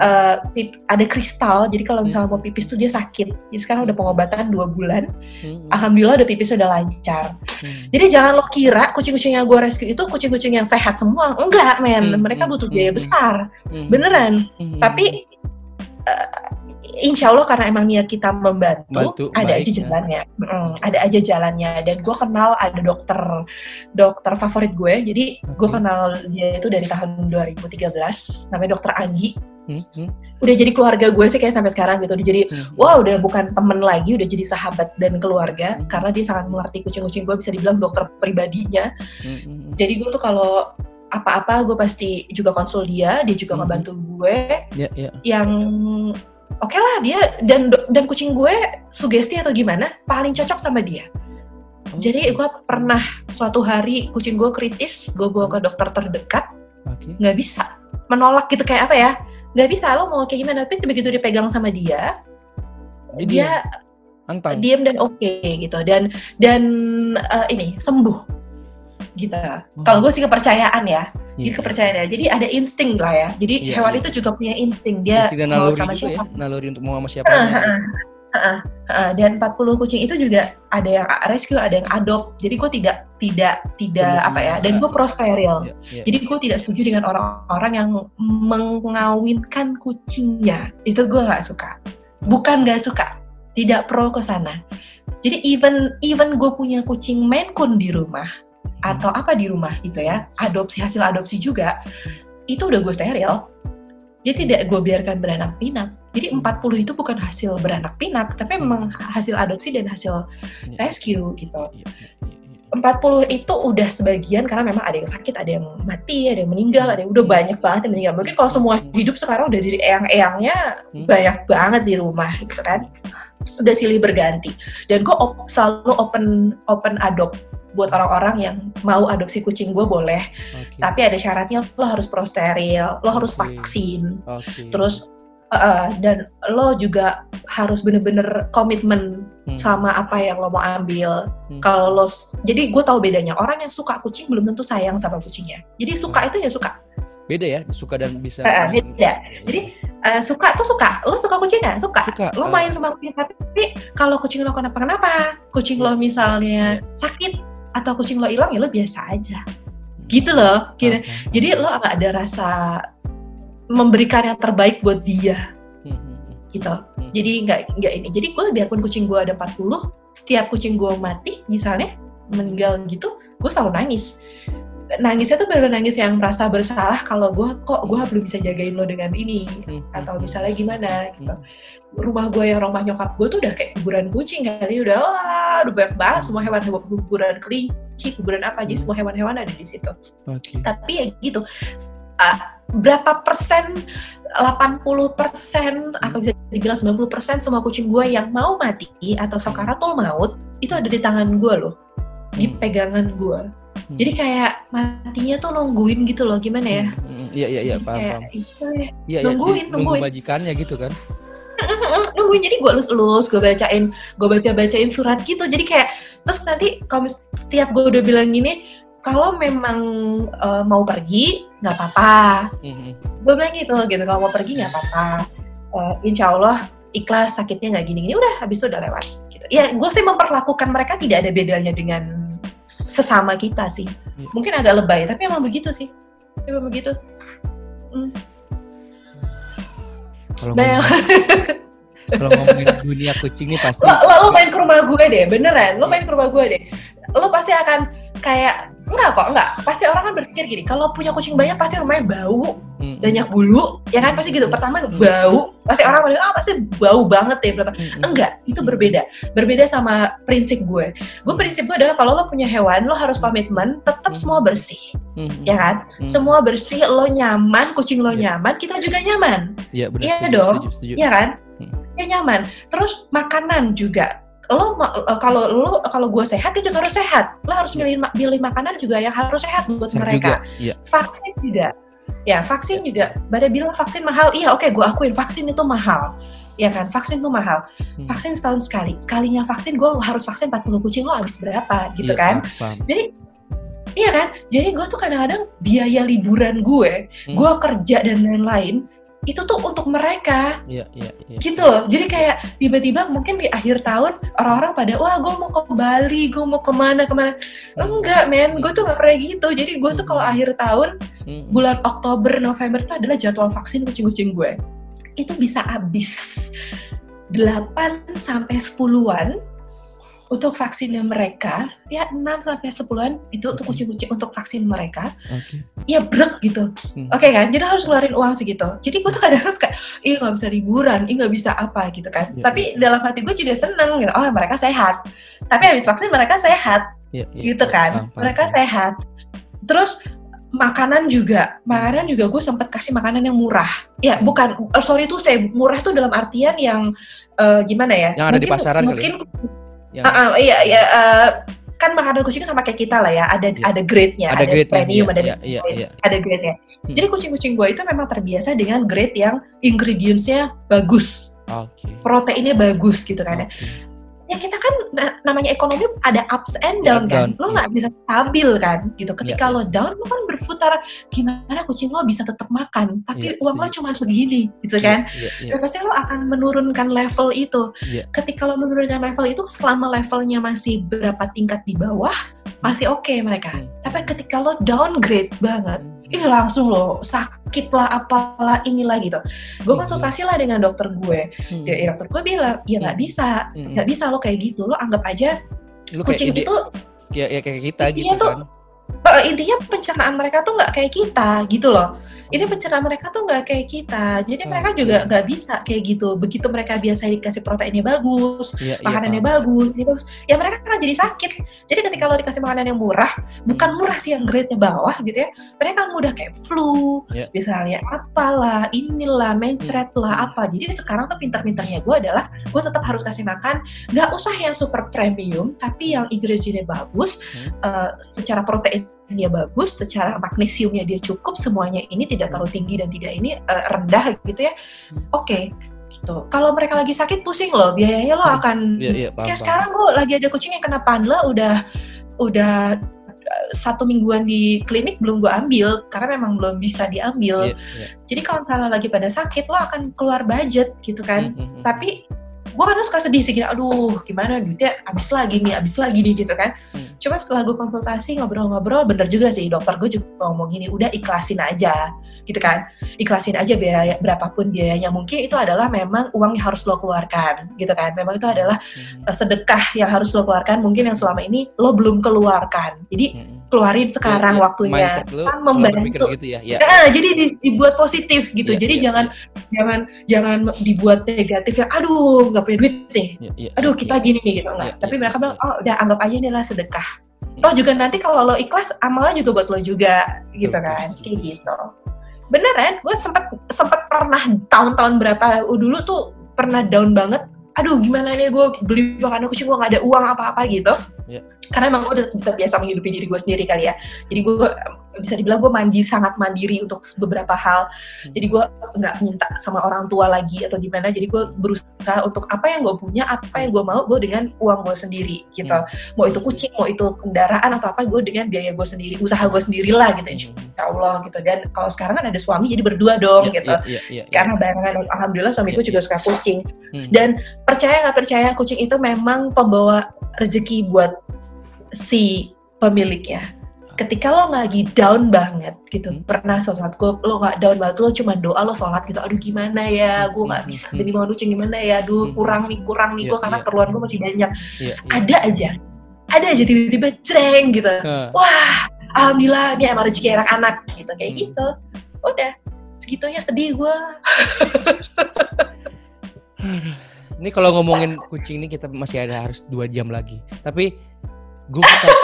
Speaker 1: pip- ada kristal. Jadi kalau
Speaker 2: Hmm.
Speaker 1: misalnya mau pipis tuh dia sakit. Jadi sekarang udah pengobatan dua bulan.
Speaker 2: Hmm,
Speaker 1: alhamdulillah udah pipis udah lancar.
Speaker 2: Hmm.
Speaker 1: jadi jangan lo kira kucing-kucing yang gue rescue itu kucing-kucing yang sehat semua. Enggak men.
Speaker 2: Hmm,
Speaker 1: mereka
Speaker 2: hmm,
Speaker 1: butuh
Speaker 2: hmm,
Speaker 1: biaya
Speaker 2: hmm.
Speaker 1: besar.
Speaker 2: Hmm.
Speaker 1: beneran.
Speaker 2: Hmm.
Speaker 1: tapi eh, insya Allah karena emang niat kita membantu,
Speaker 2: Bantu,
Speaker 1: ada
Speaker 2: baik,
Speaker 1: aja
Speaker 2: ya.
Speaker 1: jalannya, Mm, ada aja jalannya. Dan gue kenal ada dokter dokter favorit gue, jadi gue
Speaker 2: Oke.
Speaker 1: kenal dia itu dari tahun 2013, namanya dokter Anggi.
Speaker 2: Hmm, hmm,
Speaker 1: Udah jadi keluarga gue sih kayak sampai sekarang gitu. Udah jadi
Speaker 2: hmm.
Speaker 1: wah udah bukan temen lagi, udah jadi sahabat dan keluarga
Speaker 2: Hmm.
Speaker 1: karena dia sangat mengerti kucing-kucing gue bisa dibilang dokter pribadinya.
Speaker 2: Hmm, hmm, hmm.
Speaker 1: Jadi gue tuh kalau apa-apa gue pasti juga konsul dia, dia juga
Speaker 2: Mhm.
Speaker 1: ngebantu gue
Speaker 2: Ya, ya.
Speaker 1: yang oke lah dia dan dan kucing gue sugesti atau gimana paling cocok sama dia.
Speaker 2: Oh,
Speaker 1: Jadi gue pernah suatu hari kucing gue kritis, gue bawa ke dokter terdekat, nggak bisa menolak gitu kayak apa ya? Nggak bisa lo mau kayak gimana? Tapi begitu dipegang sama dia,
Speaker 2: Jadi
Speaker 1: dia
Speaker 2: Antang.
Speaker 1: diem dan oke gitu dan dan eh, ini sembuh gitu. Kalau gue sih kepercayaan ya,
Speaker 2: Iya,
Speaker 1: jadi kepercayaan ya. Jadi ada insting lah ya. Jadi
Speaker 2: Iya,
Speaker 1: hewan
Speaker 2: iya.
Speaker 1: itu juga punya insting dia
Speaker 2: Insting dan
Speaker 1: mau
Speaker 2: naluri
Speaker 1: sama
Speaker 2: juga ya,
Speaker 1: siapa.
Speaker 2: naluri untuk mau sama siapa.
Speaker 1: Heeh, heeh, heeh. dan 40 kucing itu juga ada yang rescue, ada yang adopt. Jadi gue tidak tidak tidak apa ya. Dan gue pro steril.
Speaker 2: Ya, ya.
Speaker 1: Jadi gue tidak setuju dengan orang-orang yang mengawinkan kucingnya. Itu gue nggak suka. Bukan nggak suka, tidak pro ke sana. Jadi even even gue punya kucing Maine Coon di rumah atau apa di rumah gitu ya, adopsi hasil adopsi juga, itu udah gue steril. Jadi tidak gue biarkan beranak pinak. Jadi 40 itu bukan hasil beranak pinak, tapi memang hasil adopsi dan hasil
Speaker 2: Ya.
Speaker 1: rescue gitu.
Speaker 2: Ya, ya, ya, ya.
Speaker 1: 40 itu udah sebagian karena memang ada yang sakit, ada yang mati, ada yang meninggal, ada yang udah banyak banget yang meninggal. Mungkin kalau semua hidup sekarang udah dari eyang-eyangnya
Speaker 2: Hmm.
Speaker 1: banyak banget di rumah gitu kan. Udah silih berganti. Dan gue op- selalu open open adopt buat orang-orang yang mau adopsi kucing gue boleh.
Speaker 2: Oke.
Speaker 1: Tapi ada syaratnya lo harus pro steril, lo harus
Speaker 2: Oke.
Speaker 1: vaksin,
Speaker 2: Oke.
Speaker 1: terus uh, dan lo juga harus bener-bener komitmen
Speaker 2: Hmm.
Speaker 1: sama apa yang lo mau ambil.
Speaker 2: Hmm.
Speaker 1: Kalau lo, jadi gue tahu bedanya. Orang yang suka kucing belum tentu sayang sama kucingnya. Jadi suka itu ya suka.
Speaker 2: Beda ya, suka dan bisa.
Speaker 1: Eh, beda. Jadi eh, suka tuh suka. Lo suka kucing nggak? Suka.
Speaker 2: Suka,
Speaker 1: Lo
Speaker 2: eh.
Speaker 1: main sama kucing tapi kalau kucing lo kenapa-kenapa, kucing lo misalnya sakit atau kucing lo hilang ya lo biasa aja. Gitu loh. Gitu.
Speaker 2: Ah,
Speaker 1: Jadi lo nggak ada rasa memberikan yang terbaik buat dia
Speaker 2: hmm, hmm, hmm.
Speaker 1: gitu.
Speaker 2: Hmm.
Speaker 1: Jadi nggak nggak ini. Jadi gue biarpun kucing gue ada 40, setiap kucing gue mati misalnya meninggal gitu, gue selalu nangis. Nangisnya tuh bener nangis yang merasa bersalah kalau gue kok gue belum bisa jagain lo dengan ini
Speaker 2: Hmm,
Speaker 1: atau
Speaker 2: hmm,
Speaker 1: misalnya gimana gitu.
Speaker 2: Hmm.
Speaker 1: Rumah gue yang rumah nyokap gue tuh udah kayak kuburan kucing kali udah wah udah banyak banget semua hewan hewan kuburan kelinci kuburan apa jadi
Speaker 2: Hmm.
Speaker 1: semua hewan-hewan ada di situ
Speaker 2: Oke.
Speaker 1: tapi ya gitu Ah, berapa persen 80 persen apa bisa dibilang 90 persen semua kucing gue yang mau mati atau sakaratul maut itu ada di tangan gue loh di
Speaker 2: Hmm.
Speaker 1: pegangan gue
Speaker 2: Hmm.
Speaker 1: jadi kayak matinya tuh nungguin gitu loh gimana ya
Speaker 2: Hmm, hmm, Iya iya iya paham
Speaker 1: kayak,
Speaker 2: paham.
Speaker 1: itu ya.
Speaker 2: Iya iya
Speaker 1: nungguin,
Speaker 2: nunggu
Speaker 1: nungguin.
Speaker 2: majikannya gitu kan.
Speaker 1: nungguin jadi gue elus-elus gue bacain gue baca bacain surat gitu jadi kayak terus nanti kalau setiap gue udah bilang gini kalau memang eh, mau pergi nggak apa-apa
Speaker 2: Hmm,
Speaker 1: gue bilang gitu gitu kalau mau pergi nggak apa-apa Eh, insya Allah ikhlas sakitnya nggak gini-gini udah habis itu udah lewat gitu ya gue sih memperlakukan mereka tidak ada bedanya dengan sesama kita sih.
Speaker 2: Iya.
Speaker 1: mungkin agak lebay tapi emang begitu sih. Emang begitu.
Speaker 2: Kalau
Speaker 1: Bayang-
Speaker 2: ngomongin, kalau ngomongin dunia kucing nih pasti
Speaker 1: lo, lo, lo main ke rumah gue deh beneran. Lo main ke rumah gue deh. Lo pasti akan kayak enggak kok enggak pasti orang kan berpikir gini kalau punya kucing banyak pasti rumahnya bau
Speaker 2: Hmm,
Speaker 1: banyak bulu ya kan pasti gitu pertama bau pasti orang bilang ah pasti bau banget ya
Speaker 2: hmm, hmm.
Speaker 1: enggak itu berbeda berbeda sama prinsip gue gue prinsip gue adalah kalau lo punya hewan lo harus komitmen tetap
Speaker 2: Hmm.
Speaker 1: semua bersih
Speaker 2: Hmm, hmm.
Speaker 1: ya kan
Speaker 2: Hmm.
Speaker 1: semua bersih lo nyaman kucing lo
Speaker 2: Iya.
Speaker 1: nyaman kita juga nyaman
Speaker 2: Iya benar.
Speaker 1: Iya
Speaker 2: setuju,
Speaker 1: dong.
Speaker 2: Setuju, setuju.
Speaker 1: ya kan
Speaker 2: Hmm.
Speaker 1: ya nyaman terus makanan juga lo eh, kalau lo kalau gue sehat dia juga harus sehat. Lo harus milih ma- pilih makanan juga yang harus sehat buat
Speaker 2: Sehat
Speaker 1: mereka.
Speaker 2: juga. Iya.
Speaker 1: vaksin juga. Ya vaksin juga. Pada bilang vaksin mahal. Iya oke gue akuin vaksin itu mahal. Ya kan? Vaksin itu mahal.
Speaker 2: Hmm.
Speaker 1: vaksin setahun sekali. Sekalinya vaksin gue harus vaksin 40 kucing lo habis berapa? Gitu
Speaker 2: Iya,
Speaker 1: kan?
Speaker 2: paham.
Speaker 1: jadi iya kan? Jadi gue tuh kadang-kadang biaya liburan gue
Speaker 2: Hmm.
Speaker 1: gue kerja dan lain-lain itu tuh untuk mereka.
Speaker 2: Iya iya iya.
Speaker 1: gitu loh. Jadi kayak tiba-tiba mungkin di akhir tahun orang-orang pada wah gue mau ke Bali gue mau ke mana ke mana enggak men. Gue tuh gak pernah gitu. Jadi gue tuh kalau akhir tahun
Speaker 2: Hmm,
Speaker 1: bulan Oktober November itu adalah jadwal vaksin kucing-kucing gue. Itu bisa habis 8 sampai 10-an untuk vaksinnya mereka ya 6 sampai 10-an itu untuk kucing-kucing untuk vaksin mereka.
Speaker 2: Oke.
Speaker 1: ya brek gitu.
Speaker 2: Hmm.
Speaker 1: oke kan? Jadi harus keluarin uang segitu. Jadi gue tuh kadang kadang kayak ih nggak bisa liburan ih nggak bisa apa gitu kan.
Speaker 2: Ya,
Speaker 1: tapi dalam hati gue juga seneng gitu. Oh mereka sehat. Tapi habis vaksin mereka sehat.
Speaker 2: Iya, iya.
Speaker 1: gitu kan?
Speaker 2: Paham, paham,
Speaker 1: mereka sehat. Terus makanan juga. Makanan juga gue sempat kasih makanan yang murah. Ya
Speaker 2: Hmm.
Speaker 1: bukan eh, sorry tuh saya murah tuh dalam artian yang eh, gimana ya?
Speaker 2: Yang ada di pasaran kali ya?
Speaker 1: mungkin
Speaker 2: Yang-
Speaker 1: Ah, ah, iya iya eh, kan makanan kucing kan sama kayak kita lah ya ada
Speaker 2: Iya.
Speaker 1: ada grade-nya
Speaker 2: Ada grade
Speaker 1: premium ada
Speaker 2: iya, iya, iya.
Speaker 1: ada grade-nya
Speaker 2: Hmm.
Speaker 1: jadi kucing-kucing gue itu memang terbiasa dengan grade yang ingredients-nya bagus
Speaker 2: Oke.
Speaker 1: proteinnya bagus gitu kan ya
Speaker 2: Oke.
Speaker 1: Ya kita kan na- namanya ekonomi ada ups and
Speaker 2: Ya,
Speaker 1: down kan.
Speaker 2: down,
Speaker 1: lo nggak bisa stabil kan gitu. Ketika
Speaker 2: Ya,
Speaker 1: lo down lo kan berputar gimana kucing lo bisa tetap makan? Tapi
Speaker 2: Iya,
Speaker 1: uang lo cuma segini gitu kan?
Speaker 2: Iya, iya,
Speaker 1: ya. Pasti lo akan menurunkan level itu.
Speaker 2: Iya.
Speaker 1: ketika lo menurunkan level itu selama levelnya masih berapa tingkat di bawah masih oke mereka
Speaker 2: Hmm.
Speaker 1: tapi ketika lo downgrade banget
Speaker 2: Hmm.
Speaker 1: ih langsung lo sakit lah apalah inilah gitu gue
Speaker 2: Iya.
Speaker 1: konsultasi lah dengan dokter gue
Speaker 2: Hmm.
Speaker 1: ya, dokter gue bilang ya nggak bisa
Speaker 2: Hmm.
Speaker 1: nggak bisa lo kayak gitu lo anggap aja
Speaker 2: Lu kayak
Speaker 1: kucing
Speaker 2: ide-
Speaker 1: itu
Speaker 2: kayak ya kayak kita gitu
Speaker 1: tuh.
Speaker 2: kan.
Speaker 1: eh, intinya pencernaan mereka tuh nggak kayak kita gitu loh ini pencernaan mereka tuh nggak kayak kita jadi mereka
Speaker 2: Oke.
Speaker 1: juga nggak bisa kayak gitu begitu mereka biasa dikasih proteinnya bagus
Speaker 2: Iya, iya.
Speaker 1: makanannya
Speaker 2: paham.
Speaker 1: bagus, ini bagus. Ya mereka kan jadi sakit. Jadi ketika lo dikasih makanan yang murah, bukan
Speaker 2: Hmm.
Speaker 1: murah sih yang grade-nya bawah gitu ya. Mereka mudah kayak flu,
Speaker 2: Ya.
Speaker 1: misalnya apalah, inilah, mencret lah,
Speaker 2: Hmm.
Speaker 1: apa. Jadi sekarang tuh pintar-pintarnya gue adalah gue tetap harus kasih makan, nggak usah yang super premium, tapi yang ingredient-nya bagus,
Speaker 2: Hmm.
Speaker 1: eh, secara protein dia bagus, secara magnesiumnya dia cukup, semuanya ini tidak terlalu tinggi dan tidak ini eh, rendah gitu ya.
Speaker 2: Hmm.
Speaker 1: Oke, gitu. Kalau mereka lagi sakit pusing loh, biayanya lo
Speaker 2: Hmm.
Speaker 1: akan
Speaker 2: Iya, iya, paham.
Speaker 1: Kayak
Speaker 2: paham.
Speaker 1: sekarang gue lagi ada kucing yang kena panle udah udah uh, satu mingguan di klinik belum gue ambil karena memang belum bisa diambil.
Speaker 2: Iya, iya.
Speaker 1: Jadi kalau misalnya lagi pada sakit lo akan keluar budget gitu kan.
Speaker 2: Hmm, hmm.
Speaker 1: Tapi gue kadang suka sedih sih gini, aduh gimana duitnya abis lagi nih, abis lagi nih gitu kan.
Speaker 2: Hmm.
Speaker 1: Cuma setelah gue konsultasi ngobrol-ngobrol bener juga sih dokter gue juga ngomong gini, udah ikhlasin aja gitu kan. Ikhlasin aja biaya berapapun biayanya. Mungkin itu adalah memang uang yang harus lo keluarkan gitu kan. Memang itu adalah
Speaker 2: Hmm,
Speaker 1: uh, sedekah yang harus lo keluarkan mungkin yang selama ini lo belum keluarkan jadi
Speaker 2: hmm.
Speaker 1: Keluarin sekarang
Speaker 2: Iya, iya.
Speaker 1: waktunya
Speaker 2: Mindset lu
Speaker 1: kan membantu
Speaker 2: gitu ya. Ya.
Speaker 1: Nah, jadi di- dibuat positif gitu
Speaker 2: Iya,
Speaker 1: jadi
Speaker 2: iya,
Speaker 1: jangan jangan jangan dibuat negatif ya aduh nggak punya duit nih
Speaker 2: iya, iya,
Speaker 1: aduh
Speaker 2: iya,
Speaker 1: kita
Speaker 2: iya.
Speaker 1: gini nih gitu enggak
Speaker 2: Iya,
Speaker 1: tapi
Speaker 2: iya,
Speaker 1: mereka
Speaker 2: iya.
Speaker 1: bilang oh udah anggap aja ini adalah sedekah
Speaker 2: Hmm.
Speaker 1: toh juga nanti kalau lo ikhlas amalnya juga buat lo juga gitu
Speaker 2: Betul,
Speaker 1: kan kayak gitu beneran gue sempat sempat pernah tahun-tahun berapa dulu tuh pernah down banget aduh gimana nih gue beli makanan kucing gue nggak ada uang apa-apa gitu
Speaker 2: Iya.
Speaker 1: karena emang gue udah terbiasa menghidupi diri gue sendiri kali ya. Jadi gue bisa dibilang gue mandiri sangat mandiri untuk beberapa hal. Jadi gue nggak minta sama orang tua lagi atau gimana. Jadi gue berusaha untuk apa yang gue punya apa yang gue mau gue dengan uang gue sendiri gitu.
Speaker 2: Hmm.
Speaker 1: mau itu kucing mau itu kendaraan atau apa gue dengan biaya gue sendiri usaha gue sendirilah gitu. Insya
Speaker 2: Hmm,
Speaker 1: Allah gitu. Dan kalau sekarang kan ada suami jadi berdua dong
Speaker 2: Iya,
Speaker 1: gitu.
Speaker 2: iya, iya, iya, iya.
Speaker 1: karena barengan alhamdulillah suamiku
Speaker 2: Iya,
Speaker 1: juga suka kucing.
Speaker 2: Hmm.
Speaker 1: dan percaya nggak percaya kucing itu memang pembawa rezeki buat si pemiliknya ketika lo lagi down banget gitu
Speaker 2: Hmm.
Speaker 1: pernah suatu saat gue lo nggak down banget lo cuma doa lo sholat gitu aduh gimana ya gue nggak
Speaker 2: Hmm,
Speaker 1: bisa
Speaker 2: hmm,
Speaker 1: demi mau kucing gimana ya aduh
Speaker 2: Hmm.
Speaker 1: kurang nih kurang nih
Speaker 2: Iya,
Speaker 1: gue karena
Speaker 2: iya.
Speaker 1: keperluan gue masih banyak
Speaker 2: Iya, iya.
Speaker 1: ada aja ada aja tiba-tiba jreng gitu
Speaker 2: Hah.
Speaker 1: wah alhamdulillah ini emang rezeki anak-anak gitu kayak
Speaker 2: Hmm.
Speaker 1: gitu udah segitunya sedih gue [LAUGHS]
Speaker 2: Ini kalau ngomongin kucing ini kita masih ada harus dua jam lagi. Tapi gue percaya,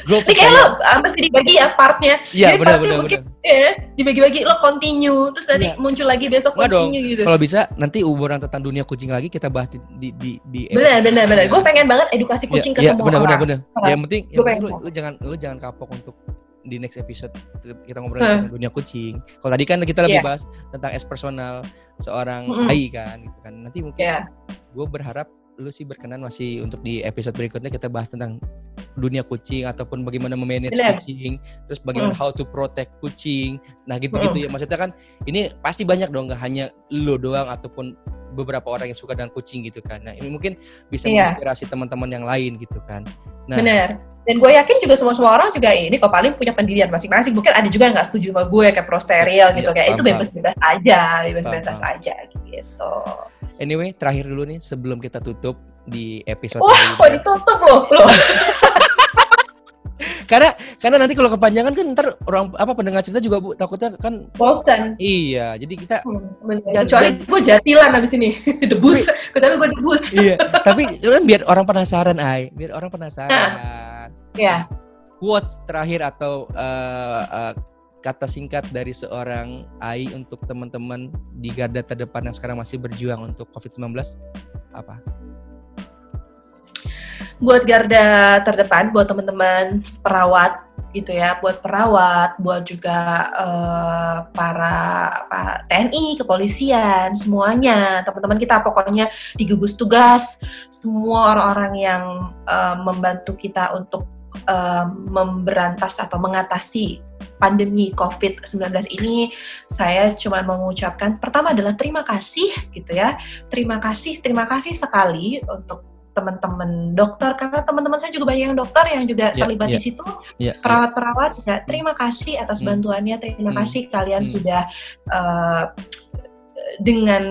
Speaker 2: gue
Speaker 1: ini kayak lo mesti dibagi ya partnya
Speaker 2: Iya
Speaker 1: Jadi
Speaker 2: benar benar
Speaker 1: mungkin
Speaker 2: benar.
Speaker 1: ya dibagi-bagi lo continue terus nanti
Speaker 2: Iya.
Speaker 1: muncul lagi besok
Speaker 2: Nggak dong.
Speaker 1: continue gitu
Speaker 2: Kalau bisa nanti umuran tentang dunia kucing lagi kita bahas di di di, di
Speaker 1: benar benar benar
Speaker 2: Iya.
Speaker 1: gue pengen banget edukasi kucing ke
Speaker 2: Iya,
Speaker 1: semua
Speaker 2: benar, benar,
Speaker 1: orang
Speaker 2: benar.
Speaker 1: Orang.
Speaker 2: Yang penting, yang penting
Speaker 1: tahu.
Speaker 2: lu jangan lu jangan kapok untuk di next episode kita ngobrol
Speaker 1: Hah.
Speaker 2: tentang dunia kucing. Kalau tadi kan kita lebih
Speaker 1: Iya.
Speaker 2: bahas tentang es personal seorang
Speaker 1: Mm-mm.
Speaker 2: AI kan, gitu kan. Nanti mungkin
Speaker 1: Iya.
Speaker 2: gue berharap lu sih berkenan masih untuk di episode berikutnya kita bahas tentang dunia kucing ataupun bagaimana memanage
Speaker 1: Benar.
Speaker 2: kucing, terus bagaimana
Speaker 1: Mm.
Speaker 2: how to protect kucing. Nah gitu-gitu ya maksudnya kan ini pasti banyak dong nggak hanya lo doang ataupun beberapa orang yang suka dengan kucing gitu kan. Nah ini mungkin bisa
Speaker 1: Iya.
Speaker 2: menginspirasi teman-teman yang lain gitu kan. Nah,
Speaker 1: benar dan gue yakin juga semua semua orang juga ini kok paling punya pendirian masing-masing. Mungkin ada juga yang nggak setuju sama gue kayak pro steril gitu.
Speaker 2: Ya,
Speaker 1: kayak itu
Speaker 2: paham,
Speaker 1: bebas-bebas aja bebas-bebas aja gitu.
Speaker 2: Anyway, terakhir dulu nih sebelum kita tutup di episode
Speaker 1: wah kok ditutup loh loh [LAUGHS]
Speaker 2: Karena karena nanti kalau kepanjangan kan ntar orang apa pendengar cerita juga Bu takutnya kan
Speaker 1: bosan
Speaker 2: iya. Jadi kita
Speaker 1: Hmm.
Speaker 2: Dan-
Speaker 1: kecuali gue jatilan abis ini [LAUGHS] debus kecuali gue debus
Speaker 2: iya, [LAUGHS] tapi kan biar orang penasaran, Ai. Biar orang penasaran.
Speaker 1: ya
Speaker 2: Quotes terakhir atau eh, eh, kata singkat dari seorang Ai untuk teman-teman di garda terdepan yang sekarang masih berjuang untuk COVID-19 apa?
Speaker 1: Buat garda terdepan, buat teman-teman perawat gitu ya, buat perawat, buat juga eh, para apa, TNI, kepolisian, semuanya, teman-teman kita pokoknya di gugus tugas, semua orang-orang yang eh, membantu kita untuk eh, memberantas atau mengatasi pandemi COVID-19 ini, saya cuma mengucapkan pertama adalah terima kasih gitu ya, terima kasih, terima kasih sekali untuk teman-teman dokter karena teman-teman saya juga banyak yang dokter yang juga
Speaker 2: Ya,
Speaker 1: terlibat
Speaker 2: ya.
Speaker 1: di situ
Speaker 2: Ya,
Speaker 1: perawat-perawat juga terima kasih atas
Speaker 2: Hmm.
Speaker 1: bantuannya terima
Speaker 2: Hmm.
Speaker 1: kasih kalian
Speaker 2: Hmm.
Speaker 1: sudah eh, dengan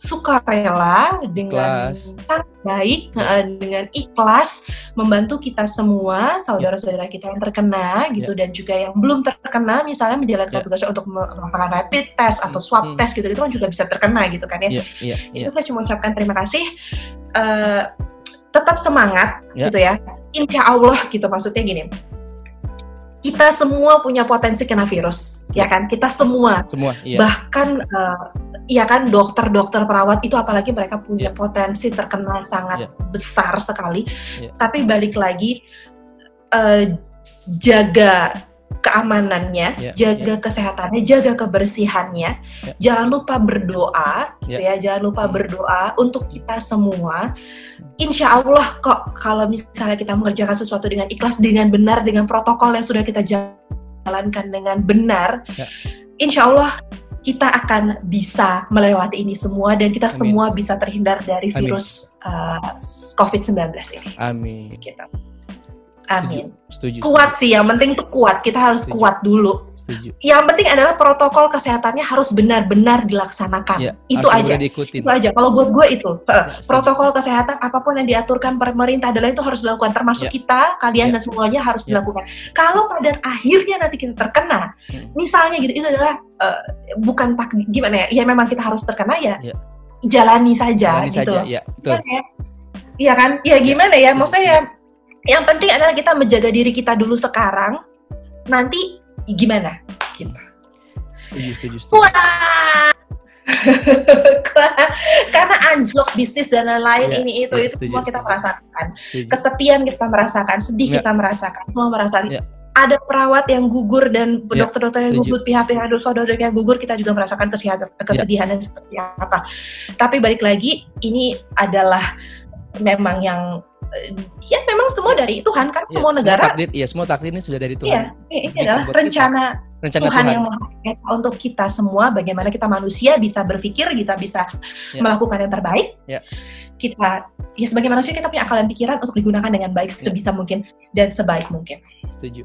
Speaker 1: sukarela dengan
Speaker 2: Ikhlas.
Speaker 1: sangat baik eh, dengan ikhlas membantu kita semua saudara-saudara kita yang terkena gitu dan juga yang belum terkena misalnya menjalankan
Speaker 2: Ya.
Speaker 1: tugasnya untuk melakukan rapid test atau swab
Speaker 2: Hmm.
Speaker 1: test gitu itu kan juga bisa terkena gitu kan ya
Speaker 2: Iya, iya, iya.
Speaker 1: itu saya cuma ucapkan terima kasih Eh, tetap semangat
Speaker 2: Ya.
Speaker 1: gitu ya insya Allah gitu maksudnya gini kita semua punya potensi kena virus ya kan kita semua
Speaker 2: Semua, iya.
Speaker 1: bahkan eh, ya kan dokter-dokter perawat itu apalagi mereka punya
Speaker 2: Ya.
Speaker 1: potensi terkena sangat
Speaker 2: Ya.
Speaker 1: besar sekali
Speaker 2: Ya.
Speaker 1: tapi balik lagi eh, jaga keamanannya,
Speaker 2: Ya,
Speaker 1: jaga kesehatannya, jaga kebersihannya.
Speaker 2: Ya.
Speaker 1: Jangan lupa berdoa, gitu ya. Jangan lupa
Speaker 2: Hmm.
Speaker 1: berdoa untuk kita semua. Insya Allah kok kalau misalnya kita mengerjakan sesuatu dengan ikhlas, dengan benar, dengan protokol yang sudah kita jalankan dengan benar,
Speaker 2: Ya.
Speaker 1: insya Allah kita akan bisa melewati ini semua dan kita
Speaker 2: Amin.
Speaker 1: semua bisa terhindar dari
Speaker 2: Amin.
Speaker 1: virus uh, COVID-19 ini.
Speaker 2: Amin.
Speaker 1: Gitu. Amin.
Speaker 2: Setuju.
Speaker 1: Kuat sih, yang penting tuh kuat. Kita harus
Speaker 2: Setuju.
Speaker 1: kuat dulu.
Speaker 2: Setuju.
Speaker 1: Yang penting adalah protokol kesehatannya harus benar-benar dilaksanakan.
Speaker 2: Ya,
Speaker 1: itu aja.
Speaker 2: diikutin.
Speaker 1: Itu aja. Kalau buat gue itu
Speaker 2: Ya, setuju.
Speaker 1: protokol kesehatan apa pun yang diaturkan pemerintah adalah itu harus dilakukan. Termasuk
Speaker 2: Ya.
Speaker 1: kita, kalian
Speaker 2: Ya.
Speaker 1: dan semuanya harus
Speaker 2: Ya.
Speaker 1: dilakukan. Kalau pada akhirnya nanti kita terkena,
Speaker 2: Hmm.
Speaker 1: misalnya gitu, itu adalah eh, bukan takdir gimana ya? Ya memang kita harus terkena ya.
Speaker 2: Ya.
Speaker 1: Jalani saja
Speaker 2: Jalani
Speaker 1: gitu.
Speaker 2: saja, ya, betul.
Speaker 1: Gimana ya? Iya kan? Ya gimana ya?
Speaker 2: setuju,
Speaker 1: Maksudnya ya, yang penting adalah kita menjaga diri kita dulu sekarang. Nanti gimana? Gitu.
Speaker 2: Setuju, setuju, setuju.
Speaker 1: Wah. [LAUGHS] Karena anjlok bisnis dan lain-lain
Speaker 2: Iya,
Speaker 1: ini itu
Speaker 2: iya,
Speaker 1: itu
Speaker 2: setuju,
Speaker 1: semua kita
Speaker 2: setuju.
Speaker 1: merasakan.
Speaker 2: Setuju.
Speaker 1: Kesepian kita merasakan, sedih
Speaker 2: Iya.
Speaker 1: kita merasakan, semua merasakan.
Speaker 2: Iya.
Speaker 1: Ada perawat yang gugur dan
Speaker 2: Iya,
Speaker 1: dokter-dokter yang
Speaker 2: setuju.
Speaker 1: gugur, pihak-pihak saudara yang gugur, kita juga merasakan kesedihan,
Speaker 2: Iya.
Speaker 1: kesedihan dan seperti apa. Tapi balik lagi, ini adalah memang yang ya memang semua dari Tuhan kan
Speaker 2: Ya,
Speaker 1: semua negara
Speaker 2: takdir, iya semua takdir ini sudah dari
Speaker 1: Iya,
Speaker 2: Tuhan.
Speaker 1: ini
Speaker 2: Bikin
Speaker 1: adalah
Speaker 2: buat kita.
Speaker 1: rencana
Speaker 2: Rencana
Speaker 1: Tuhan,
Speaker 2: Tuhan.
Speaker 1: yang Maha Esa untuk kita semua bagaimana kita manusia bisa berpikir kita bisa
Speaker 2: Ya.
Speaker 1: melakukan yang terbaik
Speaker 2: Ya.
Speaker 1: kita ya sebagai manusia kita punya akal dan pikiran untuk digunakan dengan baik
Speaker 2: Ya.
Speaker 1: sebisa mungkin dan sebaik mungkin
Speaker 2: Setuju.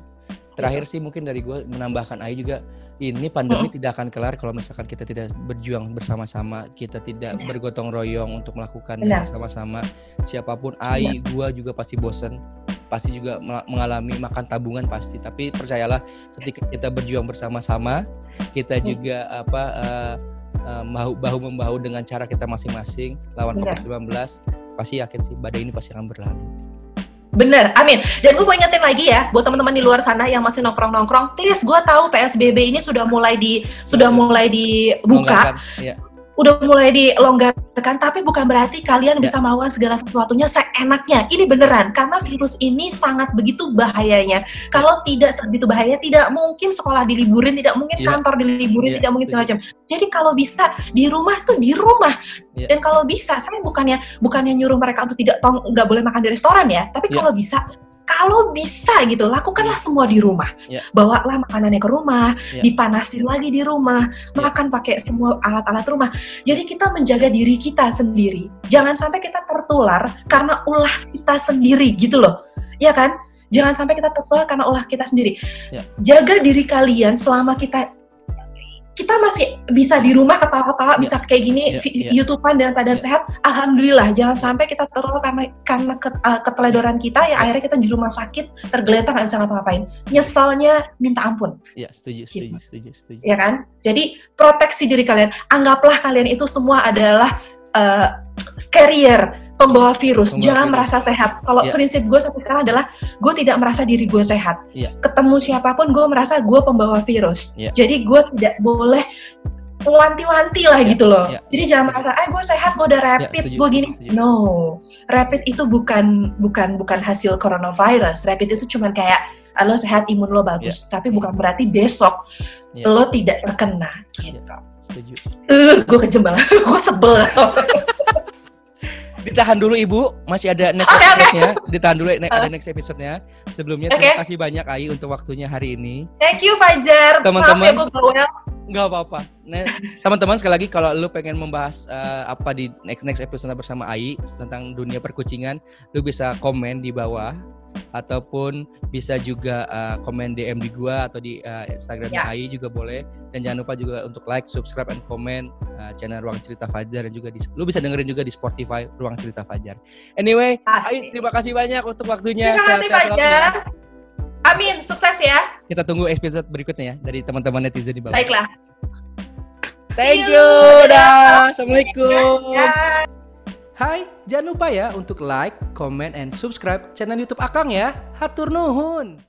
Speaker 2: Terakhir sih mungkin dari gue menambahkan Ayu juga ini pandemi tidak akan kelar kalau misalkan kita tidak berjuang bersama-sama, kita tidak
Speaker 1: Benar.
Speaker 2: bergotong royong untuk melakukannya
Speaker 1: Benar.
Speaker 2: bersama-sama. Siapa pun Ai, gue juga pasti bosen, pasti juga mengalami makan tabungan pasti. Tapi percayalah, ketika kita berjuang bersama-sama, kita
Speaker 1: Hmm.
Speaker 2: juga apa eh, eh, bahu bahu membahu dengan cara kita masing-masing lawan
Speaker 1: Benar.
Speaker 2: COVID-19, pasti yakin sih badai ini pasti akan berlalu.
Speaker 1: Bener amin dan gue mau ingetin lagi ya buat teman-teman di luar sana yang masih nongkrong-nongkrong please gue tahu PSBB ini sudah mulai di sudah mulai dibuka
Speaker 2: Longgarkan.
Speaker 1: Udah mulai dilonggarkan tapi bukan berarti kalian
Speaker 2: Ya.
Speaker 1: bisa melakukan segala sesuatunya seenaknya ini beneran karena virus ini sangat begitu bahayanya kalau tidak segitu bahaya tidak mungkin sekolah diliburin tidak mungkin
Speaker 2: Ya.
Speaker 1: kantor diliburin
Speaker 2: Ya,
Speaker 1: tidak mungkin segala macam jadi kalau bisa di rumah tuh di rumah
Speaker 2: Ya.
Speaker 1: dan kalau bisa saya bukannya bukannya nyuruh mereka untuk tidak nggak boleh makan di restoran ya tapi
Speaker 2: Ya.
Speaker 1: kalau bisa kalau bisa gitu lakukanlah semua di rumah
Speaker 2: Ya.
Speaker 1: bawalah makanannya ke rumah
Speaker 2: Ya.
Speaker 1: dipanasin lagi di rumah
Speaker 2: Ya.
Speaker 1: makan pakai semua alat-alat rumah jadi kita menjaga diri kita sendiri jangan sampai kita tertular karena ulah kita sendiri gitu loh ya kan Jangan sampai kita tertular karena ulah kita sendiri.
Speaker 2: Ya.
Speaker 1: Jaga diri kalian selama kita kita masih bisa di rumah ketawa-ketawa,
Speaker 2: Ya.
Speaker 1: bisa kayak gini vi-
Speaker 2: ya.
Speaker 1: YouTubean dan keadaan
Speaker 2: Ya.
Speaker 1: sehat. Alhamdulillah, jangan sampai kita tertular karena karena ke- uh, keteledoran kita
Speaker 2: Ya.
Speaker 1: yang akhirnya kita di rumah sakit tergeletak nggak bisa ngapa-ngapain. Nyesalnya minta ampun
Speaker 2: Ya, setuju, setuju, setuju, setuju.
Speaker 1: ya kan? Jadi proteksi diri kalian. Anggaplah kalian itu semua adalah uh, carrier, pembawa virus.
Speaker 2: Pembawa
Speaker 1: Jangan
Speaker 2: virus.
Speaker 1: merasa sehat. Kalau
Speaker 2: Ya.
Speaker 1: prinsip gue sampai sekarang adalah gue tidak merasa diri gue sehat.
Speaker 2: Ya.
Speaker 1: Ketemu siapa pun gue merasa gue pembawa virus.
Speaker 2: Ya.
Speaker 1: Jadi gue tidak boleh wanti-wanti lah
Speaker 2: Ya,
Speaker 1: gitu loh.
Speaker 2: ya,
Speaker 1: Jadi
Speaker 2: ya,
Speaker 1: jangan merasa, eh gue sehat, gue udah rapid,
Speaker 2: setuju,
Speaker 1: gue gini.
Speaker 2: setuju.
Speaker 1: No, rapid itu bukan bukan bukan hasil coronavirus. Rapid itu cuman kayak ah, lo sehat, imun lo bagus. Tapi bukan berarti besok
Speaker 2: Ya.
Speaker 1: lo tidak terkena. Gitu.
Speaker 2: Setuju.
Speaker 1: Uh, gue kejem banget, [LAUGHS] gue sebel. [LAUGHS]
Speaker 2: Ditahan dulu Ibu, masih ada next
Speaker 1: oke.
Speaker 2: episode-nya. Ditahan dulu ne- ada next episode-nya. Sebelumnya
Speaker 1: Oke.
Speaker 2: terima kasih banyak Ai untuk waktunya hari ini.
Speaker 1: Thank you Fajar.
Speaker 2: Teman-teman.
Speaker 1: Ya bawel.
Speaker 2: Nggak apa-apa. Nah, teman-teman sekali lagi kalau lu pengen membahas eh, apa di next next episode bersama Ai tentang dunia perkucingan, lu bisa komen di bawah ataupun bisa juga eh, komen DM di gua atau di eh, Instagramnya
Speaker 1: Ya.
Speaker 2: Ai juga boleh. Dan jangan lupa juga untuk like, subscribe, and comment eh, channel Ruang Cerita Fajar dan juga di, lu bisa dengerin juga di Spotify Ruang Cerita Fajar. Anyway, Ai
Speaker 1: Pasti.
Speaker 2: terima kasih banyak untuk waktunya.
Speaker 1: Terima kasih
Speaker 2: selalu ya.
Speaker 1: Fajar. Amin, sukses ya.
Speaker 2: Kita tunggu episode berikutnya ya dari teman-teman netizen di bawah.
Speaker 1: Baiklah.
Speaker 2: Thank
Speaker 1: you.
Speaker 2: Dah. Assalamualaikum.
Speaker 1: Ya.
Speaker 3: Hai, jangan lupa ya untuk like, comment, and subscribe channel YouTube Akang ya. Hatur nuhun.